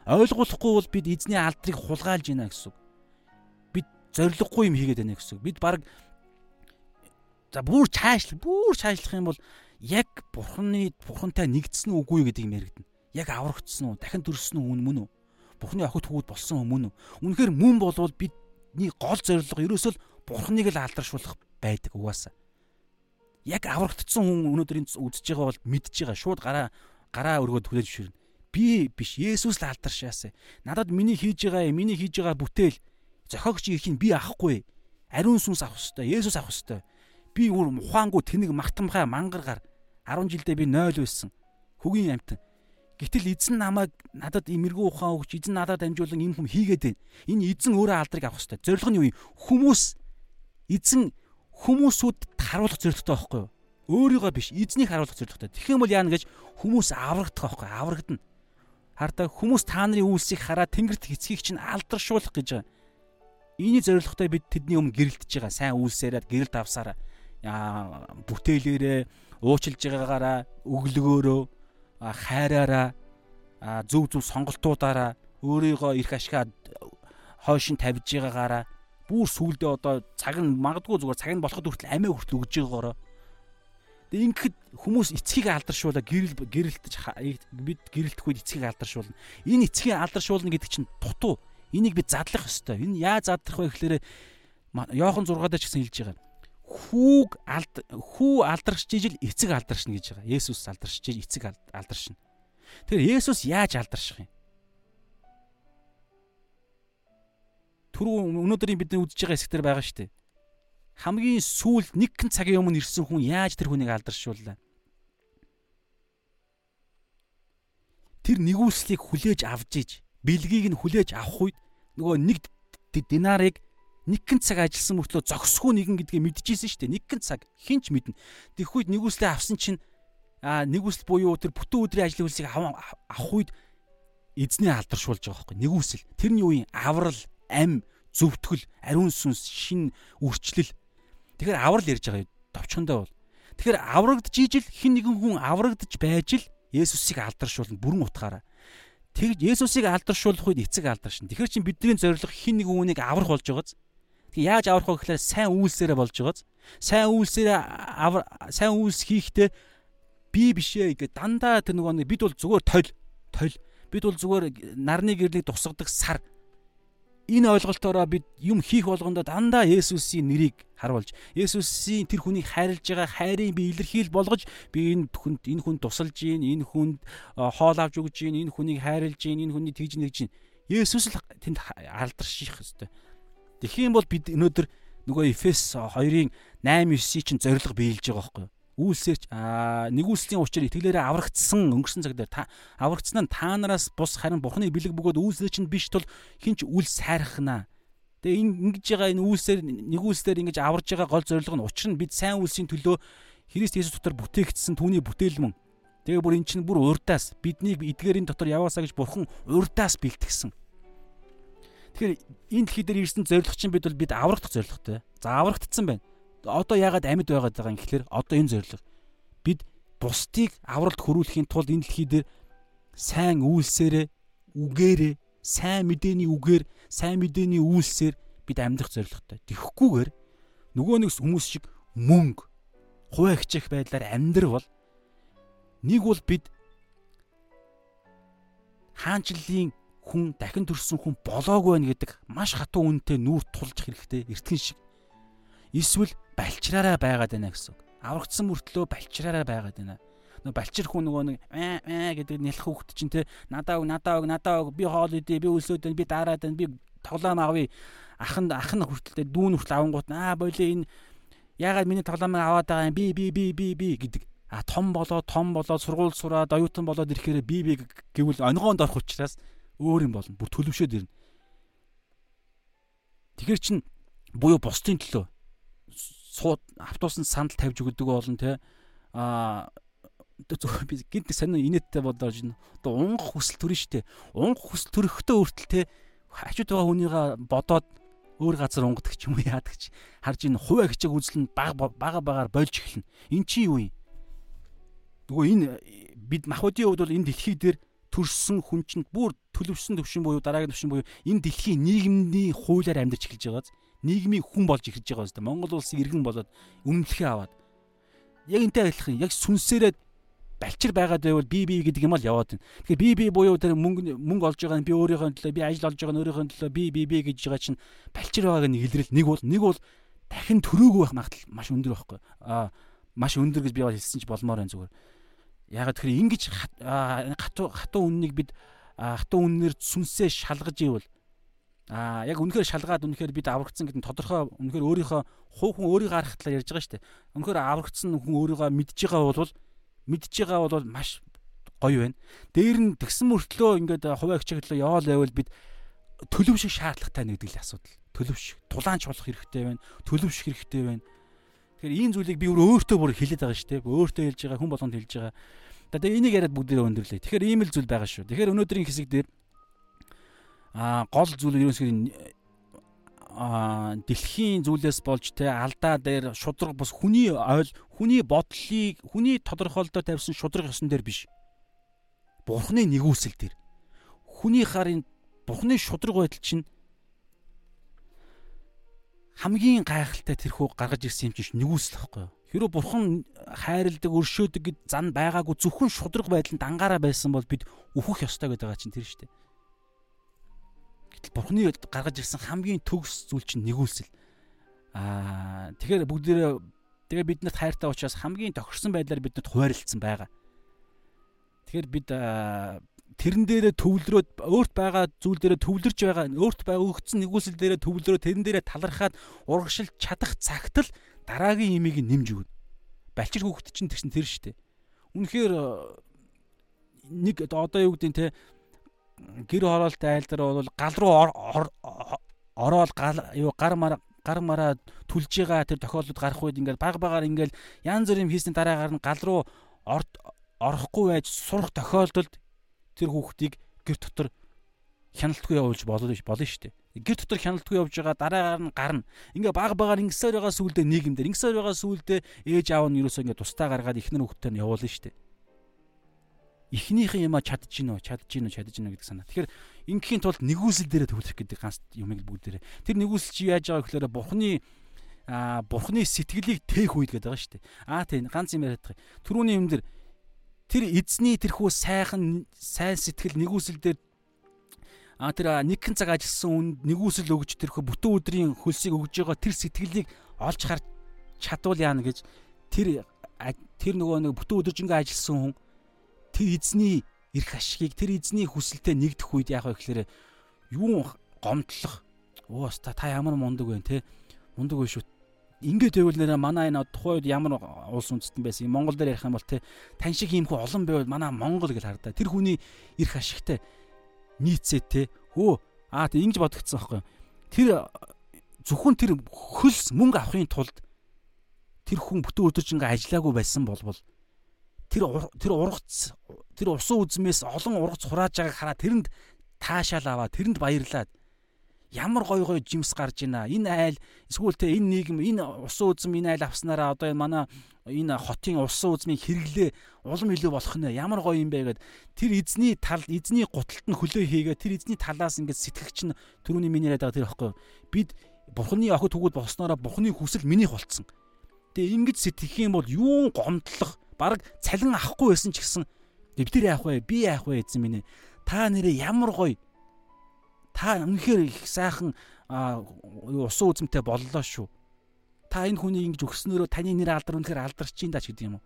Ойлгуулахгүй бол бид эзний алдрыг хулгайлж ийна гэсэн. Бид зориггүй юм хийгээд байна гэсэн. Бид баг За бүр цаашлах, бүр цаашлах юм бол яг бурхны бурхантай нэгдсэн үгүй гэдэг юм яригдана. Яг аврагдсан уу? Дахин төрсөн үү мөн үү? Бурхны охид хүүд болсон уу мөн үү? Үнэхээр мөн болвол бидний гол зорилго ерөөсөө бурхныг л алдаршуулах байдаг угаасаа. Яг аврагдсан хүн өнөөдөр энэ үзэж байгаа бол мэдж байгаа. Шууд гараа гараа өргөд хүлээж ширнэ. Би биш Есүс л алдаршаасаа. Надад миний хийж байгаа миний хийж байгаа бүтээл зохиогч их нь би авахгүй. Ариун сүнс авах хэвээр. Есүс авах хэвээр Би үр ухаангүй тэнэг мартамхай мангаргаар 10 жилдээ би 0 байсан. Хөгийн амтан. Гэтэл эзэн намайг надад имэргүй ухаан өгч эзэн надад дамжуулан энэ хүм хийгээд байна. Энэ эзэн өөрөө алдрыг авах хэрэгтэй. Зорилго нь юу юм? Хүмүүс эзэн хүмүүсүүд харуулах зорилготой байхгүй юу? Өөрийгөө биш, эзнийг харуулах зорилготой. Тэгэх юм бол яана гэж хүмүүс аврагдах байхгүй аврагдана. Хардаа хүмүүс та нарын үйлсийг хараад тэнгэрт эцгийг чинь алдаршуулах гэж байгаа. Ийний зорилготой бид тэдний өмнө гэрэлтэж байгаа. Сайн үйлсээрээ гэрэлт авсараа бүтээлээрээ уучлж байгаагаараа өглөгөөрөө хайраараа зөв зөв сонголтуудаараа өөрийгөө их ашгаад хойш нь тавьж байгаагаараа бүр сүулдэ одоо цаг нь магадгүй зүгээр цаг нь болоход хүртэл амиа хүртэл өгж байгаагаараа Тэг ингэхэд хүмүүс эцгийг алдаршуулаа гэрэл гэрэлтэж бид гэрэлтэхгүй эцгийг алдаршуулна. Энэ эцгийг алдаршуулна гэдэг чинь дутуу. Энийг бид задлах ёстой. Энэ яаж задлах вэ гэхээр Йохан 6 дээр ч гэсэн хэлж байгаа хүүг алд хүү алдаршиж ижил эцэг алдаршна гэж байгаа. Есүс алдаршиж ижил эцэг алдаршна. Тэгэхээр Есүс яаж алдарших юм? Түрүү өнөөдрийн бидний үдж байгаа хэсгээр байгаа шүү дээ. Хамгийн сүүлд нэг хэн цагийн өмнө ирсэн хүн яаж тэр хүнийг алдаршууллаа? Тэр нэгүслийг хүлээж авч иж, бэлгийг нь хүлээж авах үед нөгөө нэг динарыг нэгэн цаг ажилласан мөртлөө зогсгүй нэгэн гэдгийг мэдчихсэн шүү дээ. Нэгэн цаг хинч мэднэ. Тэгэх үед нэгүслээ авсан чинь а нэгүсэл буюу тэр бүтэн өдрийн ажлын хөлсийг авах үед эзний алдаршуулж байгаа байхгүй нэгүсэл тэр нь юу юм аврал ам зөвтгөл ариун сүнс шин үрчлэл тэгэхээр аврал ярьж байгаа товчхондоо бол Тэгэхээр аврагдж ижил хин нэгэн хүн аврагдж байж л Есүсийг алдаршуулна бүрэн утгаараа. Тэгж Есүсийг алдаршуулах үед эцэг алдаршин. Тэгэхээр чин бидний зорилго хин нэгэн хүнийг аврах болж байгааз. Тэг яаж аврах вэ гэхээр сайн үйлсээрээ болж байгааз. Сайн үйлсээрээ сайн үйлс хийхдээ би бишээ гэдэг дандаа тэр нөгөө бид бол зүгээр тойл тойл бид бол зүгээр нарны гэрлийг тусгадаг сар энэ ойлголтоороо бид юм хийх болгондоо дандаа Есүсийн нэрийг харуулж Есүсийн тэр хүнийг хайрлж байгаа хайрыг би илэрхийл болгож би энэ хүнд энэ хүнд тусалж гин энэ хүнд хоол авч өгж гин энэ хүнийг хайрлж гин энэ хүний тэгж нэгж гин Есүс л тэнд алдарших. Тэгэх юм бол бид өнөөдөр нөгөө Эфес 2-ын 8 9-ийн чинь зориг биелж байгаа байхгүй юу? Үйлсээрч аа нэгүслийн учир итгэлээрээ аврагдсан өнгөрсөн цаг дээр та аврагдсан нь та нараас бус харин бурхны бэлэг бөгөөд үйлсээр чинь биш тул хинч үл сайрхнаа. Тэгээ ингэж байгаа энэ үйлсээр нэгүслээр ингэж аварж байгаа гол зорилго нь учир нь бид сайн үйлсийн төлөө Христ Есүс дотор бүтээгдсэн түүний бүтээлмэн. Тэгээ бүр эн чинь бүр урдаас биднийг эдгээрийн дотор яваасаа гэж бурхан урдаас бэлтгэсэн. Тэгэхээр энэ дэлхий дээр ирсэн зорилго чинь бид бол бид аврагдах зорилготой. За аврагдсан байна одоо яагаад амьд байгаад байгаа юм гэхэлэр одоо энэ зорилго бид бусдыг авралт хөрүүлэхийн тулд энэ дэлхий дээр сайн үйлсээрээ үгээрээ сайн мэдээний үгээр сайн мэдээний үйлсээр бид амьдрах зорилготой. Тэгэхгүйгээр нөгөө нэг хүмүүс шиг мөнгө хуваа хичээх байдлаар амьдрал нэг бол бид хаанчлалын хүн дахин төрсэн хүн болоогүй байх гэдэг маш хатуу үнэтэй нүүр тулж хэрэгтэй эртгэн шиг эсвэл балчраараа байгаад байна гэсэн үг. Аврагдсан мөртлөө балчраараа байгаад байна. Нөгөө балчир хүн нөгөө нэг аа аа гэдэг нялх хүүхд чинь те надаа өг надаа өг надаа өг би хоол идэ би байна би дараад би тоглоом авъя ах нь ах нь хүртэлтэй дүүн хүртэл авангууд аа боли энэ ягаад миний тоглоомыг аваад байгаа юм? Би би би би би гэдэг. А том болоо том болоо сургууль сураад оюутан болоод ирэхээр би би гэвэл онгоонд орох учраас өөр юм болно. Бүр төлөвшөөд ирнэ. Тэгэхэр чин буюу бусдын төлөө сууд автобусанд сандал тавьж өгдөг болно те а зөв би гинт сонин инээдтэй бодож байна. Одоо унгах хүсэл төрн штэ. Унгах хүсэл төрөхдөө үртэл те хажууд байгаа хүнийгаа бодоод өөр газар унгадаг ч юм уу яадаг ч харж ин хуваа хичээг үзэл нь бага бага багаар болж эхэлнэ. Эн чи юу юм? Нөгөө энэ бид махуудын хувьд бол энэ дэлхий дээр төрсэн хүн чинь бүр төлөвшсөн төвшин буюу дараагийн төвшин буюу энэ дэлхийн нийгмийн хуулиар амьдарч эхэлж байгааз нийгмийн хүн болж ирж байгаа юм. Монгол улсын иргэн болоод үнэмлэхээ аваад яг энтэй адилхан яг сүнсээрээ балчир байгаад байвал би би гэдэг юм л яваад байна. Тэгэхээр би би буюу тэр мөнгө мөнгө олж байгаа нь би өөрийнхөө төлөө би ажил олж байгаа нь өөрийнхөө төлөө би би би гэж байгаа чинь балчир байгааг нэг илрэл нэг бол нэг бол дахин төрөөгүй байх магадлал маш өндөр байхгүй. Аа маш өндөр гэж би бол хэлсэн ч болмоор байна зүгээр. Ягаад тэгэхээр ингэж хатуу хатуу үннийг бид хатуу үннээр сүнсээ шалгаж ивэл Аа яг үнэхээр шалгаад үнэхээр бид аврагдсан гэдэг нь тодорхой үнэхээр өөрийнхөө хувь хүн өөрийгөө харах талаар ярьж байгаа шүү дээ. Үнэхээр аврагдсан хүн өөрийгөө мэдж байгаа бол мэдж байгаа бол маш гоё байна. Дээр нь тэгсэн мөртлөө ингээд хуваа хичээглөө яваал байвал бид төлөвшөх шаардлагатай нэгдэг л асуудал. Төлөвшөх, тулаанч болох хэрэгтэй байна. Төлөвшөх хэрэгтэй байна. Тэгэхээр ийм зүйлийг би өөртөө бүр хэлээд байгаа шүү дээ. Өөртөө хэлж байгаа, хүн болгонд хэлж байгаа. Тэгээ энийг яриад бүгдээрээ өндөрлөө. Тэгэхээр ийм л зүйл байгаа шүү. Тэгэхээр өнөөдрийн хэсэг дээр а гол зүйл ерөөсөө дэлхийн зүйлээс болж те алдаа дээр шудраг бас хүний ойл хүний бодлыг хүний тодорхойлолдоо тавьсан шудраг ёсон дээр биш. Бурхны нэгүсэл дээр. Хүний харын Бурхны шудраг байдал чинь хамгийн гайхалтай тэрхүү гаргаж ирсэн юм чинь нэгүсэл юу? Хэрэв бурхан хайрладаг, өршөөдөг гэд зан байгаагүй зөвхөн шудраг байдланд ангаараа байсан бол бид өөхөх ёстой гэдэг чинь тэр шүү дээ. Гэтэл Бурхны гаргаж ирсэн хамгийн төгс зүйл чинь нэгүүлсэл. Аа тэгэхээр бүгдээрээ тэгээ биднэрт хайртай учраас хамгийн тохирсон байдлаар биднэрт хуваарлцсан байгаа. Тэгэхээр бид тэрэн дээрээ төвлөрөөд өөрт байгаа зүйл дээрээ төвлөрж байгаа өөрт байгаа өгцөн нэгүүлсэл дээрээ төвлөрөө тэрэн дээрээ талархаад урагшилж чадах цагт л дараагийн имийг нэмж өгнө. Балчир хүүхэд чинь тэгсэн тэр штэ. Үнэхээр нэг одоо юу гэдэг нь те гэр хороолтой айлдар бол гал руу ороод гал юу гар мар гар мараа түлж байгаа тэр тохиолдод гарах үед ингээд баг багаар ингээд янз бүрийн хийсний дараагаар нь гал руу орохгүй байж сурах тохиолдолд тэр хүүхдийг гэр дотор хяналтгүй явуулж болно болно шүү дээ. гэр дотор хяналтгүй явж байгаа дараагаар нь гарна. Ингээ баг багаар ингэсээр байгаа сүулдэ нийгэмдэр ингэсээр байгаа сүулдэ ээж аав нь ерөөсөө ингээ тустаа гаргаад ихнэр хөвгтөө нь явуулна шүү дээ. Эхнийхэн юма чадж гинөө, чадж гинөө, чадж гинөө гэдэг санаа. Тэгэхээр ингийн тулд нэгүсэл дээрээ төвлөрөх гэдэг ганц юмыг бүгдээрээ. Тэр нэгүсэл чи яаж байгаа гэхээр бурхны а бурхны сэтгэлийг тээх үед гэдэг байгаа шүү дээ. Аа тийм ганц юм яриад байгаа. Төрүүний юм дээр тэр эзний тэрхүү сайхан сайн сэтгэл нэгүсэл дээр а тэр нэгэн цаг ажилласан үнд нэгүсэл өгж тэрхүү бүтэн өдрийн хөлсийг өгж байгаа тэр сэтгэлийг олж харж чадвал яана гэж тэр тэр нөгөө нэг бүтэн өдөржингөө ажилласан хүн тэр эзний эрх ашигыг тэр эзний хүсэлтэд нэгдэх үед яах вэ гэхээр юу гомдлох? Ууус та та ямар мундаг вэ те? Мундаг вэ шүү? Ингээд байвал нэрэ манай энэ тухайн үед ямар улс үндэстэн байсан юм? Монгол дээр ярих юм бол те тань шиг юм хүү олон байвал манай Монгол гэж хардаа. Тэр хүний эрх ашигтай нийцээ те. Хөө аа тэг ингэж бодогдсон байхгүй тэр зөвхөн тэр хөлс мөнгө авахын тулд тэр хүн бүтэн өдөржингөө ажиллаагүй байсан болбол тэр тэр ургац тэр усан үзмээс олон ургац хурааж байгааг хараа. Тэрэнд таашаал аваа. Тэрэнд баярлаад. Ямар гой гой жимс гарч ийна. Энэ айл эсвэл те энэ нийгэм энэ усан үзм энэ айл авснараа одоо энэ манай энэ хотын усан үзмийг хэрэглээ. Улам илүү болох нэ. Ямар гоё юм бэ гэд. Тэр эзний тал эзний гуталт нь хөлөө хийгээ. Тэр эзний талаас ингээд сэтгэгч нь түрүүний миний яриад байгаа тэр ихгүй бид бурхны охид түгүүд болсноороо бурхны хүсэл минийх болцсон. Тэгээ ингэж сэтгэх юм бол юун гомдлох баг цалин авахгүй байсан ч гэсэн бид нар яах вэ? Би яах вэ эзэн минь? Та нэрээ ямар гоё. Та үнэхээр их сайхан усан үзмтэй боллоо шүү. Та энэ хүнийг ингэж өгснөөрөө таны нэр алдар үнэхээр алдарч ин даа ч гэдэг юм уу.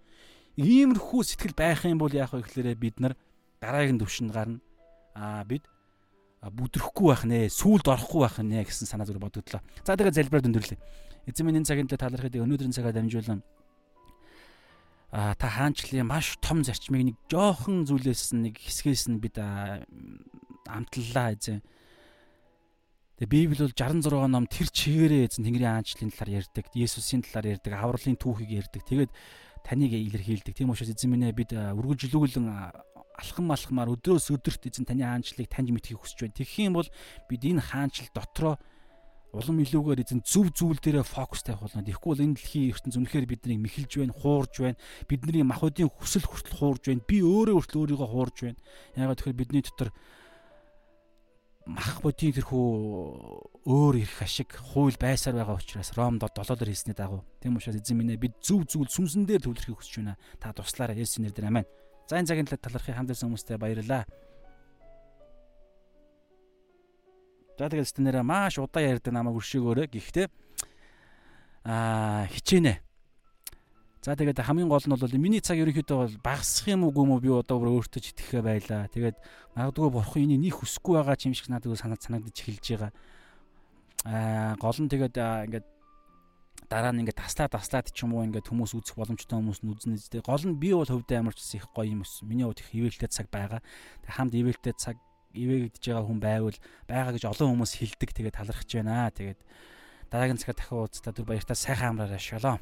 Иймэрхүү сэтгэл байх юм бол яах вэ гэхээр бид нар дараагийн төвшөнд гарна. Аа бид бүдрэхгүй байх нэ, сүулд орохгүй байх нэ гэсэн санаа зүрх бодогдлоо. За тэгээ залбираад өндөрлөө. Эзэн минь энэ цагийн төлөө талархыг өнөөдрийн цагаар дамжуулан та хаанчлалын маш том зарчмыг нэг жоохон зүйлээс нэг хэсгээс нь бид амтлалаа эзэн. Тэгээ Библи бол 66 ном тэр чигээрээ эзэн Тэнгэрийн хаанчлалын талаар ярьдаг, Есүсийн талаар ярьдаг, авралын түүхийг ярьдаг. Тэгээд таныг илэрхийлдэг. Тийм учраас эзэн минь бид үргэлжлүүлэн алхам алхмаар өдрөөс өдөрт эзэн таны хаанчлалыг таньж мэдхийг хүсэж байна. Тэгэх юм бол бид энэ хаанчлал дотроо улам илүүгээр эзэн зөв зүйл дээрээ фокус тавих болно. Тэгэхгүй бол энэ дэлхийн ертөнц үнэхээр биднийг мэхэлж байна, хуурж байна. Бидний махбодийн хүсэл хүртэл хуурж байна. Би өөрөө хүртэл өөрийгөө хуурж байна. Яагаад тэгэхээр бидний дотор махбодийн тэрхүү өөр ирэх ашиг хууль байсаар байгаа учраас Ромд 7-оор хийсний дагуу тийм учраас эзэн минь бид зөв зүйл сүнсэн дээр төвлөрөхийг хүсэж байна. Та туслаарай Есүсийн нэрээр аминь. За энэ цагийн талархыг хамт байсан хүмүүстээ баярлалаа. За тэгээд стенэрэ маш удаа ярьдаг намайг өршөөгөөрэй. Гэхдээ аа хичээнэ. За тэгээд хамгийн гол нь бол миний цаг ерөнхийдөө бол багасах юм уу гүм үү би одоо бүр өөртөө итгэхэ байлаа. Тэгээд магадгүй бурхан энийг нэг хүсэхгүй байгаа юм шиг надад санаад санагдаж эхэлж байгаа. Аа гол нь тэгээд ингээд дараа нь ингээд таслаа таслаад ч юм уу ингээд хүмүүс үзэх боломжтой хүмүүс нь үзнэ зтэй. Гол нь би бол хөвдөө амарчсан их гоё юм өс. Миний хувьд их ивэлтэй цаг байгаа. Хамт ивэлтэй цаг ивэгдэж байгаа хүн байвал байгаа гэж олон хүмүүс хэлдэг тэгээд талархаж байна. Тэгээд дараагийн цагаар дахин уулзтаа түр баяртаа сайхан амраарай шалом.